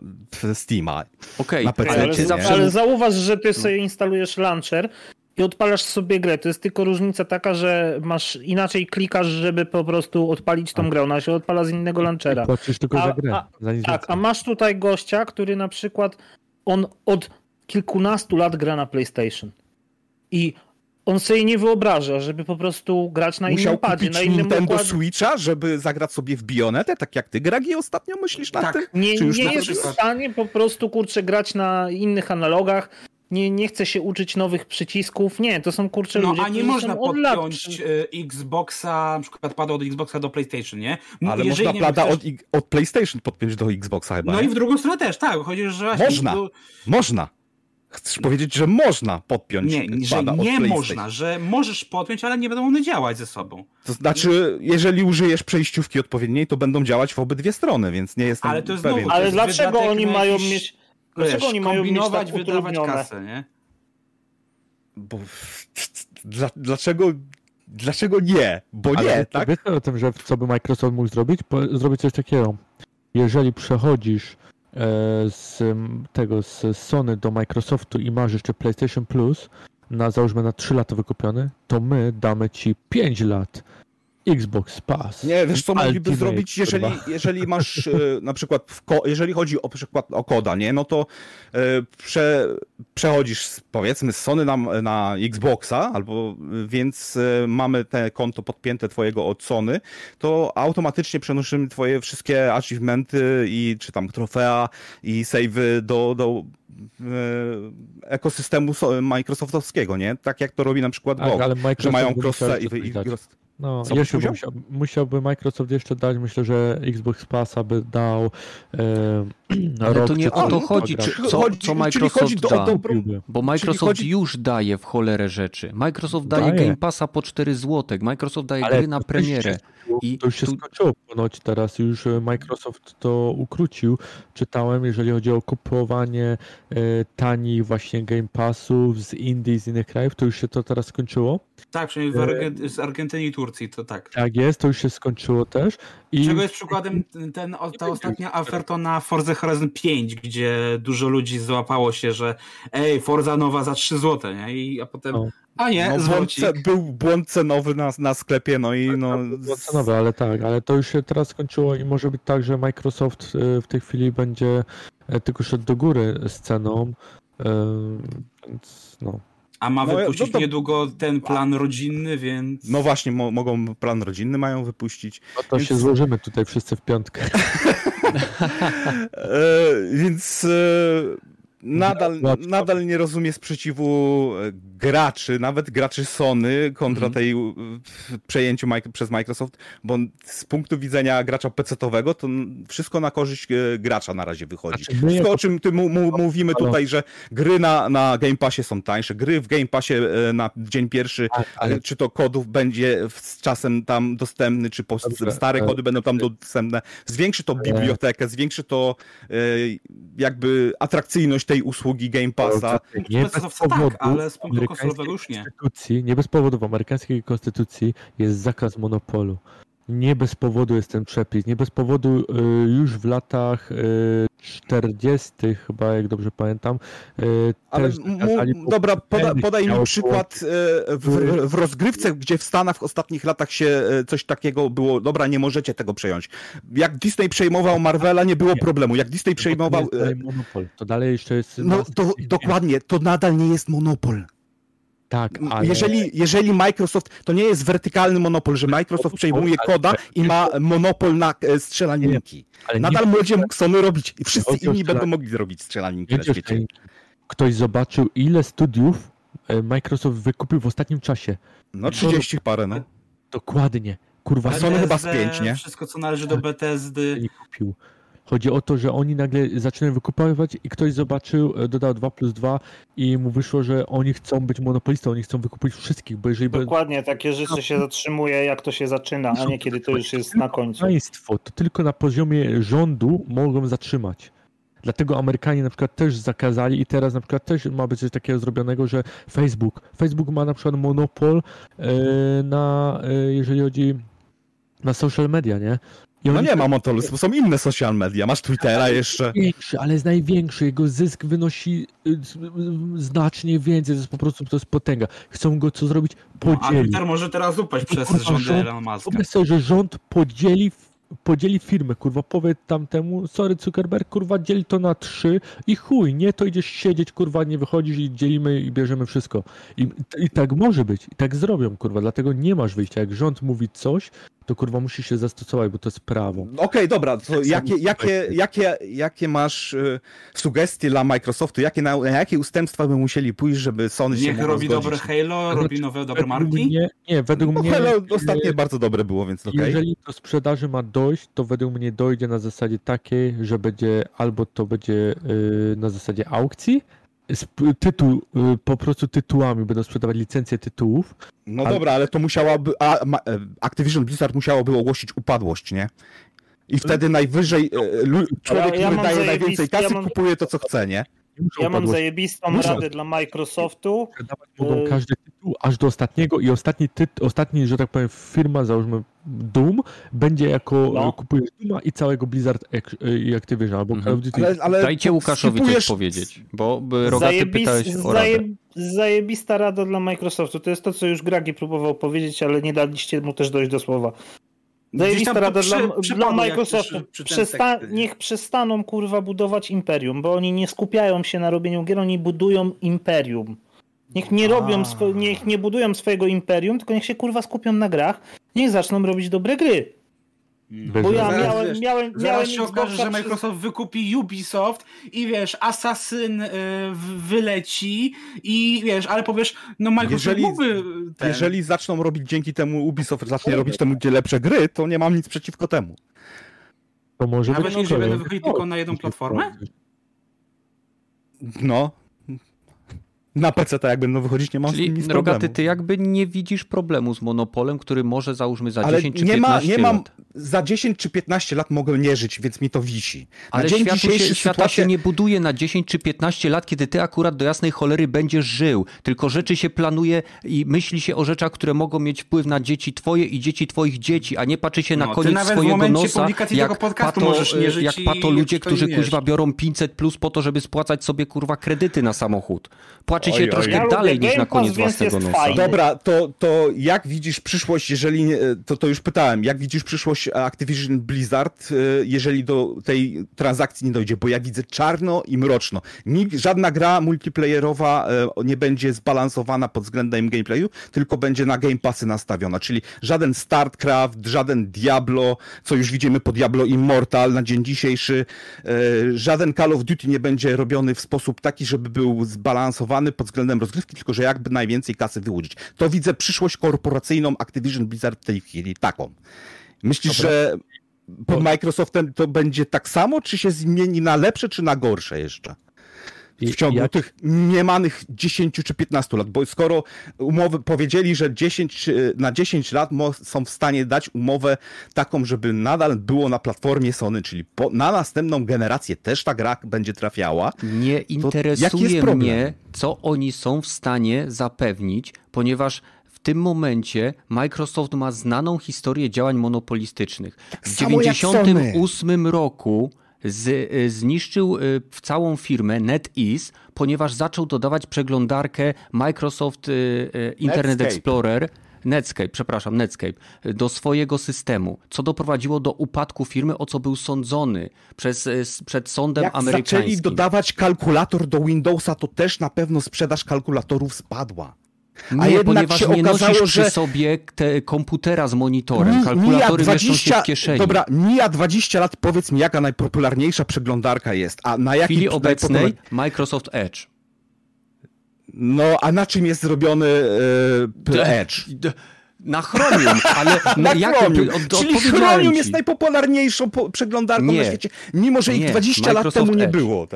Steama. Okej, okay. ale, ale zauważ, że ty sobie instalujesz launcher i odpalasz sobie grę. To jest tylko różnica taka, że masz inaczej klikasz, żeby po prostu odpalić tą grę. Ona się odpala z innego launchera. Płacisz tylko a, za grę. A, tak, a masz tutaj gościa, który na przykład on od kilkunastu lat gra na PlayStation. I on sobie nie wyobraża, żeby po prostu grać na Musiał innym padzie, na innym Nintendo układzie. Switcha, żeby zagrać sobie w Bionetę, tak jak ty, Gragi, ostatnio myślisz na tak. tym? Nie, nie jest w stanie po prostu, kurczę, grać na innych analogach nie, nie chce się uczyć nowych przycisków. Nie, to są kurcze no, ludzie, a nie można podpiąć lat... E, Xboxa, na przykład pada od Xboxa do PlayStation, nie? Ale Jeżeli można pada chcesz... od, od PlayStation podpiąć do Xboxa chyba. No nie? i w drugą stronę też, tak. Chodzi, że Można, do... można. Chcesz powiedzieć, że można podpiąć Nie, że nie można, że możesz podpiąć, ale nie będą one działać ze sobą. To znaczy, jeżeli użyjesz przejściówki odpowiedniej, to będą działać w obydwie strony, więc nie jestem ale to jest pewien. Znowu, ale dlaczego oni mają jakiś... mieć Dlaczego wiesz, oni mają kombinować, tak wydawać kasę, nie? Bo dla, dlaczego dlaczego nie? Bo Ale nie, tak? Wiesz o tym, że co by Microsoft mógł zrobić? Zrobić coś takiego. Jeżeli przechodzisz e, z tego z Sony do Microsoftu i masz jeszcze PlayStation Plus, na załóżmy na 3 lata wykupiony, to my damy ci 5 lat Xbox Pass. Nie, wiesz co mogliby zrobić, jeżeli, jeżeli masz e, na przykład, jeżeli chodzi o przykład o koda, nie, no to e, prze, przechodzisz powiedzmy z Sony na, na Xboxa, albo więc e, mamy te konto podpięte twojego od Sony, to automatycznie przenosimy twoje wszystkie achievementy i czy tam trofea i savey do, do ekosystemu Microsoftowskiego, nie? Tak jak to robi na przykład tak, ale że mają cross-save i, i cross no, Co jeszcze musiał? musiałby Microsoft jeszcze dać, myślę, że Xbox Passa by dał e, Ale rok, to nie o to chodzi, czy, co, chodzi, co Microsoft da, do, do, bo Microsoft chodzi... już daje w cholerę rzeczy. Microsoft daje, daje. Game Passa po 4 zł, Microsoft daje Ale gry na premierę. I to już się tu... skończyło ponoć teraz, już e, Microsoft to ukrócił. Czytałem, jeżeli chodzi o kupowanie e, tanich właśnie Game Passów z Indii, z innych krajów, to już się to teraz skończyło. Tak, przynajmniej z Argentyny i Turcji, to tak. Tak jest, to już się skończyło też. I... Czego jest przykładem ten, ta ostatnia oferta na Forza Horizon 5, gdzie dużo ludzi złapało się, że ej, Forza nowa za 3 zł, nie? I, a potem, no. a nie, no, błąd, Był błąd cenowy na, na sklepie, no i no... Tak, błąd cenowy, ale tak, ale to już się teraz skończyło i może być tak, że Microsoft y, w tej chwili będzie y, tylko szedł do góry z ceną, y, więc no... A ma no, wypuścić no to... niedługo ten plan rodzinny, więc. No właśnie, mo mogą plan rodzinny mają wypuścić. No to więc... się złożymy tutaj wszyscy w piątkę. [LAUGHS] e, więc e, nadal, nadal nie rozumie sprzeciwu e, graczy, nawet graczy Sony kontra mhm. tej przejęciu przez Microsoft, bo z punktu widzenia gracza PC-owego to wszystko na korzyść e, gracza na razie wychodzi. Znaczy, wszystko o czym ty mu, mu, mówimy tutaj, że gry na, na Game Passie są tańsze, gry w Game Passie e, na dzień pierwszy, tak, ale... czy to kodów będzie z czasem tam dostępny, czy po, Dobrze, stare kody będą tam dostępne, zwiększy to bibliotekę, zwiększy to jakby atrakcyjność tej usługi Game Passa. Nie bez powodu, tak, ale z punktu już nie. Nie bez powodu w amerykańskiej konstytucji jest zakaz monopolu. Nie bez powodu jest ten przepis. Nie bez powodu y, już w latach y, 40. chyba, jak dobrze pamiętam. Y, Ale mu, dobra, poda, podaj mi przykład y, w, w, rozgrywce, gdzie w Stanach w ostatnich latach się y, coś takiego było, dobra, nie możecie tego przejąć. Jak Disney przejmował Marvela, nie było problemu. Jak Disney przejmował... To dalej monopol. To dalej jeszcze jest... No, to, dokładnie, to nadal nie jest monopol. Tak, ale... jeżeli, jeżeli Microsoft, to nie jest wertykalny monopol, że Microsoft przejmuje koda i ma monopol na e, strzelaninki. Nadal nie... będzie mógł Sony robić i wszyscy inni będą mogli zrobić strzelaninki na świecie. Ktoś zobaczył, ile studiów e, Microsoft wykupił w ostatnim czasie. No 30 parę, no. Dokładnie. Kurwa, Sony chyba z 5, nie? Wszystko, co należy do BTSD. Nie kupił. Chodzi o to, że oni nagle zaczynają wykupywać i ktoś zobaczył, e, dodał 2 plus 2 i mu wyszło, że oni chcą być monopolistą, oni chcą wykupić wszystkich, bo jeżeli... Dokładnie, takie rzeczy się zatrzymuje, jak to się zaczyna, a nie kiedy to już jest na końcu. Państwo to tylko na poziomie rządu mogą zatrzymać. Dlatego Amerykanie na przykład też zakazali i teraz na przykład też ma być coś takiego zrobionego, że Facebook, Facebook ma na przykład monopol e, na, e, jeżeli chodzi na social media, nie? No nie ma Monolith, bo są inne social media. Masz Twittera jeszcze. Większy, ale jest największy. Jego zysk wynosi y, znacznie więcej. To jest po prostu to jest potęga. Chcą go co zrobić? Podzielić. No, a Twitter może teraz upaść przez rząd Elon Musk. Wyobraź sobie, że rząd podzieli podzieli firmę, kurwa, powiedz tamtemu, sorry Zuckerberg, kurwa, dzieli to na trzy i chuj, nie, to idziesz siedzieć, kurwa, nie wychodzisz i dzielimy i bierzemy wszystko. I, I tak może być, i tak zrobią, kurwa, dlatego nie masz wyjścia. Jak rząd mówi coś, to kurwa musi się zastosować, bo to jest prawo. Okej, okay, dobra, to jakie, jakie, jakie, jakie masz y, sugestie dla Microsoftu? Jakie, na, na jakie ustępstwa by musieli pójść, żeby Sony Niech się Niech robi dobre Halo, znaczy, robi nowe dobre marki? Mnie, nie, według no, mnie... Halo ostatnie bardzo dobre było, więc okej. Okay. Jeżeli do sprzedaży ma dojść, to według mnie dojdzie na zasadzie takiej, że będzie albo to będzie y, na zasadzie aukcji, tytuł, y, po prostu tytułami będą sprzedawać licencje tytułów. No ale... dobra, ale to musiałaby, a, ma, e, Activision Blizzard musiałoby ogłosić upadłość, nie? I wtedy najwyżej e, człowiek, ja, ja który daje najwięcej kasy, ja mam... kupuje to, co chce, nie? Ja mam zajebistą Muszą. radę dla Microsoftu. Mogą y- każdy tytuł, aż do ostatniego i ostatni, tytuł, ostatni, że tak powiem, firma, załóżmy Doom, będzie jako no. kupujesz Dooma i całego Blizzard i Activision, albo mhm. Ale, ale Dajcie Łukaszowi skipujesz... coś powiedzieć, bo Rogaty Zajebis... pytałeś o radę. Zajebista rada dla Microsoftu. To jest to, co już Gragi próbował powiedzieć, ale nie daliście mu też dojść do słowa. Zajebista rada przy, dla, dla Microsoftu. Przy, przy niech przestaną kurwa budować imperium, bo oni nie skupiają się na robieniu gier, oni budują imperium. Niech nie robią, niech nie budują swojego imperium, tylko niech się kurwa skupią na grach. Niech zaczną robić dobre gry. Hmm. Bo ja miałem, wiesz, miałem, miałem się okaże, że Microsoft wykupi Ubisoft i wiesz, Assassin y, wyleci i wiesz, ale powiesz, no Microsoft jeżeli, mógłby... Ten... Jeżeli zaczną robić dzięki temu Ubisoft zacznie robić temu gdzie lepsze gry, to nie mam nic przeciwko temu. To może Nawet jeżeli będę wychodzić tylko na jedną platformę? No, na PC jak będą wychodzić, nie mam Czyli, nic Rogaty, problemu. ty jakby nie widzisz problemu z monopolem, który może załóżmy za Ale 10 czy nie 15 ma, nie lat. mam, za 10 czy 15 lat mogę nie żyć, więc mi to wisi. Na Ale dzień światu się, świata się nie buduje na 10 czy 15 lat, kiedy ty akurat do jasnej cholery będziesz żył. Tylko rzeczy się planuje i myśli się o rzeczach, które mogą mieć wpływ na dzieci twoje i dzieci twoich dzieci, a nie patrzy się no, na koniec swojego nosa, jak pato, jak pato ludzie, którzy kuźwa biorą 500 plus po to, żeby spłacać sobie kurwa kredyty na samochód. Płacze się oj, troszkę oj. dalej niż na koniec własnego nosa. Dobra, to, to jak widzisz przyszłość, jeżeli, to, to już pytałem, jak widzisz przyszłość Activision Blizzard, e, jeżeli do tej transakcji nie dojdzie, bo ja widzę czarno i mroczno. Nikt, żadna gra multiplayerowa e, nie będzie zbalansowana pod względem gameplayu, tylko będzie na Game Passy nastawiona, czyli żaden StarCraft, żaden Diablo, co już widzimy po Diablo Immortal na dzień dzisiejszy, e, żaden Call of Duty nie będzie robiony w sposób taki, żeby był zbalansowany pod względem rozgrywki, tylko że jakby najwięcej kasy wyłudzić. To widzę przyszłość korporacyjną Activision Blizzard w tej chwili taką. Myślisz, Dobra. że pod Microsoftem to będzie tak samo, czy się zmieni na lepsze, czy na gorsze jeszcze? w ciągu jak... tych niemanych 10 czy 15 lat, bo skoro umowy powiedzieli, że 10, na 10 lat są w stanie dać umowę taką, żeby nadal było na platformie Sony, czyli po, na następną generację też ta gra będzie trafiała. Nie interesuje mnie, co oni są w stanie zapewnić, ponieważ tym momencie Microsoft ma znaną historię działań monopolistycznych. W 1998 roku z, y, zniszczył y, całą firmę NetEase, ponieważ zaczął dodawać przeglądarkę Microsoft y, Internet Netscape. Explorer. Netscape, przepraszam, Netscape, do swojego systemu, co doprowadziło do upadku firmy, o co był sądzony przez, przed sądem Jak amerykańskim. zaczęli dodawać kalkulator do Windowsa, to też na pewno sprzedaż kalkulatorów spadła. Nie, A jednak ponieważ się nie okazało, nosisz że... przy sobie te komputera z monitorem. Kalkulatory 20... mieszczą się w kieszeni. Dobra, mija 20 lat, powiedz mi, jaka najpopularniejsza przeglądarka jest. A na jakiej W chwili obecnej najpopular... Microsoft Edge. No, a na czym jest zrobiony yy, Edge? Na Chromium, ale [LAUGHS] na jak, Chromium. Od, Czyli Chromium jest najpopularniejszą przeglądarką nie. na świecie, mimo że ich 20 nie. lat Microsoft temu nie Edge. było.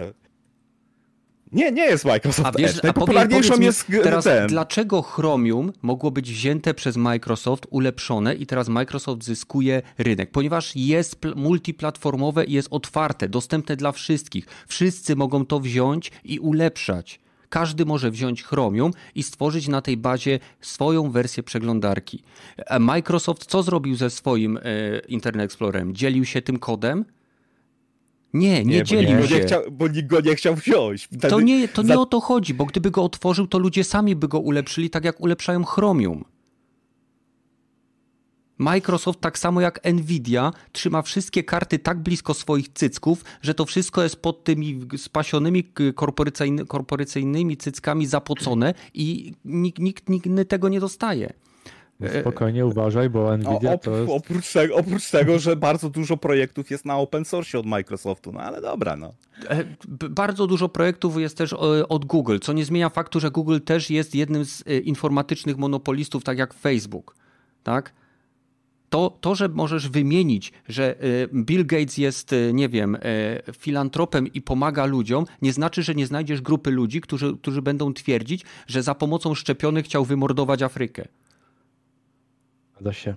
Nie, nie jest Microsoft a wiesz, Edge. Najpopularniejszą jest teraz, ten. Dlaczego Chromium mogło być wzięte przez Microsoft, ulepszone i teraz Microsoft zyskuje rynek? Ponieważ jest multiplatformowe i jest otwarte, dostępne dla wszystkich. Wszyscy mogą to wziąć i ulepszać. Każdy może wziąć Chromium i stworzyć na tej bazie swoją wersję przeglądarki. E, Microsoft co zrobił ze swoim e, Internet Explorerem? Dzielił się tym kodem? Nie, nie, nie dzielił bo się. Nie chciał, bo nikt go nie chciał wziąć. Wtedy to nie, to nie za... o to chodzi, bo gdyby go otworzył, to ludzie sami by go ulepszyli, tak jak ulepszają Chromium. Microsoft, tak samo jak Nvidia, trzyma wszystkie karty tak blisko swoich cycków, że to wszystko jest pod tymi spasionymi korporacyjnymi cyckami zapocone i nikt, nikt, nikt tego nie dostaje. No spokojnie uważaj, bo Nvidia to jest... Oprócz tego, oprócz tego, że bardzo dużo projektów jest na open source od Microsoftu, no ale dobra, no. E, bardzo dużo projektów jest też e, od Google, co nie zmienia faktu, że Google też jest jednym z e, informatycznych monopolistów, tak jak Facebook, tak? To, to, że możesz wymienić, że Bill Gates jest, nie wiem, filantropem i pomaga ludziom, nie znaczy, że nie znajdziesz grupy ludzi, którzy, którzy będą twierdzić, że za pomocą szczepionek chciał wymordować Afrykę. Zgadza się.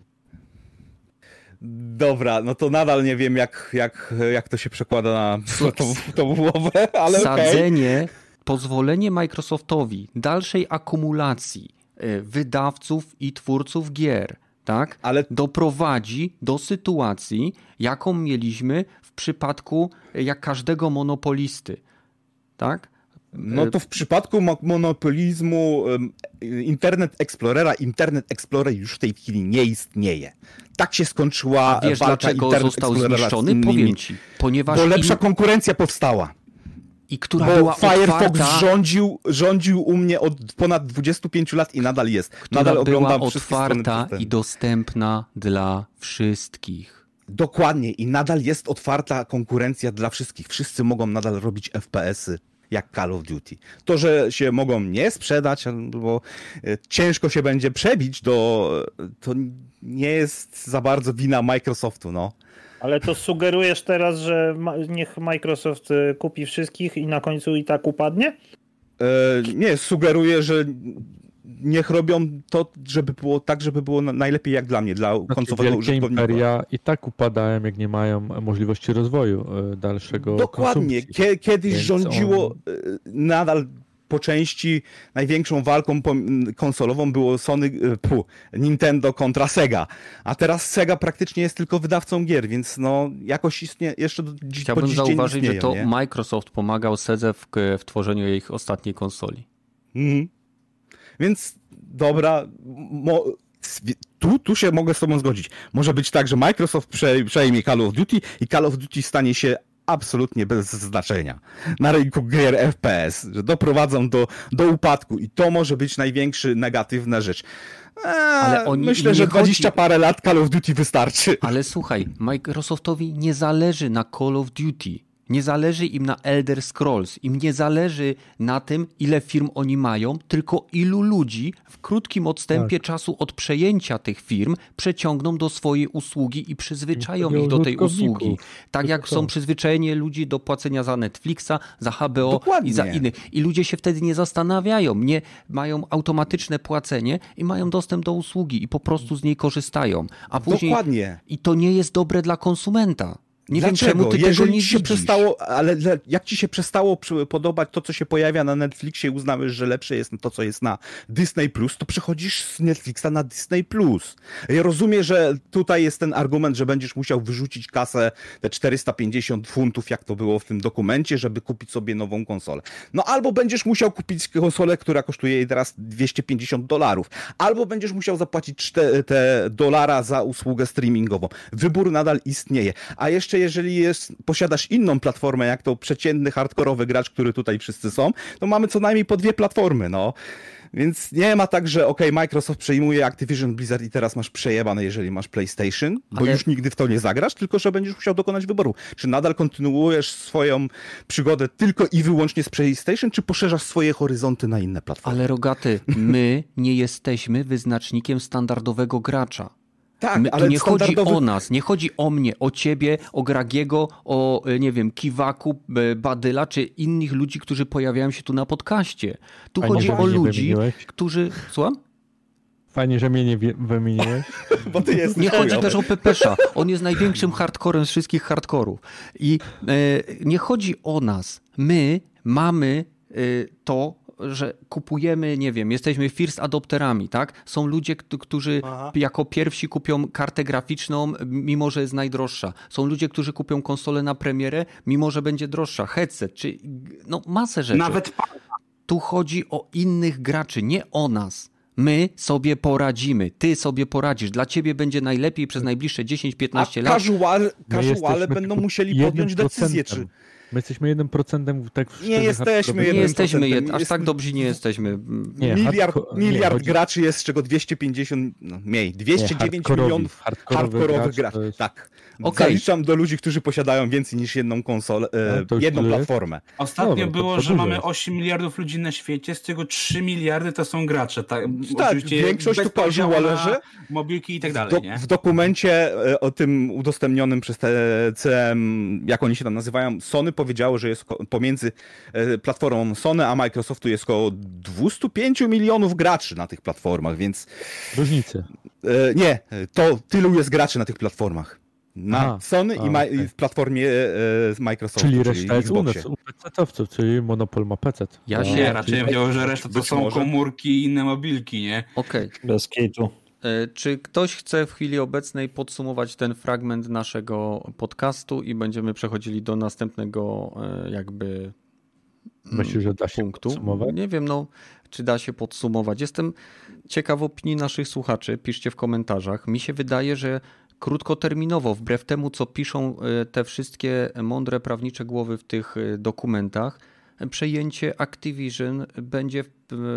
Dobra, no to nadal nie wiem, jak, jak, jak to się przekłada na tą, tą głowę, ale Sadzenie, okay. pozwolenie Microsoftowi dalszej akumulacji e, wydawców i twórców gier, tak, ale... doprowadzi do sytuacji, jaką mieliśmy w przypadku e, jak każdego monopolisty. Tak? No to w przypadku monopolizmu Internet Explorera, Internet Explorer już w tej chwili nie istnieje. Tak się skończyła wiesz, walka dlaczego Internet został Explorera zniszczony? Powiem ci. Ponieważ Bo lepsza konkurencja powstała. I która Bo była Firefox otwarta, rządził, rządził u mnie od ponad 25 lat i nadal jest. Która nadal oglądam była otwarta i dostępna dla wszystkich. Dokładnie i nadal jest otwarta konkurencja dla wszystkich. Wszyscy mogą nadal robić FPS-y jak Call of Duty. To, że się mogą nie sprzedać, bo e, ciężko się będzie przebić, do, to nie jest za bardzo wina Microsoftu, no. Ale to sugerujesz teraz, że niech Microsoft e, kupi wszystkich i na końcu i tak upadnie? E, nie, sugeruję, że niech robią to, żeby było tak, żeby było najlepiej jak dla mnie, dla znaczy, końcowego użytkownika. imperia i tak upadają, jak nie mają możliwości rozwoju e, dalszego Dokładnie. Kiedyś Więc rządziło on... E, nadal po części największą walką konsolową było Sony, e, pu, Nintendo kontra Sega, a teraz Sega praktycznie jest tylko wydawcą gier, więc no jakoś istnieje, jeszcze do dziś Chciałbym zauważyć, że to nie? Microsoft pomagał Sedze w, w tworzeniu ich ostatniej konsoli. Mhm. Więc dobra, mo, tu, tu się mogę z tobą zgodzić. Może być tak, że Microsoft przejmie Call of Duty i Call of Duty stanie się absolutnie bez znaczenia na rynku gier FPS, że doprowadzą do, do upadku i to może być największy negatywna rzecz. Eee, ale oni, myślę, że 20 chodzi... parę lat Call of Duty wystarczy. Ale słuchaj, Microsoftowi nie zależy na Call of Duty. Nie zależy im na Elder Scrolls, im nie zależy na tym, ile firm oni mają, tylko ilu ludzi w krótkim odstępie tak. czasu od przejęcia tych firm przeciągną do swojej usługi i przyzwyczają ich do tej usługi. Tak jak są przyzwyczajeni ludzi do płacenia za Netflixa, za HBO Dokładnie. i za innych. I ludzie się wtedy nie zastanawiają, nie mają automatyczne płacenie i mają dostęp do usługi i po prostu z niej korzystają. A później Dokładnie. i to nie jest dobre dla konsumenta. Nie Dlaczego? wiem, czemu ty Jeżeli tego nie się przestało, ale jak ci się przestało podobać to, co się pojawia na Netflixie i uznałeś, że lepsze jest to, co jest na Disney Plus, to przechodzisz z Netflixa na Disney Plus. Ja rozumiem, że tutaj jest ten argument, że będziesz musiał wyrzucić kasę, te 450 funtów, jak to było w tym dokumencie, żeby kupić sobie nową konsolę. No albo będziesz musiał kupić konsolę, która kosztuje jej teraz 250 dolarów, albo będziesz musiał zapłacić te, te dolara za usługę streamingową. Wybór nadal istnieje. A jeszcze jeżeli jest, posiadasz inną platformę, jak to przeciętny, hardkorowy gracz, który tutaj wszyscy są, to mamy co najmniej po dwie platformy, no. Więc nie ma tak, że ok, Microsoft przejmuje Activision Blizzard i teraz masz przejebane, jeżeli masz PlayStation, bo Ale... już nigdy w to nie zagrasz, tylko że będziesz musiał dokonać wyboru. Czy nadal kontynuujesz swoją przygodę tylko i wyłącznie z PlayStation, czy poszerzasz swoje horyzonty na inne platformy? Ale Rogaty, my nie jesteśmy wyznacznikiem standardowego gracza. Tak, My, ale nie standardowy... chodzi o nas, nie chodzi o mnie, o ciebie, o Gragiego, o e, nie wiem, Kiwaku, Badyla, czy innych ludzi, którzy pojawiają się tu na podcaście. Tu Fajnie, chodzi o ludzi, którzy... Słucham? Fajnie, że mnie nie wymieniłeś. [LAUGHS] Bo ty jesteś Nie chodzi też o Pepesza. On jest największym hardcorem z wszystkich hardkorów. I e, nie chodzi o nas. My mamy e, to, że kupujemy, nie wiem, jesteśmy first adopterami, tak? Są ludzie, którzy Aha. jako pierwsi kupią kartę graficzną, mimo że jest najdroższa. Są ludzie, którzy kupią konsolę na premierę, mimo że będzie droższa. Headset, czy no masę rzeczy. Nawet tu chodzi o innych graczy, nie o nas. My sobie poradzimy, ty sobie poradzisz. Dla ciebie będzie najlepiej przez najbliższe 10-15 lat. Casual, casuale będą musieli podjąć decyzję, czy My jesteśmy jednym procentem tak Nie jesteśmy Nie jesteśmy, jed... aż tak dobrzy nie jesteśmy. Nie, miliard, miliard chodzi... graczy jest, z czego 250, no mniej, 209 nie, milionów hardkorowych graczy. Jest... Tak. Okay. Zaliczam do ludzi, którzy posiadają więcej niż jedną konsolę, e, jedną platformę. Ostatnio było, że mamy 8 miliardów ludzi na świecie, z czego 3 miliardy to są gracze. Tak, tak większość to casualerzy. Mobilki i tak dalej. Do, w dokumencie e, o tym udostępnionym przez TCM, jak oni się tam nazywają, Sony powiedziało, że jest pomiędzy e, platformą Sony a Microsoftu jest około 205 milionów graczy na tych platformach, więc... Różnicy. Nie, to tylu jest graczy na tych platformach. Na Aha, Sony a, i, okay. w platformie e, Microsoftu. Czyli reszta jest u nas, u PC-owców, czyli monopol ma PC. Ja no, się raczej wziął, że reszta to są może. komórki i inne mobilki, nie? Okej. Okay. Bez kitu. E, czy ktoś chce w chwili obecnej podsumować ten fragment naszego podcastu i będziemy przechodzili do następnego e, jakby Myślisz, że da się punktu. podsumować? Nie wiem, no, czy da się podsumować. Jestem ciekaw opinii naszych słuchaczy. Piszcie w komentarzach. Mi się wydaje, że krótkoterminowo, wbrew temu, co piszą e, te wszystkie mądre prawnicze głowy w tych e, dokumentach, przejęcie Activision będzie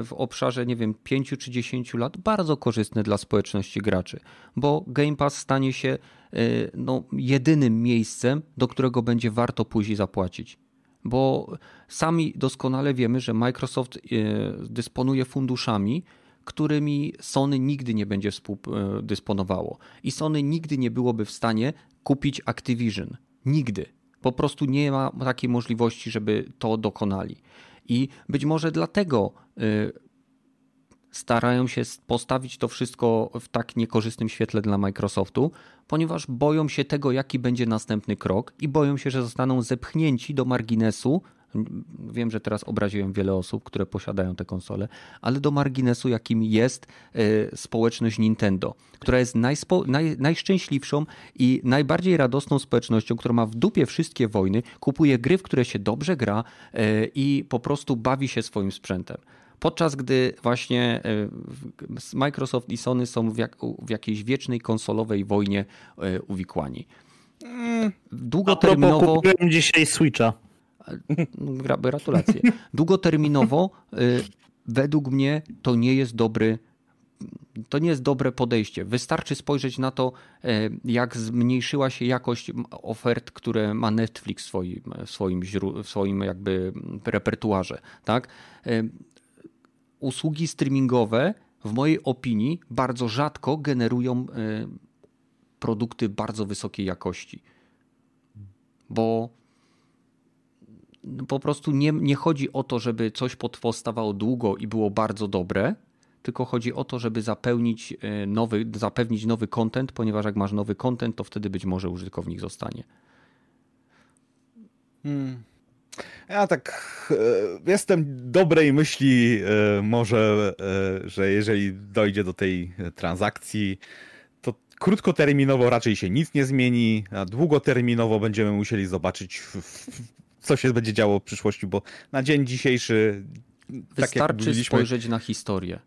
w, obszarze, nie wiem, 5 czy 10 lat bardzo korzystne dla społeczności graczy, bo Game Pass stanie się e, no, jedynym miejscem, do którego będzie warto później zapłacić. Bo sami doskonale wiemy, że Microsoft dysponuje funduszami, którymi Sony nigdy nie będzie współdysponowało. I Sony nigdy nie byłoby w stanie kupić Activision. Nigdy. Po prostu nie ma takiej możliwości, żeby to dokonali. I być może dlatego y, starają się postawić to wszystko w tak niekorzystnym świetle dla Microsoftu, ponieważ boją się tego, jaki będzie następny krok i boją się, że zostaną zepchnięci do marginesu Wiem, że teraz obraziłem wiele osób, które posiadają te konsole, ale do marginesu, jakim jest e, społeczność Nintendo, która jest najspo, naj, najszczęśliwszą i najbardziej radosną społecznością, która ma w dupie wszystkie wojny, kupuje gry, w które się dobrze gra e, i po prostu bawi się swoim sprzętem. Podczas gdy właśnie e, Microsoft i Sony są w, jak, w jakiejś wiecznej konsolowej wojnie uwikłani. Mm. Długoterminowo. Kupiłem dzisiaj Switcha. [LAUGHS] Gratulacje. Długoterminowo y, według mnie to nie jest dobry to nie jest dobre podejście. Wystarczy spojrzeć na to, y, jak zmniejszyła się jakość ofert, które ma Netflix w swoim, w swoim, w swoim jakby repertuarze. Tak? Y, usługi streamingowe, w mojej opinii, bardzo rzadko generują produkty bardzo wysokiej jakości. Bo po prostu nie, nie chodzi o to, żeby coś powstawało długo i było bardzo dobre, tylko chodzi o to, żeby zapełnić e, nowy, zapewnić nowy content, ponieważ jak masz nowy content, to wtedy być może użytkownik zostanie. Hmm. Ja tak e, jestem dobrej myśli, e, może, e, że jeżeli dojdzie do tej transakcji, to krótkoterminowo raczej się nic nie zmieni, a długoterminowo będziemy musieli zobaczyć, co się będzie działo w przyszłości, bo na dzień dzisiejszy. Tak Wystarczy tak spojrzeć na historię.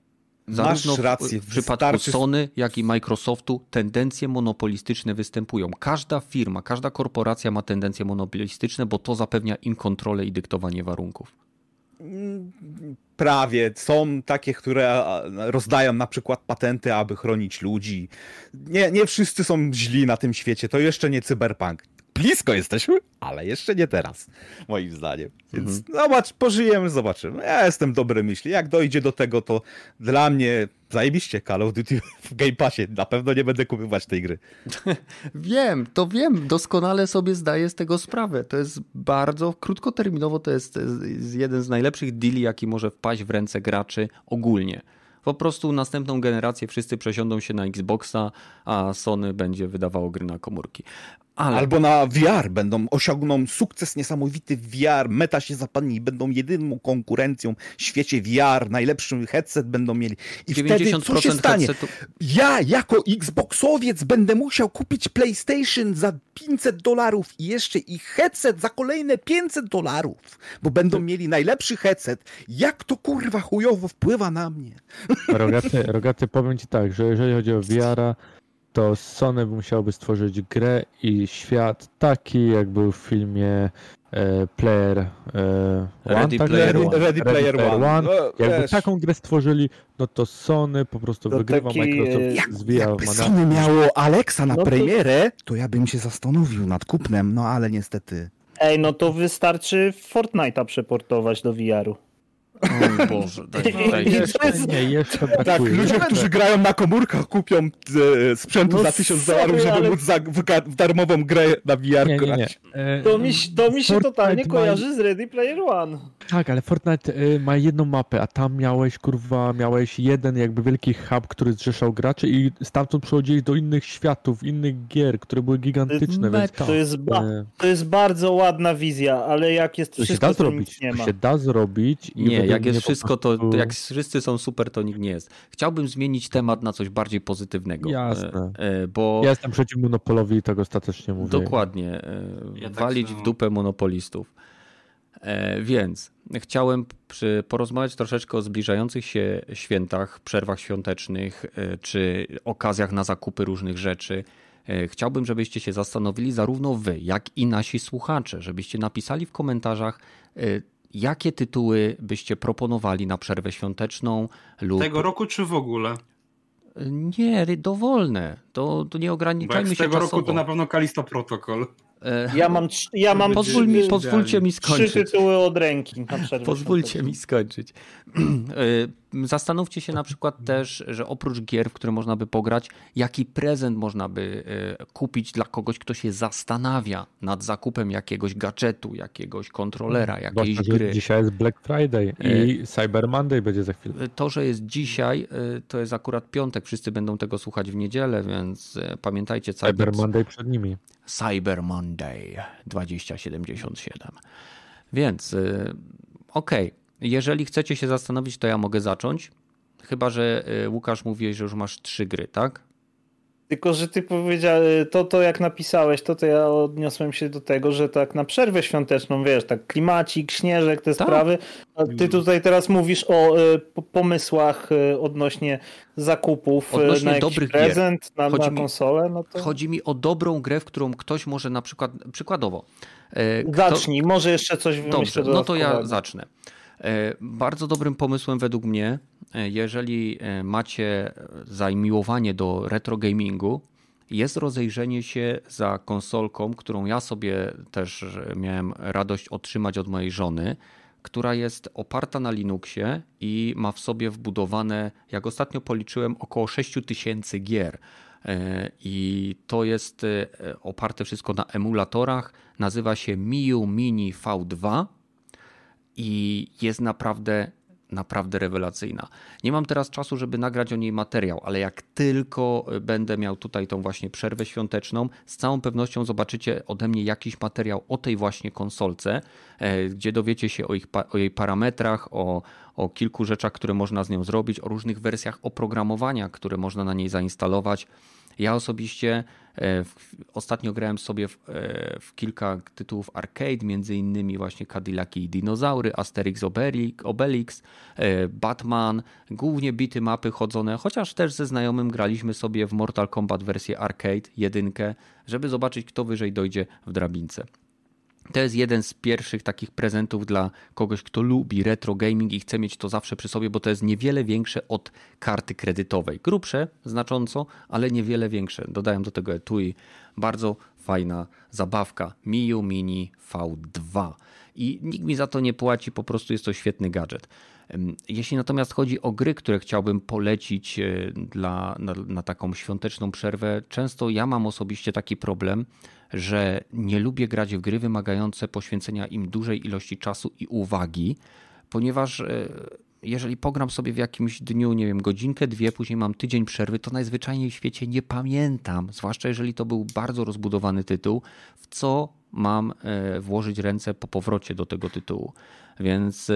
Zarówno Masz rację. W, w przypadku wystarczy... Sony, jak i Microsoftu tendencje monopolistyczne występują. Każda firma, każda korporacja ma tendencje monopolistyczne, bo to zapewnia im kontrolę i dyktowanie warunków. Prawie. Są takie, które rozdają na przykład patenty, aby chronić ludzi. Nie, nie wszyscy są źli na tym świecie. To jeszcze nie cyberpunk blisko jesteśmy, ale jeszcze nie teraz, moim zdaniem. Więc mhm. zobacz, pożyjemy, zobaczymy. Ja jestem dobry myśli. Jak dojdzie do tego, to dla mnie zajebiście Call of Duty [LAUGHS] w Game Passie. Na pewno nie będę kupować tej gry. [LAUGHS] wiem, to wiem. Doskonale sobie zdaję z tego sprawę. To jest bardzo krótkoterminowo, to jest, jeden z najlepszych deali, jaki może wpaść w ręce graczy ogólnie. Po prostu następną generację wszyscy przesiądą się na Xboxa, a Sony będzie wydawało gry na komórki. Ale... Albo na VR będą, osiągną sukces niesamowity w VR, meta się zapadnie i będą jedyną konkurencją w świecie VR, najlepszy headset będą mieli. I wtedy co się stanie? Headsetu... Ja jako Xboxowiec będę musiał kupić PlayStation za 500 dolarów i jeszcze i headset za kolejne 500 dolarów, bo będą mieli najlepszy headset. Jak to kurwa chujowo wpływa na mnie? Rogaty, rogaty powiem ci tak, że jeżeli chodzi o VR-a, to Sony musiałoby stworzyć grę i świat taki, jak był w filmie e, Player e, Ready, tak? Player Ready, Ready, Ready Player, Player One. One. No, jakby wiesz. taką grę stworzyli, no to Sony po prostu to wygrywa, taki, Microsoft jak, zwija Jakby Sony miało Alexa na no premierę, to... to ja bym się zastanowił nad kupnem, no ale niestety... Ej, no to wystarczy Fortnite'a przeportować do VR-u. O Boże, daj, daj. Jeszcze, nie, jeszcze Tak, ludzie, którzy grają na komórkach, kupią e, sprzętu no za 1000 dolarów, żeby ale... móc za, w, w, darmową grę na VR nie, nie, nie. E, to mi, to mi się Fortnite totalnie ma... kojarzy z Ready Player One. Tak, ale Fortnite e, ma jedną mapę, a tam miałeś, kurwa, miałeś jeden jakby wielki hub, który zrzeszał graczy i stamtąd przechodziłeś do innych światów, innych gier, które były gigantyczne. To jest, więc... to jest, ba... E, to jest bardzo ładna wizja, ale jak jest to wszystko, się da zrobić, nie ma. To się da zrobić. I nie, jak jest wszystko, to jak wszyscy są super, to nikt nie jest. Chciałbym zmienić temat na coś bardziej pozytywnego. Jasne. E, bo... Ja jestem przeciw monopolowi i tak ostatecznie mówię. Dokładnie. E, ja tak walić tak w dupę monopolistów. E, więc chciałem przy, porozmawiać troszeczkę o zbliżających się świętach, przerwach świątecznych czy okazjach na zakupy różnych rzeczy. Chciałbym, żebyście się zastanowili, zarówno wy, jak i nasi słuchacze, żebyście napisali w komentarzach, Jakie tytuły byście proponowali na przerwę świąteczną lub... Tego roku czy w ogóle? Nie, dowolne. To, to nie ograniczajmy się tego czasowo. roku to na pewno Kalisto Protocol. E, ja mam, ja mam Pozwól mi, pozwólcie mi skończyć. Trzy tytuły od ręki. Pozwólcie mi skończyć. E, zastanówcie się na przykład też, że oprócz gier, w które można by pograć, jaki prezent można by e, kupić dla kogoś, kto się zastanawia nad zakupem jakiegoś gadżetu, jakiegoś kontrolera, jakiejś Zwłaszcza, gry. Dzisiaj jest Black Friday i Cyber Monday będzie za chwilę. To, że jest dzisiaj, to jest akurat piątek. Wszyscy będą tego słuchać w niedzielę, więc pamiętajcie. Cyber, Cyber Monday przed nimi. Cyber Monday 2077. Więc yy, okej, okay. jeżeli chcecie się zastanowić, to ja mogę zacząć. Chyba, że y, Łukasz mówi, że już masz trzy gry, tak? Tylko, że ty powiedziałeś, to, to jak napisałeś, to, to ja odniosłem się do tego, że tak na przerwę świąteczną, wiesz, tak klimacik, śnieżek, te tak. sprawy. A ty tutaj teraz mówisz o y, pomysłach y, odnośnie zakupów y, odnośnie na dobrych prezent, gier. na, chodzi na konsolę. No to... Chodzi mi o dobrą grę, w którą ktoś może na przykład, przykładowo. Kto... Zacznij, może jeszcze coś wymyślę. Dobrze, no to ja zacznę. Bardzo dobrym pomysłem według mnie E, jeżeli e, macie zamiłowanie do retro gamingu, jest rozejrzenie się za konsolką, którą ja sobie też miałem radość otrzymać od mojej żony, która jest oparta na Linuxie i ma w sobie wbudowane, jak ostatnio policzyłem, około 6000 gier. E, I to jest oparte wszystko na emulatorach. Nazywa się Miu Mini V2 i jest naprawdę naprawdę rewelacyjna. Nie mam teraz czasu, żeby nagrać o niej materiał, ale jak tylko będę miał tutaj tą właśnie przerwę świąteczną, z całą pewnością zobaczycie ode mnie jakiś materiał o tej właśnie konsolce, e, gdzie dowiecie się o, ich, o jej parametrach, o, o kilku rzeczach, które można z nią zrobić, o różnych wersjach oprogramowania, które można na niej zainstalować. Ja osobiście e, ostatnio grałem sobie w, e, w, kilka tytułów arcade, między innymi właśnie Cadillaki i Dinozaury, Asterix Obelix, e, Batman, głównie bity mapy chodzone, chociaż też ze znajomym graliśmy sobie w Mortal Kombat wersję arcade, jedynkę, żeby zobaczyć kto wyżej dojdzie w drabince. To jest jeden z pierwszych takich prezentów dla kogoś, kto lubi retro gaming i chce mieć to zawsze przy sobie, bo to jest niewiele większe od karty kredytowej. Grubsze znacząco, ale niewiele większe. Dodają do tego etui. Bardzo fajna zabawka. Miu Mini V2. I nikt mi za to nie płaci, po prostu jest to świetny gadżet. Jeśli natomiast chodzi o gry, które chciałbym polecić e, dla, na, na taką świąteczną przerwę, często ja mam osobiście taki problem, że nie lubię grać w gry wymagające poświęcenia im dużej ilości czasu i uwagi, ponieważ e, jeżeli pogram sobie w jakimś dniu, nie wiem, godzinkę, dwie, później mam tydzień przerwy, to najzwyczajniej w świecie nie pamiętam, zwłaszcza jeżeli to był bardzo rozbudowany tytuł, w co mam e, włożyć ręce po powrocie do tego tytułu. Więc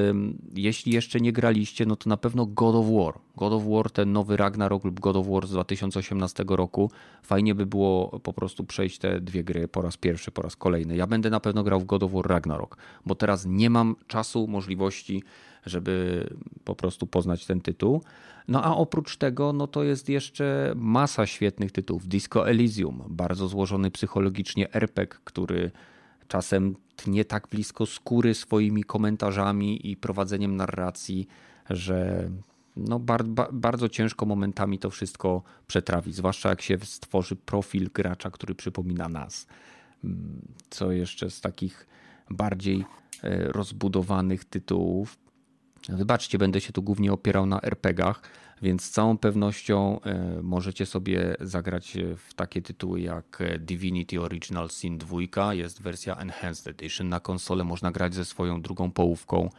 jeśli jeszcze nie graliście, no to na pewno God of War. God of War, ten nowy Ragnarok lub God of War z 2018 roku. Fajnie by było po prostu przejść te dwie gry po raz pierwszy, po raz kolejny. Ja będę na pewno grał w God of War Ragnarok, bo teraz nie mam czasu, możliwości, żeby po prostu poznać ten tytuł. No a oprócz tego, no to jest jeszcze masa świetnych tytułów. Disco Elysium, bardzo złożony psychologicznie RPG, który czasem tnie tak blisko skóry swoimi komentarzami i prowadzeniem narracji, że no bar, bar, bardzo ciężko momentami to wszystko przetrawić, zwłaszcza jak się stworzy profil gracza, który przypomina nas. Co jeszcze z takich bardziej e, rozbudowanych tytułów? Wybaczcie, będę się tu głównie opierał na RPGach, więc z całą pewnością e, możecie sobie zagrać w takie tytuły jak Divinity Original Sin 2, jest wersja Enhanced Edition na konsolę, można grać ze swoją drugą połówką,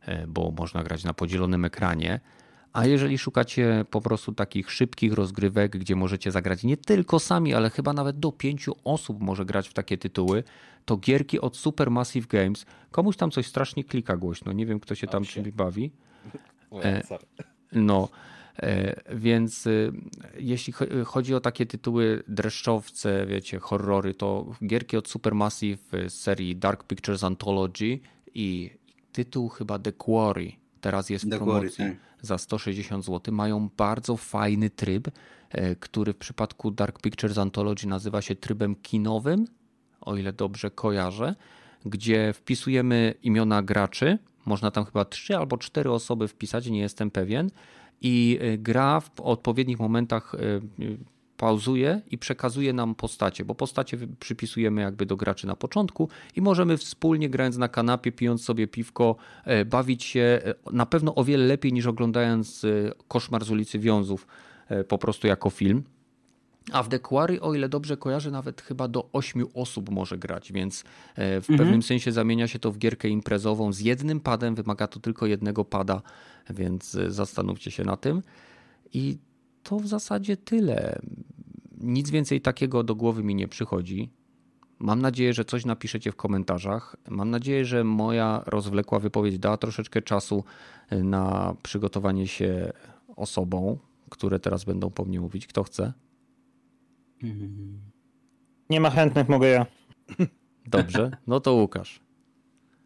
e, bo można grać na podzielonym ekranie. A jeżeli szukacie po prostu takich szybkich rozgrywek, gdzie możecie zagrać nie tylko sami, ale chyba nawet do pięciu osób może grać w takie tytuły, to gierki od Supermassive Games. Komuś tam coś strasznie klika głośno, nie wiem kto się tam czymś bawi. [LAUGHS] E, no, e, więc e, jeśli chodzi o takie tytuły dreszczowce, wiecie, horrory, to gierki od Supermassive z serii Dark Pictures Anthology i tytuł chyba The Quarry teraz jest w promocji tak. za 160 zł. Mają bardzo fajny tryb, który w przypadku Dark Pictures Anthology nazywa się trybem kinowym o ile dobrze kojarzę, gdzie wpisujemy imiona graczy. Można tam chyba trzy albo cztery osoby wpisać, nie jestem pewien. I y, gra w odpowiednich momentach y, pauzuje i przekazuje nam postacie, bo postacie przypisujemy jakby do graczy na początku i możemy wspólnie grając na kanapie, pijąc sobie piwko, bawić się na pewno o wiele lepiej niż oglądając Koszmar z ulicy Wiązów po prostu jako film. A w The Quarry, o ile dobrze kojarzę, nawet chyba do 8 osób może grać, więc e, w mhm. pewnym sensie zamienia się to w gierkę imprezową z jednym padem, wymaga to tylko jednego pada, więc e, zastanówcie się na tym. I to w zasadzie tyle. Nic więcej takiego do głowy mi nie przychodzi. Mam nadzieję, że coś napiszecie w komentarzach. Mam nadzieję, że moja rozwlekła wypowiedź da troszeczkę czasu e, na przygotowanie się osobom, które teraz będą po mnie mówić. Kto chce? Nie ma chętnych, mogę ja. [LAUGHS] Dobrze, no to Łukasz.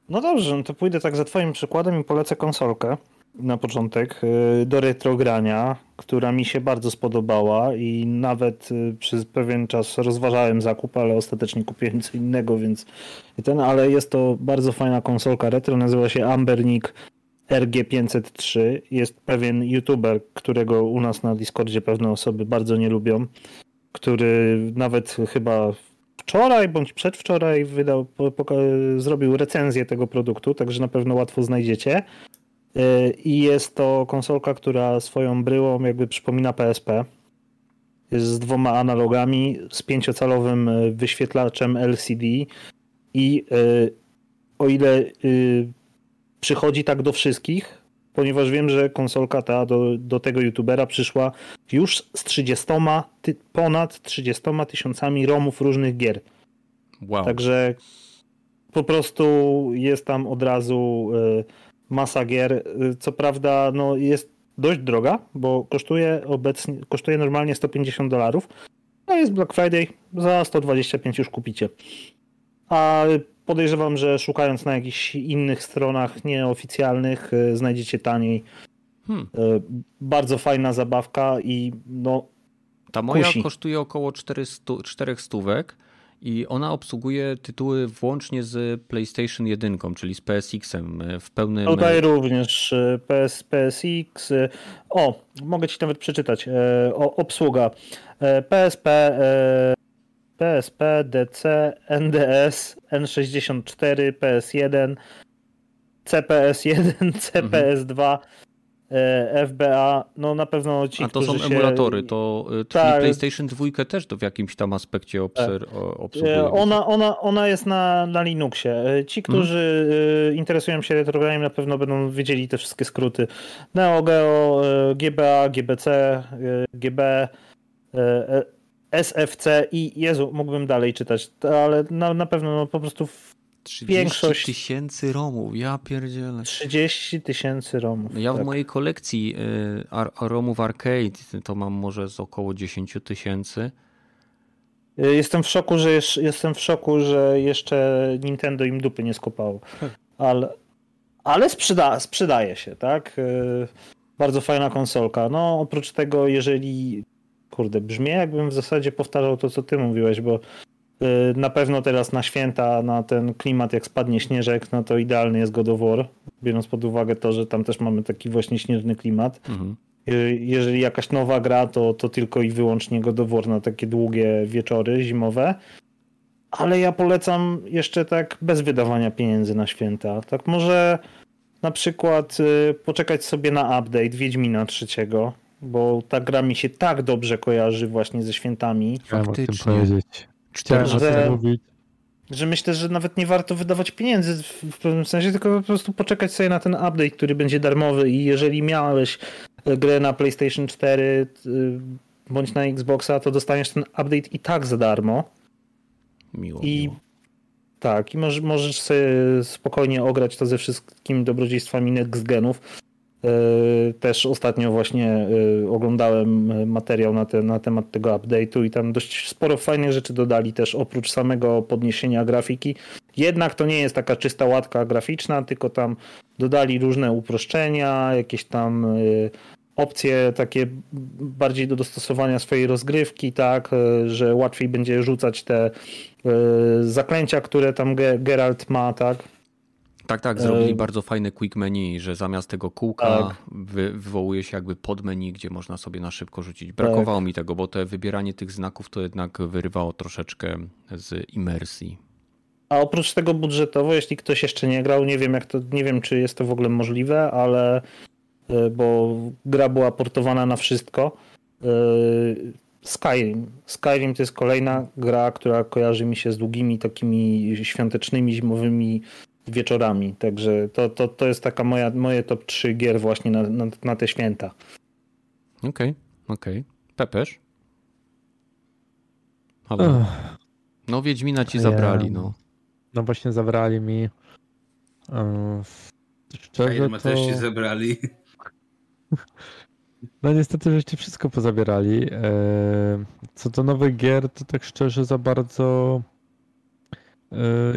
No dobrze, no to pójdę tak za twoim przykładem i polecę konsolkę na początek y, do retrogrania, która mi się bardzo spodobała i nawet y, przez pewien czas rozważałem zakup, ale ostatecznie kupiłem co innego, więc ten, ale jest to bardzo fajna konsolka retro, nazywa się Ambernik RG503. Jest pewien youtuber, którego u nas na Discordzie pewne osoby bardzo nie lubią który nawet chyba wczoraj bądź przedwczoraj wydał, zrobił recenzję tego produktu, także na pewno łatwo znajdziecie. Y, I jest to konsolka, która swoją bryłą jakby przypomina PSP. Jest z dwoma analogami, z pięciocalowym y, wyświetlaczem LCD i y, o ile przychodzi tak do wszystkich, ponieważ wiem, że konsolka ta do, do tego youtubera przyszła już z 30, ty, ponad 30 tysiącami romów różnych gier. Wow. Także po prostu jest tam od razu y, masa gier. Co prawda no, jest dość droga, bo kosztuje obecnie, kosztuje normalnie 150 dolarów, a jest Black Friday, za 125 już kupicie. A podejrzewam, że szukając na jakichś innych stronach nieoficjalnych y, znajdziecie taniej. Hmm. Bardzo fajna zabawka i no. Ta moja kusi. kosztuje około 400, 400 stówek i ona obsługuje tytuły włącznie z PlayStation 1, czyli z PSX-em e, w pełnym... Tutaj również PS, PSX. O, mogę ci nawet przeczytać. O, obsługa PSP, PSP, DC, NDS, N64, PS1, CPS1, CPS2, E, FBA, no na pewno ci, A to są emulatory, to y, tak, PlayStation 2 też to w jakimś tam aspekcie obser, tak. obsługuje. Ona, ona, ona jest na, na Linuxie. E, ci, którzy hmm. interesują się retrogramem na pewno będą wiedzieli te wszystkie skróty. Neo Geo, GBA, GBC, GB, SFC i Jezu, mógłbym dalej czytać, ale na, na pewno no, po prostu 30 większość... tysięcy romów, ja pierdzielę. 30 tysięcy romów. Ja tak. w mojej kolekcji y, romów arcade to mam może z około 10 tysięcy. Y, jestem w szoku, że jestem w szoku, że jeszcze Nintendo im dupy nie skopało. [LAUGHS] Ale, ale sprzeda, sprzedaje się, tak? Y, bardzo fajna konsolka. No oprócz tego, jeżeli kurde, brzmi jakbym w zasadzie powtarzał to, co ty mówiłeś, bo Y, na pewno teraz na święta, na ten klimat, jak spadnie śnieżek, no to idealny jest God of War, biorąc pod uwagę to, że tam też mamy taki właśnie śnieżny klimat. Mhm. Y, jeżeli jakaś nowa gra, to, to tylko i wyłącznie God of War na takie długie wieczory zimowe. Ale ja polecam jeszcze tak bez wydawania pieniędzy na święta. Tak może na przykład y, poczekać sobie na update Wiedźmina trzeciego, bo ta gra mi się tak dobrze kojarzy właśnie ze świętami. Faktycznie. Chciałem że, że myślę, że nawet nie warto wydawać pieniędzy w pewnym sensie, tylko po prostu poczekać sobie na ten update, który będzie darmowy i jeżeli miałeś grę na PlayStation 4 y, bądź na Xboxa, to dostaniesz ten update i tak za darmo. Miło. I miło. tak, i możesz, możesz sobie spokojnie ograć to ze wszystkimi dobrodziejstwami next genów. E, też ostatnio właśnie e, oglądałem materiał na, te, na temat tego update'u i tam dość sporo fajnych rzeczy dodali też oprócz samego podniesienia grafiki. Jednak to nie jest taka czysta łatka graficzna, tylko tam dodali różne uproszczenia, jakieś tam e, opcje takie bardziej do dostosowania swojej rozgrywki, tak, że łatwiej będzie rzucać te zaklęcia, które tam Geralt ma, tak. Tak, tak, zrobili bardzo fajne quick menu, że zamiast tego kółka tak. wy, wywołuje się jakby pod menu, gdzie można sobie na szybko rzucić. Brakowało tak. mi tego, bo to wybieranie tych znaków to jednak wyrywało troszeczkę z imersji. A oprócz tego budżetowo, jeśli ktoś jeszcze nie grał, nie wiem jak to, nie wiem czy jest to w ogóle możliwe, ale e, bo gra była portowana na wszystko. E, Skyrim. Skyrim to jest kolejna gra, która kojarzy mi się z długimi takimi świątecznymi, zimowymi wieczorami. Także to, to, to jest taka moja, moje top 3 gier właśnie na, na, na te święta. Okej, okay, okej. Okay. Pepeż? No Wiedźmina ci zabrali, no. No właśnie zabrali mi. Szczerze A to... też ci zabrali. [LAUGHS] No niestety żeście wszystko pozabierali. Co do nowych gier, to tak szczerze za bardzo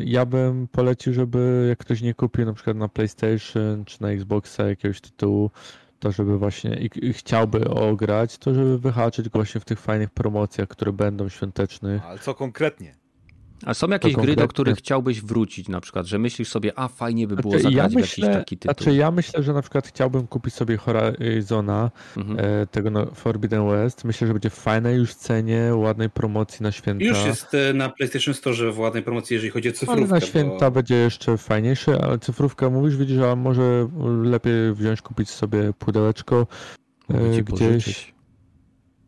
ja bym polecił, żeby jak ktoś nie kupił na przykład na PlayStation czy na Xboxa jakiegoś tytułu, to żeby właśnie i, i chciałby ograć, to żeby wyhaczyć właśnie w tych fajnych promocjach, które będą świątecznych. Ale co konkretnie? A są jakieś gry, do których chciałbyś wrócić na przykład, że myślisz sobie, a fajnie by było znaczy, zagrać ja myślę, jakiś taki tytuł? Znaczy ja myślę, że na przykład chciałbym kupić sobie Horizona, mhm. e, tego no, Forbidden West. Myślę, że będzie w fajnej już cenie, ładnej promocji na święta. Już jest e, na PlayStation Store w ładnej promocji, jeżeli chodzi o cyfrówkę. Ale na święta bo... będzie jeszcze fajniejsze, ale cyfrówka mówisz, widzisz, a może lepiej wziąć, kupić sobie pudełeczko e, gdzieś. Pożyczyć.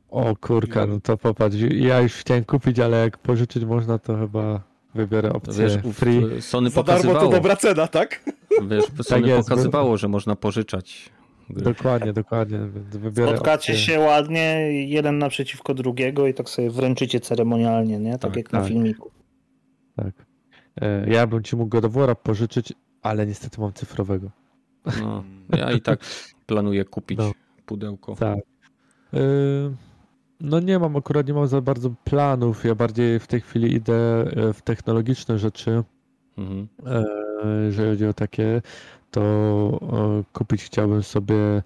O kurka, no to popatrz, ja już chciałem kupić, ale jak pożyczyć można, to chyba wybiorę opcję Wiesz, free. Sony Za darmo to dobra cena, tak? Wiesz, tak jest, pokazywało, bo... że można pożyczać. Dokładnie, dokładnie. Spotkacie się ładnie, jeden naprzeciwko drugiego i tak sobie wręczycie ceremonialnie, nie? Tak, tak jak tak. na filmiku. Tak. E, ja bym ci mógł God pożyczyć, ale niestety mam cyfrowego. No, ja i tak [LAUGHS] planuję kupić no. pudełko. Tak. E, no nie mam, akurat nie mam za bardzo planów. Ja bardziej w tej chwili idę e, w technologiczne rzeczy. Mhm. Jeżeli chodzi o takie, to kupić chciałbym sobie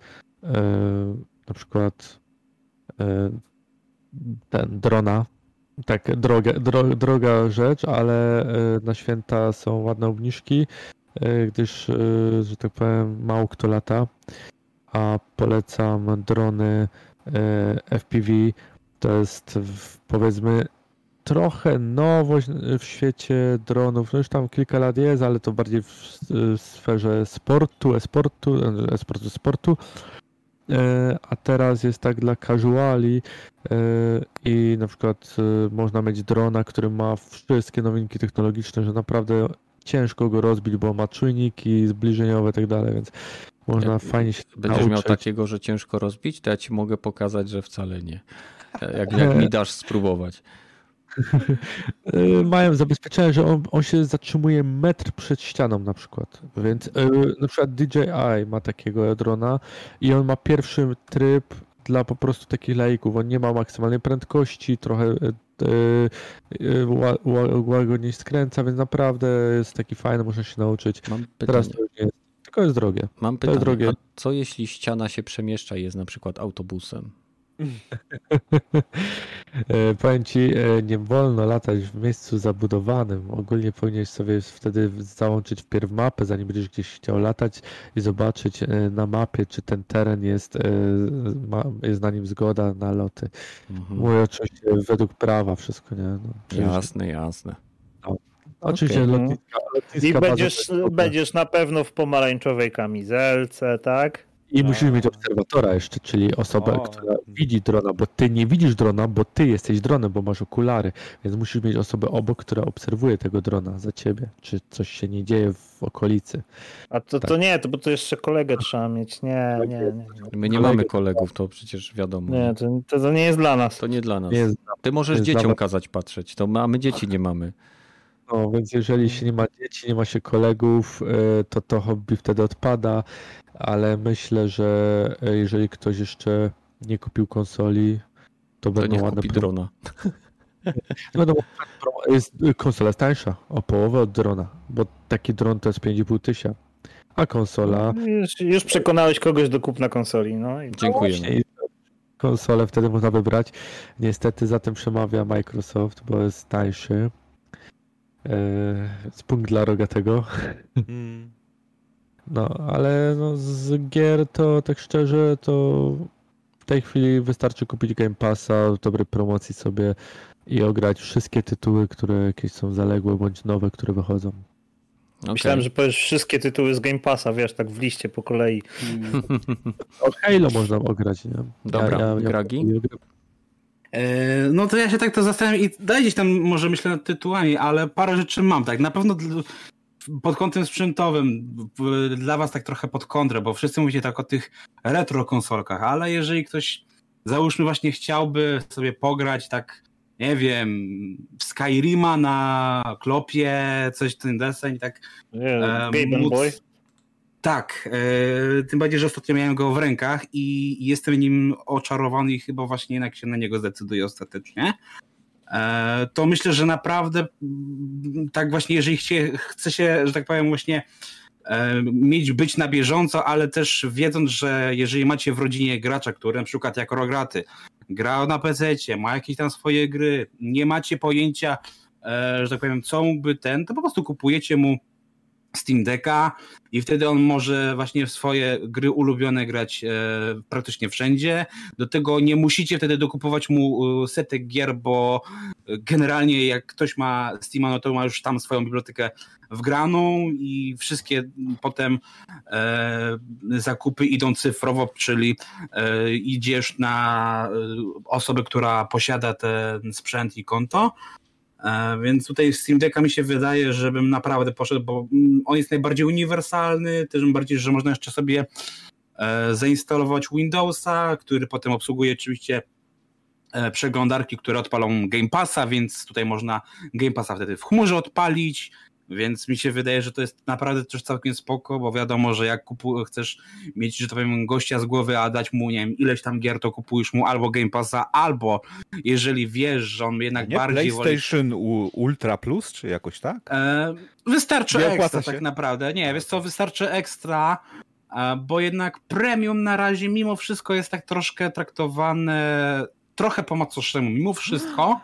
na przykład ten drona tak, droga, dro, droga rzecz, ale e, na święta są ładne obniżki, e, gdyż, e, że tak powiem, mało kto lata, a polecam drony FPV. To jest powiedzmy trochę nowość w świecie dronów. No już tam kilka lat jest, ale to bardziej w sferze sportu, e-sportu, e-sportu, sportu. A teraz jest tak dla casuali, E, i na przykład e, można mieć drona, który ma wszystkie nowinki technologiczne, że naprawdę ciężko go rozbić, bo ma czujniki zbliżeniowe i tak dalej, więc można jak fajnie się Będziesz nauczyć. miał takiego, że ciężko rozbić, to ja ci mogę pokazać, że wcale nie. Jak, [LAUGHS] jak mi dasz spróbować. E, mają zabezpieczenie, że on, on, się zatrzymuje metr przed ścianą na przykład. Więc na przykład DJI ma takiego drona i on ma pierwszy tryb dla po prostu takich laików. On nie ma maksymalnej prędkości, trochę e, łagodniej skręca, więc naprawdę jest taki fajny, można się nauczyć. Mam Teraz to jest, tylko jest drogie. Mam pytanie, drogie. co jeśli ściana się przemieszcza i jest na przykład autobusem? [LAUGHS] E, powiem ci, e, nie wolno latać w miejscu zabudowanym. Ogólnie powinieneś sobie wtedy załączyć wpierw mapę, zanim będziesz gdzieś chciał latać i zobaczyć e, na mapie, czy ten teren jest, jest na nim zgoda na loty. Mhm. Mówię oczywiście według prawa wszystko, nie? No, jasne, jasne. Oczywiście okay. lotniska, lotniska I będziesz, będziesz na pewno w pomarańczowej kamizelce, tak? I musisz mieć obserwatora jeszcze, czyli osobę, o. która widzi drona, bo ty nie widzisz drona, bo ty jesteś dronem, bo masz okulary, więc musisz mieć osobę obok, która obserwuje tego drona za ciebie, czy coś się nie dzieje w okolicy. A to, tak. to nie, to bo to jeszcze kolegę trzeba mieć. Nie, nie, nie. My nie mamy kolegów, to przecież wiadomo. Nie, to, to, to nie jest dla nas. To nie dla nas. Nie jest, ty możesz dzieciom kazać patrzeć, to my, a my dzieci nie mamy. No, więc jeżeli się nie ma dzieci, nie ma się kolegów, e, to to hobby wtedy odpada ale myślę, że e, jeżeli ktoś jeszcze nie kupił konsoli, to, to będą ładne kupi drona. Będą [LAUGHS] jest, konsola jest tańsza o połowę od drona, bo taki dron to jest 5,5 tysiąca, a konsola... No, już, już, przekonałeś kogoś do kupna konsoli. No i... Dziękuję. Konsolę wtedy można wybrać. Niestety za tym przemawia Microsoft, bo jest tańszy. Eee, punkt dla rogatego. Mm. [LAUGHS] No, ale no, z gier to tak szczerze to w tej chwili wystarczy kupić Game Passa, dobrej promocji sobie i ograć wszystkie tytuły, które jakieś są zaległe bądź nowe, które wychodzą. Okay. Myślałem, że powiesz wszystkie tytuły z Game Passa, wiesz, tak w liście po kolei. [LAUGHS] o Halo można ograć, nie? Dobra, ja, ja, Gragi? E, no to ja się tak to zastanawiam i dajcie tam może myślę nad tytułami, ale parę rzeczy mam, tak. Na pewno pod kątem sprzętowym dla was tak trochę pod kontrę, bo wszyscy mówicie tak o tych retro konsolkach, ale jeżeli ktoś załóżmy właśnie chciałby sobie pograć tak nie wiem, Skyrima na klopie, coś ten deseń, tak. Yeah, e, móc... Boy. Tak, e, tym bardziej, że ostatnio miałem go w rękach i jestem nim oczarowany i chyba właśnie jednak się na niego zdecyduję ostatecznie. E, to myślę, że naprawdę mm, tak właśnie, jeżeli chcie, chce się, że tak powiem, właśnie e, mieć, być na bieżąco, ale też wiedząc, że jeżeli macie w rodzinie gracza, który na przykład jako rograty gra na PC, ma jakieś tam swoje gry, nie macie pojęcia, że tak powiem, co mógłby ten, to po prostu kupujecie mu Steam Decka i wtedy on może właśnie w swoje gry ulubione grać e, praktycznie wszędzie. Do tego nie musicie wtedy dokupować mu e, setek gier, bo generalnie jak ktoś ma Steama, no to ma już tam swoją bibliotekę wgraną i wszystkie potem e, zakupy idą cyfrowo, czyli e, idziesz na e, osobę, która posiada ten sprzęt i konto więc tutaj Steam Decka mi się wydaje, żebym naprawdę poszedł, bo mm, on jest najbardziej uniwersalny, też bardziej, że można jeszcze sobie e, zainstalować Windowsa, który potem obsługuje oczywiście e, przeglądarki, które odpalą Game Passa, więc tutaj można Game Passa wtedy w chmurze odpalić, więc mi się wydaje, że to jest naprawdę też całkiem spoko, bo wiadomo, że jak kupu- chcesz mieć, że to powiem, gościa z głowy, a dać mu, nie wiem, ileś tam gier, to kupujesz mu albo Game Passa, albo jeżeli wiesz, że on jednak nie, bardziej PlayStation woli... Ultra Plus, czy jakoś tak? E, wystarczy nie ekstra tak naprawdę. Nie, wiesz co, wystarczy ekstra, e, bo jednak premium na razie mimo wszystko jest tak troszkę traktowane trochę po macoszemu, mimo wszystko.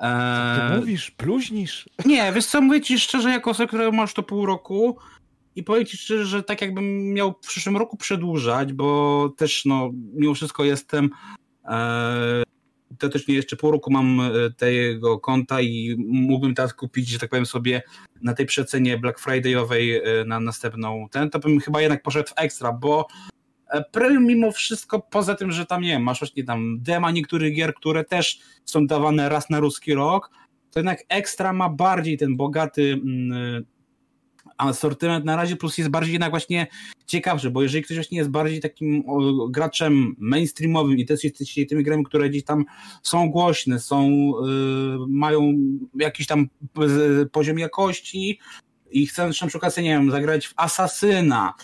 Co ty mówisz? Bluźnisz? Nie, wiesz co, mówię ci szczerze, jako osoba, która masz to pół roku i powiem ci szczerze, że tak jakbym miał w przyszłym roku przedłużać, bo też no, mimo wszystko jestem e, to też nie jeszcze pół roku mam e, tego konta i mógłbym teraz kupić, że tak powiem sobie na tej przecenie Black Friday'owej e, na następną ten, to bym chyba jednak poszedł w ekstra, bo E, Prel mimo wszystko, poza tym, że tam nie wiem, masz właśnie tam dema niektórych gier, które też są dawane raz na ruski rok, to jednak ekstra ma bardziej ten bogaty mm, asortyment na razie, plus jest bardziej jednak właśnie ciekawszy, bo jeżeli ktoś właśnie jest bardziej takim graczem mainstreamowym i też jesteście tymi grami, które gdzieś tam są głośne, są, yy, mają jakiś tam poziom jakości i chcą na przykład, nie wiem, zagrać w Asasyna,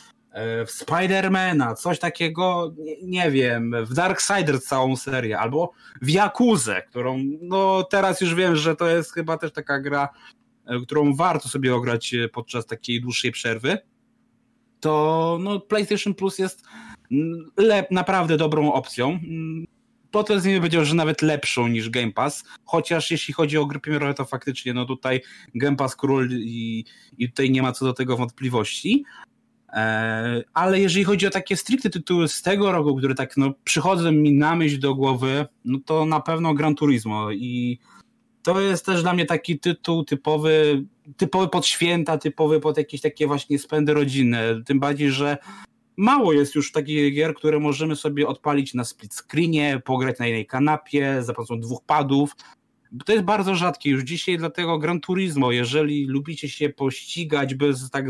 w Spidermana, coś takiego, nie, nie, wiem, w Darksider całą serię, albo w Jakuzę, którą no teraz już wiem, że to jest chyba też taka gra, e, którą warto sobie ograć e, podczas takiej dłuższej przerwy, to no, PlayStation Plus jest mm, le- naprawdę dobrą opcją. Mm, Potem z nimi powiedział, że nawet lepszą niż Game Pass, chociaż jeśli chodzi o gry premierowe, to faktycznie no tutaj Game Pass król i, i tutaj nie ma co do tego wątpliwości. E, ale jeżeli chodzi o takie stricte tytuły z tego roku, które tak no, przychodzą mi na myśl do głowy, no to na pewno Gran Turismo. I to jest też dla mnie taki tytuł typowy, typowy pod święta, typowy pod jakieś takie właśnie spędy rodzinne, tym bardziej, że mało jest już takich gier, które możemy sobie odpalić na split screenie, pograć na jednej kanapie za pomocą dwóch padów, to jest bardzo rzadkie już dzisiaj, dlatego Gran Turismo, jeżeli lubicie się pościgać bez tak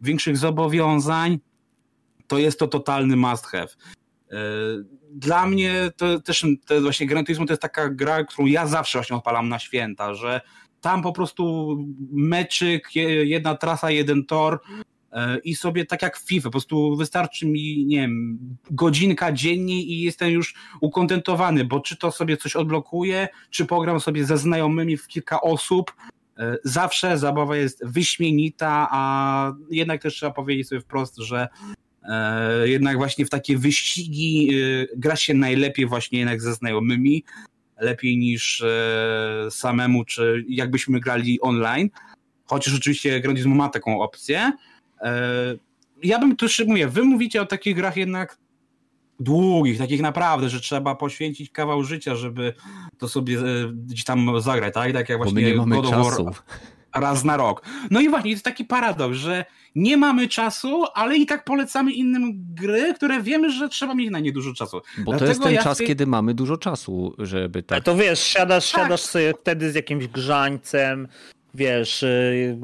większych zobowiązań, to jest to totalny must have. E, dla mnie to też to właśnie Gran Turismo to jest taka gra, którą ja zawsze właśnie odpalam na święta, że tam po prostu meczyk, jedna trasa, jeden tor, i sobie tak jak w FIFA, po prostu wystarczy mi, nie wiem, godzinka dziennie i jestem już ukontentowany, bo czy to sobie coś odblokuje, czy pogram sobie ze znajomymi w kilka osób, e, zawsze zabawa jest wyśmienita, a jednak też trzeba powiedzieć sobie wprost, że e, jednak właśnie w takie wyścigi gra się najlepiej właśnie jednak ze znajomymi, lepiej niż samemu, czy jakbyśmy grali online, chociaż oczywiście Gran Turismo ma taką opcję, E, ja bym tu mówię, wy mówicie o takich grach jednak długich, takich naprawdę, że trzeba poświęcić kawał życia, żeby to sobie e, gdzieś tam zagrać, tak? Tak jak właśnie Bo my nie mamy czasu. raz na rok. No i właśnie, to jest taki paradoks, że nie mamy czasu, ale i tak polecamy innym gry, które wiemy, że trzeba mieć na nie dużo czasu. Bo Dlatego to jest ten ja czas, kiedy mamy dużo czasu, żeby tak... A to wiesz, siadasz, tak. siadasz sobie wtedy z jakimś grzańcem, wiesz, y,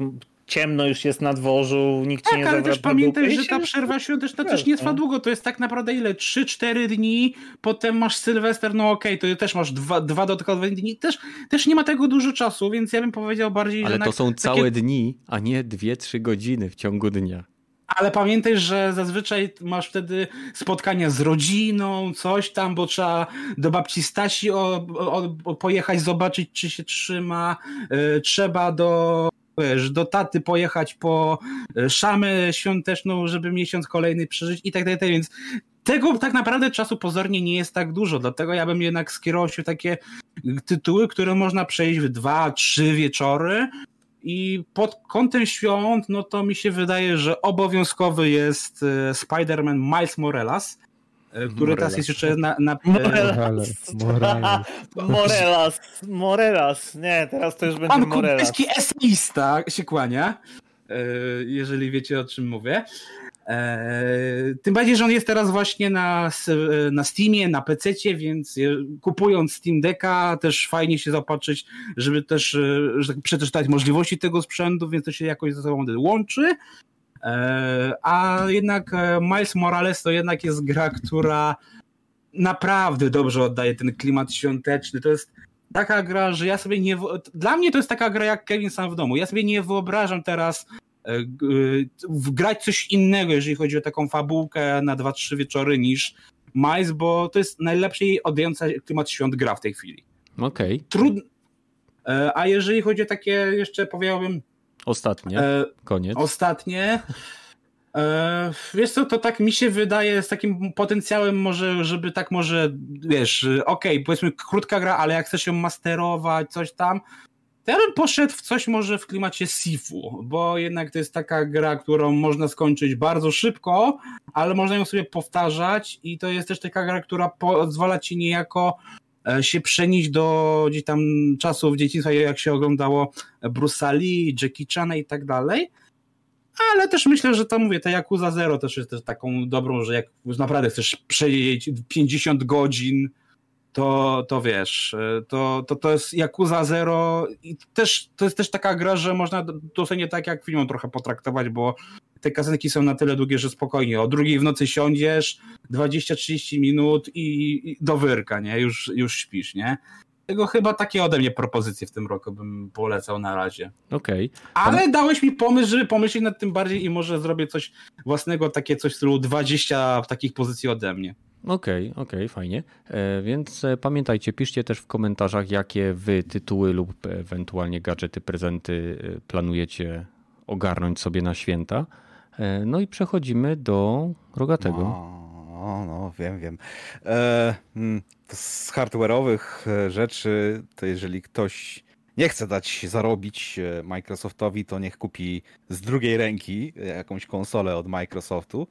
ciemno już jest na dworzu, nikt tak, nie ale też pamiętaj, że ta przerwa świąteczna też nie trwa no. długo, to jest tak naprawdę ile? 3-4 dni, potem masz Sylwester, no okej, okay, to też masz dwa, dwa dodatkowe dni, też, też nie ma tego dużo czasu, więc ja bym powiedział bardziej, ale że... Ale to są całe takie... dni, a nie 2-3 godziny w ciągu dnia. Ale pamiętaj, że zazwyczaj masz wtedy spotkania z rodziną, coś tam, bo trzeba do babci Stasi o, o, o pojechać, zobaczyć, czy się trzyma. Yy, trzeba do wiesz, do taty pojechać po e, szamę świąteczną, żeby miesiąc kolejny przeżyć i tak dalej, tak więc tego tak naprawdę czasu pozornie nie jest tak dużo, dlatego ja bym jednak skierował się w takie tytuły, które można przejść w dwa, trzy wieczory. I pod kątem świąt, no to mi się wydaje, że obowiązkowy jest e, Spider-Man Miles Morales, E, który teraz jest jeszcze na... na... Morelas. [LAUGHS] Morelas. Morelas. Morelas. Nie, teraz to już będzie Pan Morelas. Pan eseista się kłania, e, jeżeli wiecie o czym mówię. Eee, tym bardziej, że on jest teraz właśnie na, na Steamie, na PC, więc kupując Steam Decka też fajnie się zapatrzyć, żeby też tak przeczytać możliwości tego sprzętu, więc to się jakoś ze sobą łączy. Eee, a jednak e, Miles Morales to jednak jest gra, która naprawdę dobrze oddaje ten klimat świąteczny. To jest taka gra, że ja sobie nie. Dla mnie to jest taka gra jak Kevin sam w domu. Ja sobie nie wyobrażam teraz e, grać coś innego, jeżeli chodzi o taką fabułkę na 2-3 wieczory niż Miles, bo to jest najlepszej oddająca klimat świąt gra w tej chwili. Okej. Okay. Trud... E, a jeżeli chodzi o takie jeszcze powiedziałbym. Ostatnie. E, Koniec. Ostatnie. E, wiesz co, to tak mi się wydaje z takim potencjałem może, żeby tak może, wiesz, okej, okay, powiedzmy krótka gra, ale jak chcesz ją masterować, coś tam, to ja bym poszedł w coś może w klimacie Sifu, bo jednak to jest taka gra, którą można skończyć bardzo szybko, ale można ją sobie powtarzać i to jest też taka gra, która pozwala ci niejako e, się przenieść do gdzieś tam czasów dzieciństwa, jak się oglądało Bruce Lee, Jackie Chan i tak dalej, ale też myślę, że to mówię, ta Yakuza Zero też jest też taką dobrą, że jak naprawdę chcesz przejść 50 godzin, to, to wiesz, to, to, to jest Yakuza Zero i też, to jest też taka gra, że można dosłownie tak jak filmem trochę potraktować, bo te kasenki są na tyle długie, że spokojnie, o drugiej w nocy siądziesz, 20-30 minut i, i do wyrka, nie, już, już śpisz, nie. Tego chyba takie ode mnie propozycje w tym roku bym polecał na razie. Okej. Okay. Ale dałeś mi pomysł, żeby pomyśleć nad tym bardziej i może zrobię coś własnego, takie coś w stylu 20 takich pozycji ode mnie. Okej, okay, okej, okay, fajnie. E, więc e, pamiętajcie, piszcie też w komentarzach, jakie wy tytuły lub ewentualnie gadżety, prezenty e, planujecie ogarnąć sobie na święta. E, no i przechodzimy do Rogatego. No, no wiem, wiem. E, mm, z hardware'owych e, rzeczy, to jeżeli ktoś nie chce dać zarobić Microsoftowi, to niech kupi z drugiej ręki jakąś konsolę od Microsoftu.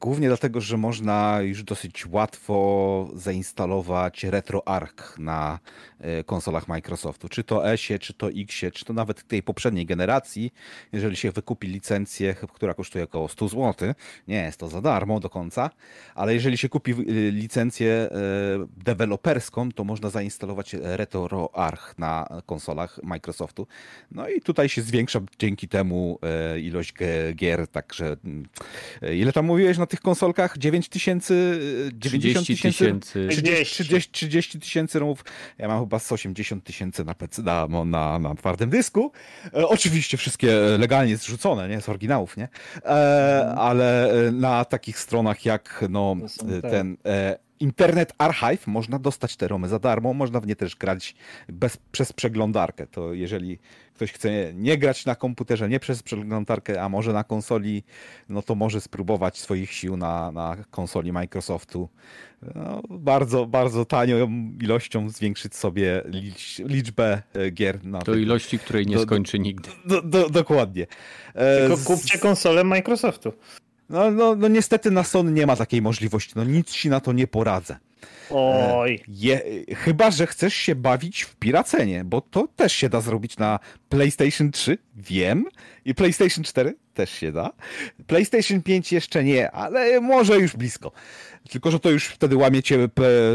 Głównie dlatego, że można już dosyć łatwo zainstalować RetroArch na e, konsolach Microsoftu. Czy to S-ie, czy to X-ie, czy to nawet tej poprzedniej generacji. Jeżeli się wykupi licencję, która kosztuje około 100 zł, nie jest to za darmo do końca, ale jeżeli się kupi licencję e, deweloperską, to można zainstalować RetroArch na konsolach Microsoftu. No i tutaj się zwiększa dzięki temu e, ilość gier, także mm, ile tam mówiłeś na tych konsolkach? 9 tysięcy? 90 tysięcy? 30 tysięcy ROMów. Ja mam chyba 180 tysięcy na, na, na, na twardym dysku. E, oczywiście wszystkie legalnie zrzucone, nie? Z oryginałów, nie? E, ale e, na takich stronach jak no, ten e, Internet Archive można dostać te romy za darmo, można w nie też grać bez, przez przeglądarkę. To jeżeli ktoś chce nie grać na komputerze, nie przez przeglądarkę, a może na konsoli, no to może spróbować swoich sił na, na konsoli Microsoftu. No, bardzo, bardzo tanią ilością zwiększyć sobie liczbę e, gier. Na do ilości, której nie do, skończy nigdy. Do, do, dokładnie. E, Tylko kupcie konsolę Microsoftu. No, no, no niestety na Sony nie ma takiej możliwości. No nic ci na to nie poradzę. Oj. E, je, chyba, że chcesz się bawić w piracenie, bo to też się da zrobić na PlayStation 3, wiem, i PlayStation 4 też się da. PlayStation 5 jeszcze nie, ale może już blisko. Tylko, że to już wtedy łamiecie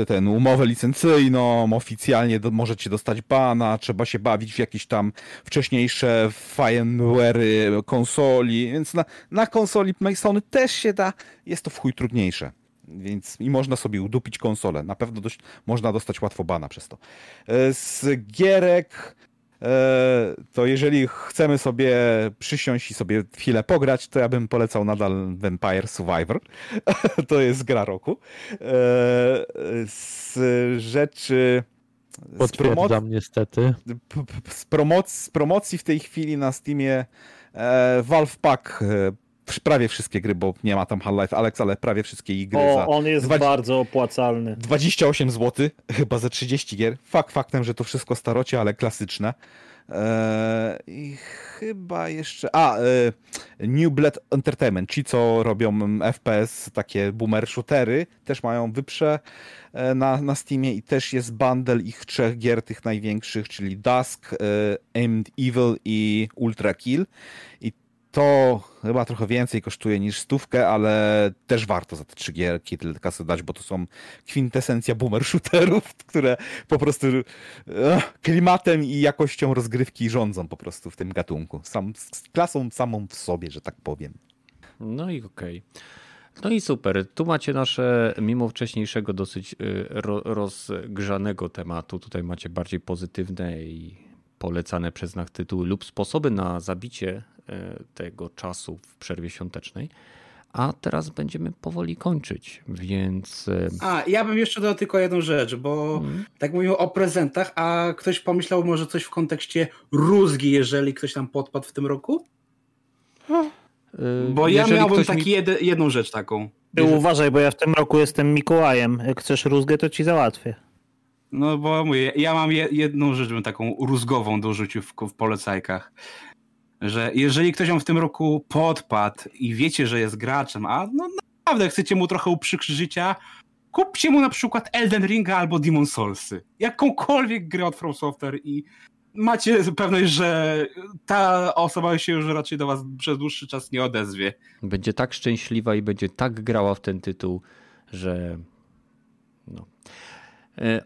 ten umowę licencyjną, oficjalnie do, możecie dostać bana, trzeba się bawić w jakieś tam wcześniejsze firmware'y konsoli, więc na, na konsoli Sony też się da, jest to w chuj trudniejsze. Więc i można sobie udupić konsolę. Na pewno dość, można dostać łatwo bana przez to. E, z gierek e, to jeżeli chcemy sobie przysiąść i sobie chwilę pograć, to ja bym polecał nadal Vampire Survivor. [LAUGHS] to jest gra roku. E, z rzeczy... Z promocji, niestety. Z promocji, z promocji w tej chwili na Steamie Valve Pack prawie wszystkie gry, bo nie ma tam Half-Life Alex, ale prawie wszystkie gry o, za... on jest 20... bardzo opłacalny. 28 zł, chyba za 30 gier. Fakt faktem, że to wszystko starocie, ale klasyczne. Eee, I chyba jeszcze. A, e, New Blood Entertainment, ci co robią FPS, takie boomer shootery, też mają wyprze e, na, na Steamie i też jest bundle ich trzech gier, tych największych, czyli Dusk, e, Aimed Evil i Ultra Kill. I To chyba trochę więcej kosztuje niż stówkę, ale też warto za te trzy gierki tyle kasy dać, bo to są kwintesencja boomer shooterów, [LAUGHS] które po prostu uh, klimatem i jakością rozgrywki rządzą po prostu w tym gatunku. Sam, z klasą samą w sobie, że tak powiem. No i okej. Okay. No i super. Tu macie nasze, mimo wcześniejszego dosyć y, rozgrzanego tematu, tutaj macie bardziej pozytywne i polecane przez nas tytuły lub sposoby na zabicie tego czasu w przerwie świątecznej. A teraz będziemy powoli kończyć, więc. Y, a, ja bym jeszcze dodał tylko jedną rzecz, bo hmm. tak mówimy o prezentach, a ktoś pomyślał może coś w kontekście rózgi, jeżeli ktoś tam podpadł w tym roku? Bo ja miałbym taki mi... jed, jedną rzecz taką. Ty Jeżeli... uważaj, bo ja w tym roku jestem Mikołajem. Jak chcesz rózgę, to ci załatwię. No bo mówię, ja mam jedną rzecz bym taką rózgową dorzucił w, w polecajkach. Że jeżeli ktoś ją w tym roku podpadł i wiecie, że jest graczem, a no naprawdę chcecie mu trochę uprzykrzyć życia, kupcie mu na przykład Elden Ringa albo Demon Soulsy. Jakąkolwiek grę od From Software i macie pewność, że ta osoba się już raczej do was przez dłuższy czas nie odezwie. Będzie tak szczęśliwa i będzie tak grała w ten tytuł, że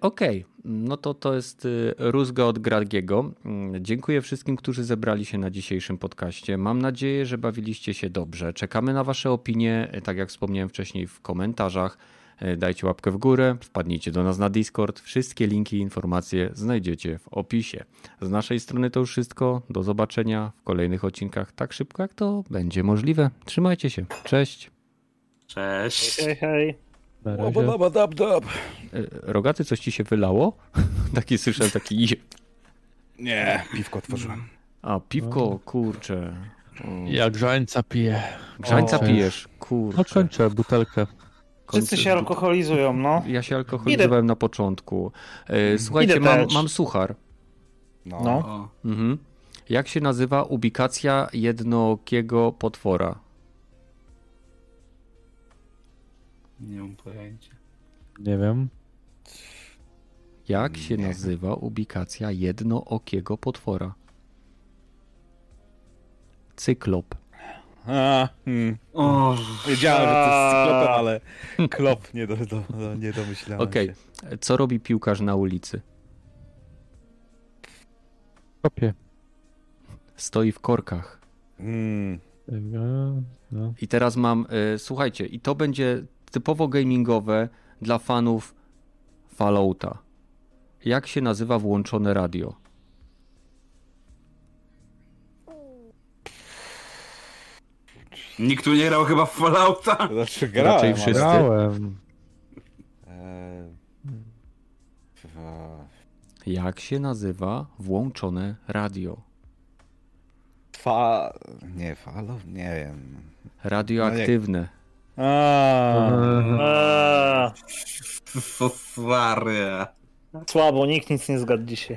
okej, okay. no to to jest y, Rózga od Gragiego. Mm, dziękuję wszystkim, którzy zebrali się na dzisiejszym podcaście. Mam nadzieję, że bawiliście się dobrze. Czekamy na Wasze opinie, e, tak jak wspomniałem wcześniej, w komentarzach. E, dajcie łapkę w górę, wpadnijcie do nas na Discord. Wszystkie linki i informacje znajdziecie w opisie. Z naszej strony to już wszystko. Do zobaczenia w kolejnych odcinkach tak szybko jak to będzie możliwe. Trzymajcie się. Cześć. Cześć. Hej, hej. E, rogaty, coś ci się wylało? [LAUGHS] taki słyszałem, taki... Nie, piwko otworzyłem. A, piwko, kurczę. Ja grzańca piję. Grzańca pijesz, kurczę. No kończę butelkę. Wszyscy się alkoholizują, no. Ja się alkoholizowałem Idę. na początku. E, słuchajcie, mam, mam suchar. No. no. Mhm. Jak się nazywa ubikacja jednookiego potwora? Nie mam pojęcia. Nie wiem. Jak się nazywa ubikacja jednookiego potwora? Cyklop. A, hmm. o, Wiedziałem, że to jest cyklopem, ale klop nie, do, do, nie domyślałem Okej, okay. co robi piłkarz na ulicy? Kopie. Stoi w korkach. Mm. No. I teraz mam, y, słuchajcie, i to będzie typowo gamingowe dla fanów Fallouta. Jak się nazywa włączone radio? Nikt tu nie grał chyba w Fallouta? Znaczy grałem, Raczej wszyscy. Grałem. Jak się nazywa włączone radio? Fa... Nie, falo? Nie wiem. Radioaktywne. No A. Słabo, nikt nic nie zgadł dzisiaj.